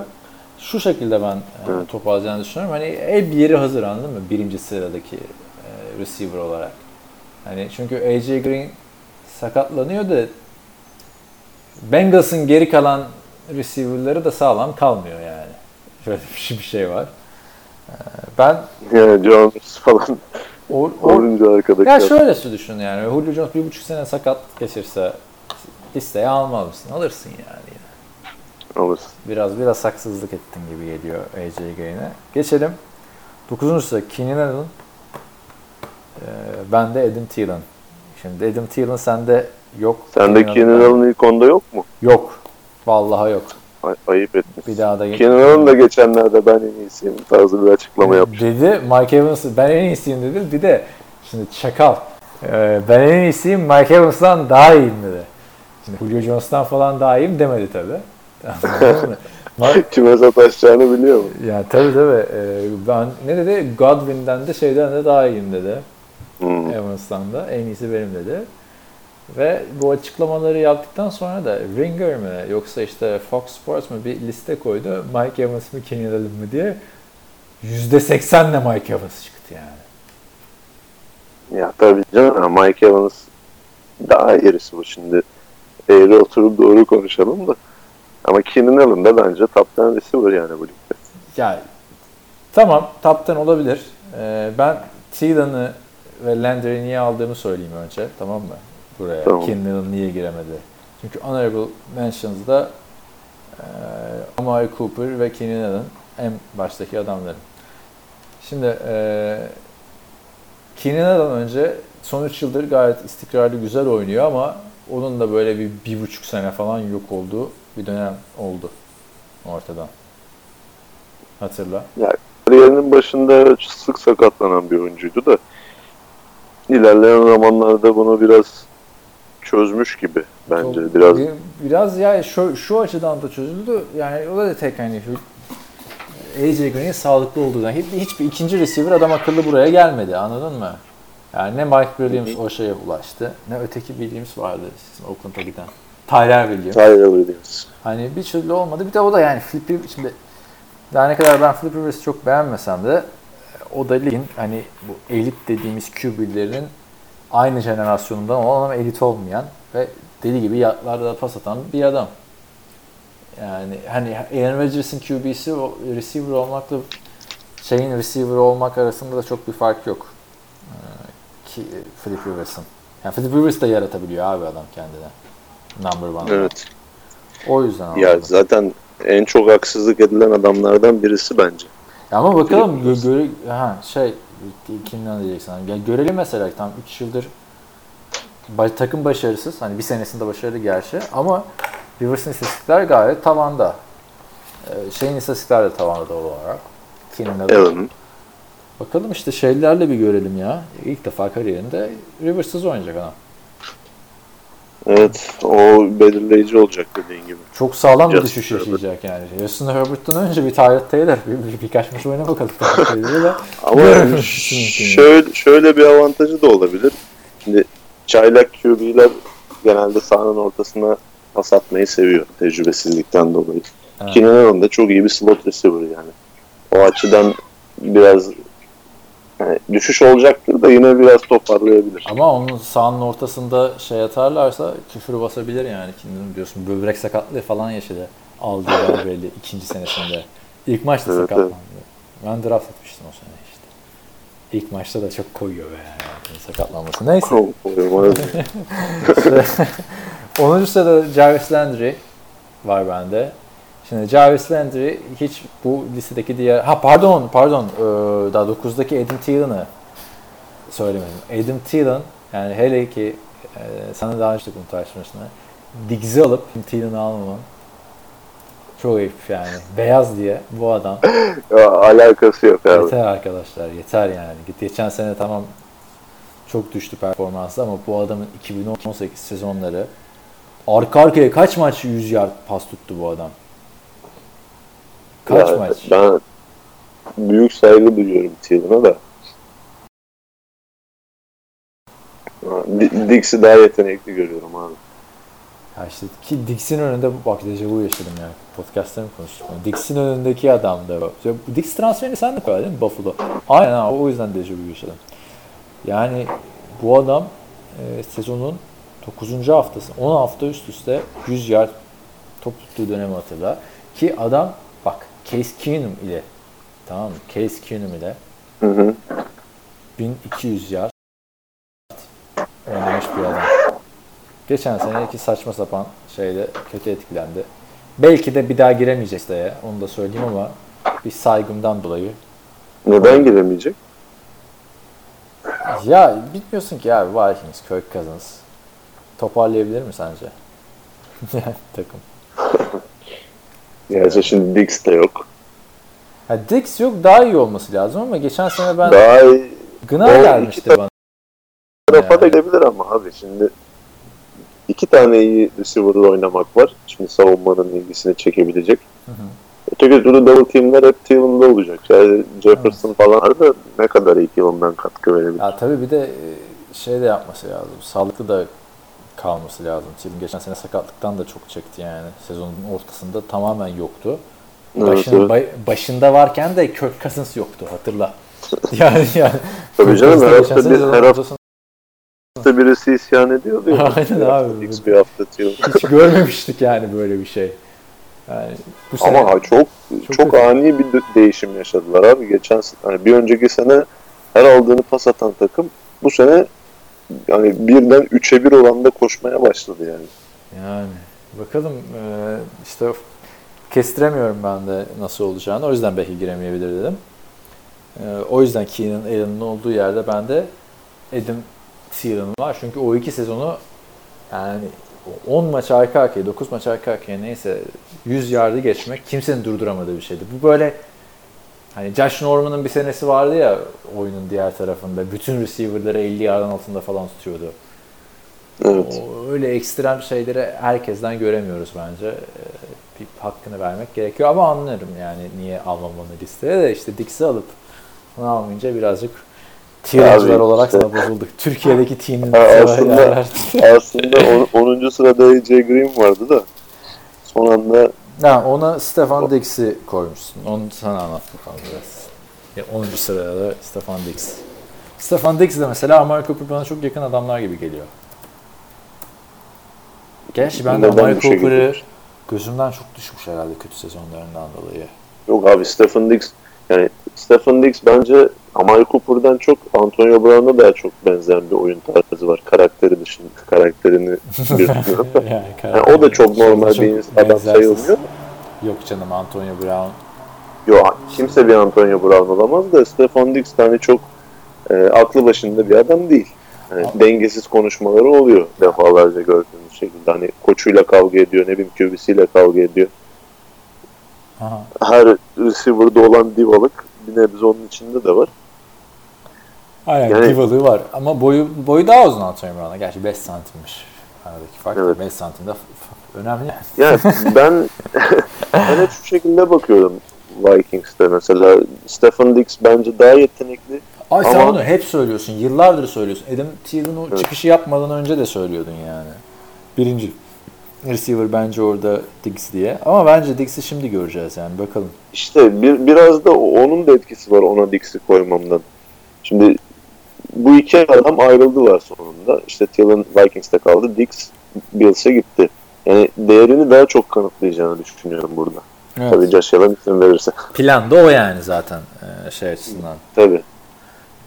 Şu şekilde ben e, toparlayacağını düşünüyorum. Hani el bir yeri hazır anladın mı? Birinci sıradaki e, receiver olarak. Hani çünkü AJ Green sakatlanıyor da Bengals'ın geri kalan receiver'ları da sağlam kalmıyor yani. *laughs* Şöyle bir şey, bir şey var. Ben Yani Jones falan o, o, olunca arkadaki ya şöyle düşün yani Julio Jones bir buçuk sene sakat geçirse listeye almaz mısın? Alırsın yani. alırsın. Biraz biraz haksızlık ettin gibi geliyor AJ Green'e. Geçelim. 9. sıra Keenan Allen. Ee, ben de Adam Thielen. Şimdi Adam Thielen sende yok. Sende Keenan Allen ilk onda yok mu? Yok. Vallahi yok. Ay- ayıp etmiş. Bir daha da Keenan Allen da geçenlerde ben en iyisiyim tarzı bir açıklama yapmış. Dedi Mike Evans ben en iyisiyim dedi. Bir de şimdi çakal. Ee, ben en iyisiyim Mike Evans'tan daha iyiyim dedi. Şimdi Julio Jones'tan falan daha iyiyim demedi tabi. Anladın mı? *laughs* Ma- Kime sataşacağını biliyor mu? yani tabi tabi. ben ne dedi? Godwin'den de şeyden de daha iyiyim dedi. Hmm. Evans'tan da en iyisi benim dedi. Ve bu açıklamaları yaptıktan sonra da Ringer mi yoksa işte Fox Sports mu bir liste koydu. Mike Evans mı Kenny Allen mı diye. %80'le Mike Evans çıktı yani. Ya tabii canım Mike Evans daha iyisi bu şimdi. Eğri oturup doğru konuşalım da. Ama Keenan Allen da bence top 10 receiver yani bu ligde. Yani tamam top 10 olabilir. Ee, ben Thielen'ı ve Landry'i niye aldığımı söyleyeyim önce. Tamam mı? Buraya. Tamam. Keenan Allen niye giremedi? Çünkü Honorable Mentions'da e, Amari Cooper ve Keenan Allen en baştaki adamlarım. Şimdi e, Keenan Allen önce son 3 yıldır gayet istikrarlı güzel oynuyor ama onun da böyle bir, bir buçuk sene falan yok olduğu bir dönem oldu ortadan. Hatırla. Kariyerinin başında sık sakatlanan bir oyuncuydu da ilerleyen zamanlarda bunu biraz çözmüş gibi bence. Çok- Biraz bir- biraz ya şu, şu açıdan da çözüldü. Yani o da tek hani AJ Green'in sağlıklı olduğundan hiç, hiçbir ikinci receiver adam akıllı buraya gelmedi. Anladın mı? Yani ne Mike Williams o şeye ulaştı. Ne öteki Williams vardı sizin Oakland'a giden. Tyler Williams. Tyler Williams. Hani bir türlü olmadı. Bir de o da yani Flip Rivers şimdi daha ne kadar ben Flip Rivers'ı çok beğenmesem de o da ligin hani bu elit dediğimiz QB'lerin aynı jenerasyonundan olan ama elit olmayan ve deli gibi yatlarda pas atan bir adam. Yani hani Aaron Rodgers'ın QB'si receiver olmakla şeyin receiver olmak arasında da çok bir fark yok. Ki Philip Rivers'ın. Yani Philip Rivers de yaratabiliyor abi adam kendine. Number one. Evet. O yüzden Ya aldım. zaten en çok haksızlık edilen adamlardan birisi bence. Ya ama bakalım gö- göre ha şey kimden diyeceksin? Ya görelim mesela tam 3 yıldır ba- takım başarısız. Hani bir senesinde başarılı gerçi ama Rivers'ın istatistikler gayet tavanda. Ee, şeyin istatistikler de tavanda doğal olarak. Keenan Allen. Bakalım işte şeylerle bir görelim ya. İlk defa kariyerinde Rivers'sız oynayacak adam. Evet, o belirleyici olacak dediğin gibi. Çok sağlam bir düşüş yaşayacak yani. Justin Herbert'tan önce bir Tyrod Taylor bir, bir, birkaç maç oyna bakalım. *laughs* Ama yani. şöyle, şöyle bir avantajı da olabilir. Şimdi çaylak QB'ler genelde sahanın ortasına pas atmayı seviyor tecrübesizlikten dolayı. Evet. Keenan Allen da çok iyi bir slot receiver yani. O açıdan biraz yani düşüş olacaktır da yine biraz toparlayabilir. Ama onun sahanın ortasında şey atarlarsa küfür basabilir yani. Kim biliyorsun böbrek sakatlığı falan yaşadı. aldığı darbeyle ikinci senesinde. İlk maçta Evet, sakatlandı. Ben draft etmiştim o sene işte. İlk maçta da çok koyuyor be yani sakatlanması. Neyse. *laughs* İşte *laughs* 10. sırada Jarvis Landry var bende. Şimdi Jarvis Landry hiç bu listedeki diğer... Ha pardon, pardon. Ee, daha 9'daki Adam Thielen'ı söylemedim. Adam Thielen, yani hele ki e, sana daha önce bunu tartışmıştım. Diggs'i alıp Adam Thielen'ı almamam çok ayıp yani. Beyaz diye bu adam. *laughs* ya, alakası yok abi. Yeter arkadaşlar, yeter yani. Geçen sene tamam çok düştü performansı ama bu adamın 2018 sezonları arka arkaya kaç maç 100 yard pas tuttu bu adam? Kaç Ya, maç? Ben büyük saygı duyuyorum Thiel'ına da. Dix'i daha yetenekli görüyorum abi. Ya işte ki Dix'in önünde bak dejavu yaşadım yani. Podcast'ta mı konuştuk? bunu? Dix'in önündeki adam da. Dix transferini sen de koydun değil mi Buffalo? Aynen abi o yüzden dejavu yaşadım. Yani bu adam e, sezonun 9. haftası 10 hafta üst üste 100 yard top tuttuğu dönemi hatırla. Ki adam Case Keenum ile tamam mı? Case Keenum ile Hı hı. 1200 yard oynamış bir adam. Geçen seneki saçma sapan şeyde kötü etkilendi. Belki de bir daha giremeyecek siteye. Onu da söyleyeyim ama bir saygımdan dolayı. Neden giremeyecek? Ya bilmiyorsun ki abi Vikings, Kirk Cousins toparlayabilir mi sence? *laughs* Takım. *laughs* Gerçi şimdi Dix de yok. Ha, Dix yok daha iyi olması lazım ama geçen sene ben Daha iyi gına gelmişti bana. tarafa da Yani. gidebilir ama abi şimdi iki tane iyi receiver'la oynamak var. Şimdi savunmanın ilgisini çekebilecek. hı. Öteki türlü double teamler hep Thiel'ında olacak. Yani Jefferson falan var da ne kadar iyi Thiel'ından katkı verebilir. Ya tabii bir de e, şey de yapması lazım. Sağlıklı da kalması lazım. Tim geçen sene sakatlıktan da çok çekti yani. Sezonun ortasında tamamen yoktu. Başın, evet. bay- başında varken de Kirk Cousins yoktu hatırla. *laughs* yani yani. Tabii canım, her hafta bir- her hafta- birisi isyan ediyordu ya. Aynen abi. Dix, bir hafta Thiel. hiç görmemiştik yani böyle bir şey. Yani bu sene Ama çok Çok çok, ani bir de- değişim yaşadılar abi. Geçen sene hani bir önceki sene her aldığını pas atan takım bu sene yani birden 3'e 1 oranda koşmaya başladı yani. Yani bakalım e, işte kestiremiyorum ben de nasıl olacağını. O yüzden belki giremeyebilir dedim. E, o yüzden Keenan Allen'ın olduğu yerde ben de Adam Thielen var. Çünkü o iki sezonu yani 10 maç arka arkaya, 9 maç arka arkaya neyse 100 yardı geçmek kimsenin durduramadığı bir şeydi. Bu böyle hani Josh Norman'ın bir senesi vardı ya oyunun diğer tarafında. Bütün receiver'ları 50 yardın altında falan tutuyordu. Evet. O, öyle ekstrem şeyleri herkesten göremiyoruz bence. Ee, bir hakkını vermek gerekiyor ama anlarım yani niye almamalı listeye de işte Dix'i alıp bunu almayınca birazcık Abi olarak işte- sana bozulduk. Türkiye'deki team'in aslında-. Aslında on- 10. sırada AJ Green vardı da son anda Ha, ona Stefan Dix'i koymuşsun. Onu sana anlat bakalım biraz. Ya 10. sırada da Stefan Dix. Stefan Dix de mesela Amari Cooper bana çok yakın adamlar gibi geliyor. Gerçi ben de Amari şekilde? Cooper'ı gözümden çok düşmüş herhalde kötü sezonlarından dolayı. yok abi Stephen Dix yani Stephen Dix bence Amari Cooper'dan çok Antonio Brown'a daha çok benzeyen bir oyun tarzı var. Karakteri dışında karakterini *laughs* da. yani, Yani o da çok normal çok bir adam benzersiz. sayılmıyor. Yok canım Antonio Brown. Yok kimse bir Antonio Brown olamaz da Stefan Dix hani çok e, aklı başında bir adam değil. Yani dengesiz konuşmaları oluyor defalarca gördüğümüz şekilde. Hani koçuyla kavga ediyor, ne bileyim QB'siyle kavga ediyor. Aha. Her receiver'da olan divalık bir nebze onun içinde de var. Aynen Yani- divalığı var ama boyu boyu daha uzun Antonio Brown'a. Gerçi 5 santimmiş. Aradaki fark Evet. 5 santim de önemli. Yani *laughs* ben ben hep şu şekilde bakıyorum Vikings'te mesela. Stefan Dix bence daha yetenekli. Ay sen Ama- onu hep söylüyorsun. Yıllardır söylüyorsun. Adam Thielen o Evet. çıkışı yapmadan önce de söylüyordun yani. Birinci receiver bence orada Diggs diye. Ama bence Diggs'i şimdi göreceğiz yani. Bakalım. İşte bir, biraz da onun da etkisi var ona Dix'i koymamdan. Şimdi bu iki adam ayrıldılar sonunda. İşte Thielen Vikings'te kaldı. Dix Bills'e gitti. Yani değerini daha çok kanıtlayacağını düşünüyorum burada. Evet. Tabii Josh Allen izin verirse. Plan da o yani zaten e, şey açısından. Tabii.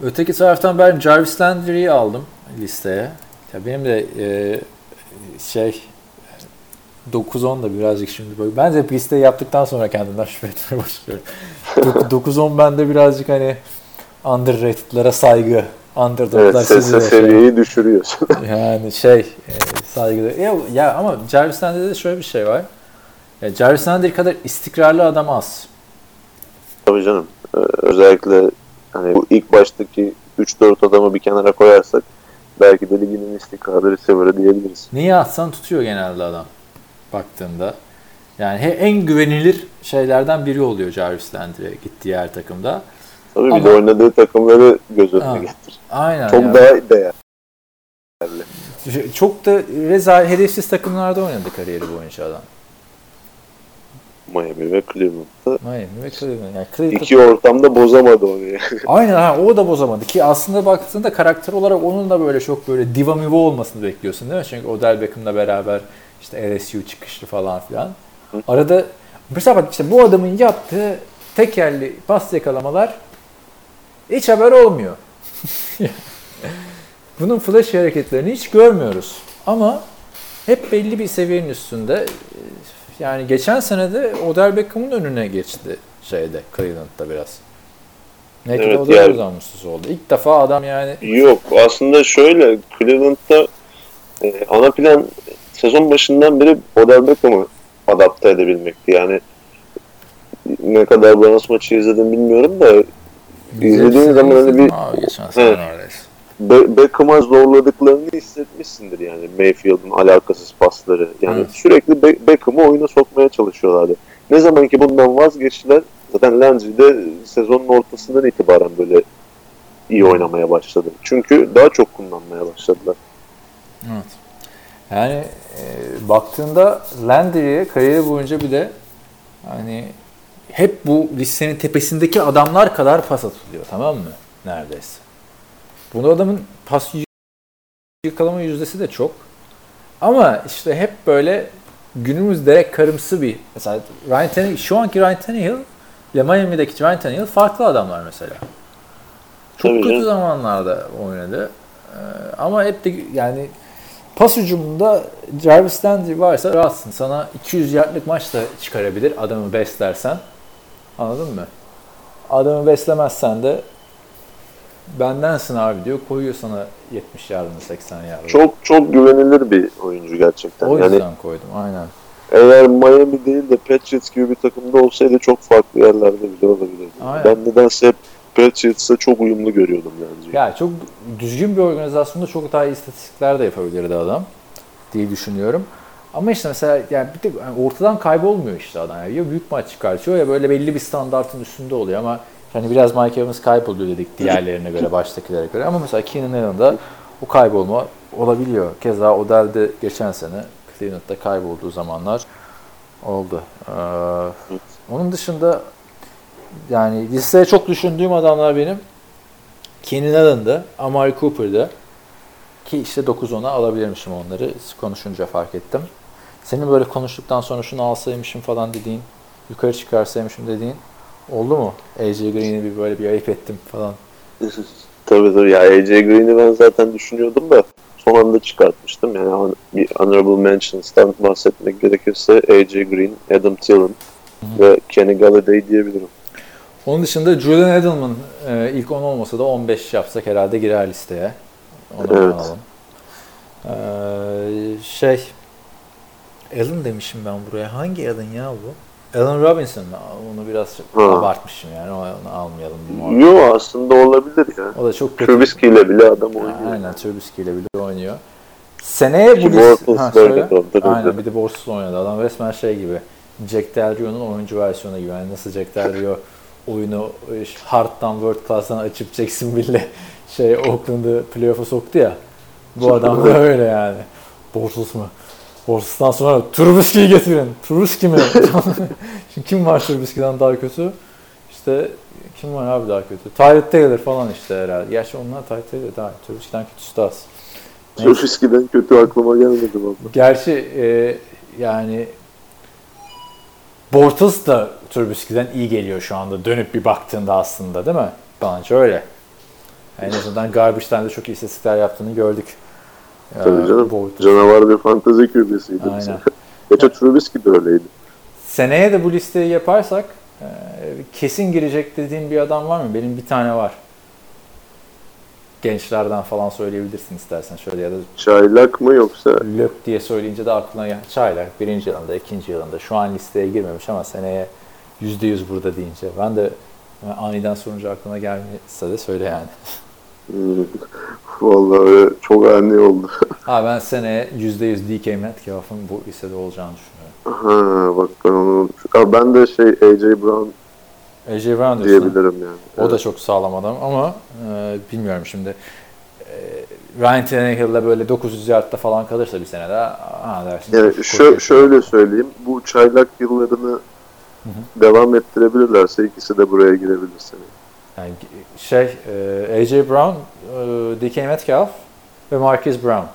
Öteki taraftan ben Jarvis Landry'i aldım listeye. Ya benim de e, şey 9-10 da birazcık şimdi böyle. Ben de listeyi yaptıktan sonra kendimden şüphe etmeye başlıyorum. 9-10 *laughs* bende birazcık hani underrated'lara saygı, underdog'lar Evet, seviyor. seviyeyi düşürüyorsun. *laughs* Yani şey e, saygı. Ya, ya ama Jarvis Landry'de de şöyle bir şey var. Ya Jarvis Landry kadar istikrarlı adam az. Tabii canım. Ee, özellikle hani bu ilk baştaki 3-4 adamı bir kenara koyarsak belki de ligin en istikrarlı receiver'ı diyebiliriz. Neyi atsan tutuyor genelde adam baktığında. Yani en güvenilir şeylerden biri oluyor Jarvis Landry gittiği her takımda. Tabii bir Ama- de oynadığı takımları göz önüne Ha. getir. Aynen. Çok ya. daha değerli. Çok da reza hedefsiz takımlarda oynadı kariyeri boyunca adam. Miami ve Cleveland'da. Miami ve Cleveland. Yani Cleveland İki ortamda bozamadı onu yani. *laughs* Aynen ha, o da bozamadı ki aslında baktığında karakter olarak onun da böyle çok böyle diva miva olmasını bekliyorsun değil mi? Çünkü Odell Beckham'la beraber işte LSU çıkışlı falan filan. Arada mesela bak işte bu adamın yaptığı tekerli pas yakalamalar hiç haber olmuyor. *laughs* Bunun flash hareketlerini hiç görmüyoruz. Ama hep belli bir seviyenin üstünde. Yani geçen sene de Odell Beckham'ın önüne geçti şeyde Cleveland'da biraz. Belki Evet, de o da yani- mutsuz oldu. İlk defa adam yani Yok aslında şöyle Cleveland'da e, ana plan sezon başından beri Odell Beckham'ı adapte edebilmekti. Yani ne kadar Browns maçı izledim bilmiyorum da İzlediğin zaman hani bir- neredeyse. Be- Beckham'a zorladıklarını hissetmişsindir yani Mayfield'ın alakasız pasları. Yani Evet. sürekli Be- Beckham'ı oyuna sokmaya çalışıyorlardı. Ne zaman ki bundan vazgeçtiler zaten Landry de sezonun ortasından itibaren böyle iyi oynamaya başladı. Çünkü daha çok kullanmaya başladılar. Evet. Yani e, baktığında Landry'e kariyeri boyunca bir de hani hep bu listenin tepesindeki adamlar kadar pas atılıyor tamam mı? Neredeyse. Bunu adamın pas y- yakalama yüzdesi de çok. Ama işte hep böyle günümüz direkt karımsı bir mesela Ryan Tannehill, şu anki Ryan Tannehill ile Miami'deki Ryan Tannehill farklı adamlar mesela. Çok Tabii kötü canım. zamanlarda oynadı. Ee, ama hep de yani pas hücumunda Jarvis Landry varsa rahatsın. Sana 200 yardlık maç da çıkarabilir adamı beslersen. Anladın mı? Adamı beslemezsen de bendensin abi diyor. Koyuyor sana 70 yardını 80 yardını. Çok çok güvenilir bir oyuncu gerçekten. o yani yüzden koydum. Aynen. eğer Miami değil de Patriots gibi bir takımda olsaydı çok farklı yerlerde bile olabilirdi. Aynen. Ben nedense hep Patriots'a çok uyumlu görüyordum Landry'i. Ya çok düzgün bir organizasyonda çok daha iyi istatistikler de yapabilirdi adam diye düşünüyorum. Ama işte mesela yani bir de yani ortadan kaybolmuyor işte adam. Yani ya büyük maç çıkartıyor ya böyle belli bir standartın üstünde oluyor ama hani biraz Mike Evans kayboluyor dedik diğerlerine göre, baştakilere göre. Ama mesela Keenan Allen'da o kaybolma olabiliyor. Keza Odell'de geçen sene Cleveland'da kaybolduğu zamanlar oldu. Ee, onun dışında yani listeye çok düşündüğüm adamlar benim. Keenan Allen'da, Amari Cooper'da ki işte 9-10'a alabilirmişim onları konuşunca fark ettim. Senin böyle konuştuktan sonra şunu alsaymışım falan dediğin, yukarı çıkarsaymışım dediğin oldu mu? AJ Green'i bir böyle bir ayıp ettim falan. *laughs* Tabii tabii ya AJ Green'i ben zaten düşünüyordum da son anda çıkartmıştım. Yani an- bir honorable mentions'tan bahsetmek gerekirse AJ Green, Adam Thielen ve Kenny Galladay diyebilirim. Onun dışında Julian Edelman e, ilk 10 olmasa da 15 yapsak herhalde girer listeye. Onu Evet. alalım. Ee, şey Allen demişim ben buraya. Hangi Allen ya bu? Allen Robinson? Onu biraz Ha. abartmışım yani. Onu almayalım. Yo aslında olabilir ya. O da çok kötü. Trubisky ile bile adam oynuyor. Aynen Trubisky ile bile oynuyor. Seneye bu Ki list... Bortles Ha, söyle. Aynen bir de Bortles oynadı. Adam resmen şey gibi. Jack Del Rio'nun oyuncu versiyonu gibi. Yani nasıl Jack Del Rio oyunu e, Hard'dan World Class'tan açıp Jacksonville'le *laughs* şey Oakland'ı playoff'a soktu ya. Bu adam da öyle yani. Bortles mı? Bortles'tan sonra Trubisky'yi getirin. Trubisky mi? *laughs* Şimdi kim var Trubisky'den daha kötü? İşte kim var abi daha kötü? Tyrod Taylor falan işte herhalde. Gerçi onlar Tyrod Taylor daha Trubisky'den kötüsü de az. Trubisky'den kötü aklıma gelmedi valla. Gerçi e, yani Bortles da Trubisky'den iyi geliyor şu anda dönüp bir baktığında aslında değil mi? Bence öyle. En azından Garbage'den de çok iyi istatistikler yaptığını gördük. Ee, Tabii canım. Bortles. Canavar bir fantezi QB'siydi. Aynen. Geçen Trubisky de öyleydi. Seneye de bu listeyi yaparsak e, kesin girecek dediğin bir adam var mı? Benim bir tane var. Gençlerden falan söyleyebilirsin istersen şöyle ya da Çaylak mı yoksa Lök diye söyleyince de aklına gel. Çaylak birinci yılında, ikinci yılında. Şu an listeye girmemiş ama seneye yüzde yüz burada deyince. Ben de aniden sorunca aklına gelmese de söyle yani. *laughs* Vallahi çok ani oldu. *laughs* Ha ben seneye yüzde yüz DK Metcalf'ın bu listede olacağını düşünüyorum. ha, bak ben onu. Ha, ben de şey AJ Brown AJ Brown diyorsun. diyebilirim yani. O da Evet. çok sağlam adam ama e, bilmiyorum şimdi. E, Ryan Tannehill'le böyle 900 yardta falan kalırsa bir sene daha ha dersin. Yani şö- şöyle söyleyeyim. Bu çaylak yıllarını devam ettirebilirlerse ikisi de buraya girebilir seni. Yani şey, e, AJ Brown, e, DK Metcalf ve Marquise Brown.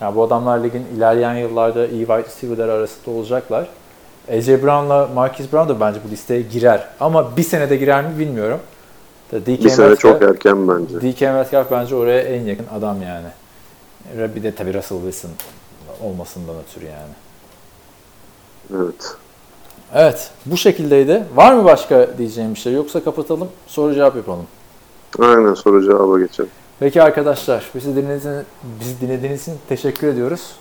Yani bu adamlar ligin ilerleyen yıllarda iyi wide receiver'lar arasında olacaklar. AJ Brown'la Marquise Brown da bence bu listeye girer. Ama bir senede girer mi bilmiyorum. DK Bir sene Metcalf- çok erken bence. DK Metcalf bence oraya en yakın adam yani. Bir de tabii Russell Wilson olmasından ötürü yani. Evet. Evet, bu şekildeydi. Var mı başka diyeceğim bir şey? Yoksa kapatalım, soru cevap yapalım. Aynen soru cevaba geçelim. Peki arkadaşlar, bizi dinlediğiniz, bizi dinlediğiniz için teşekkür ediyoruz.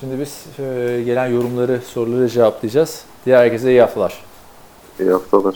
Şimdi biz e, gelen yorumları, soruları cevaplayacağız. Diğer herkese iyi haftalar. İyi haftalar.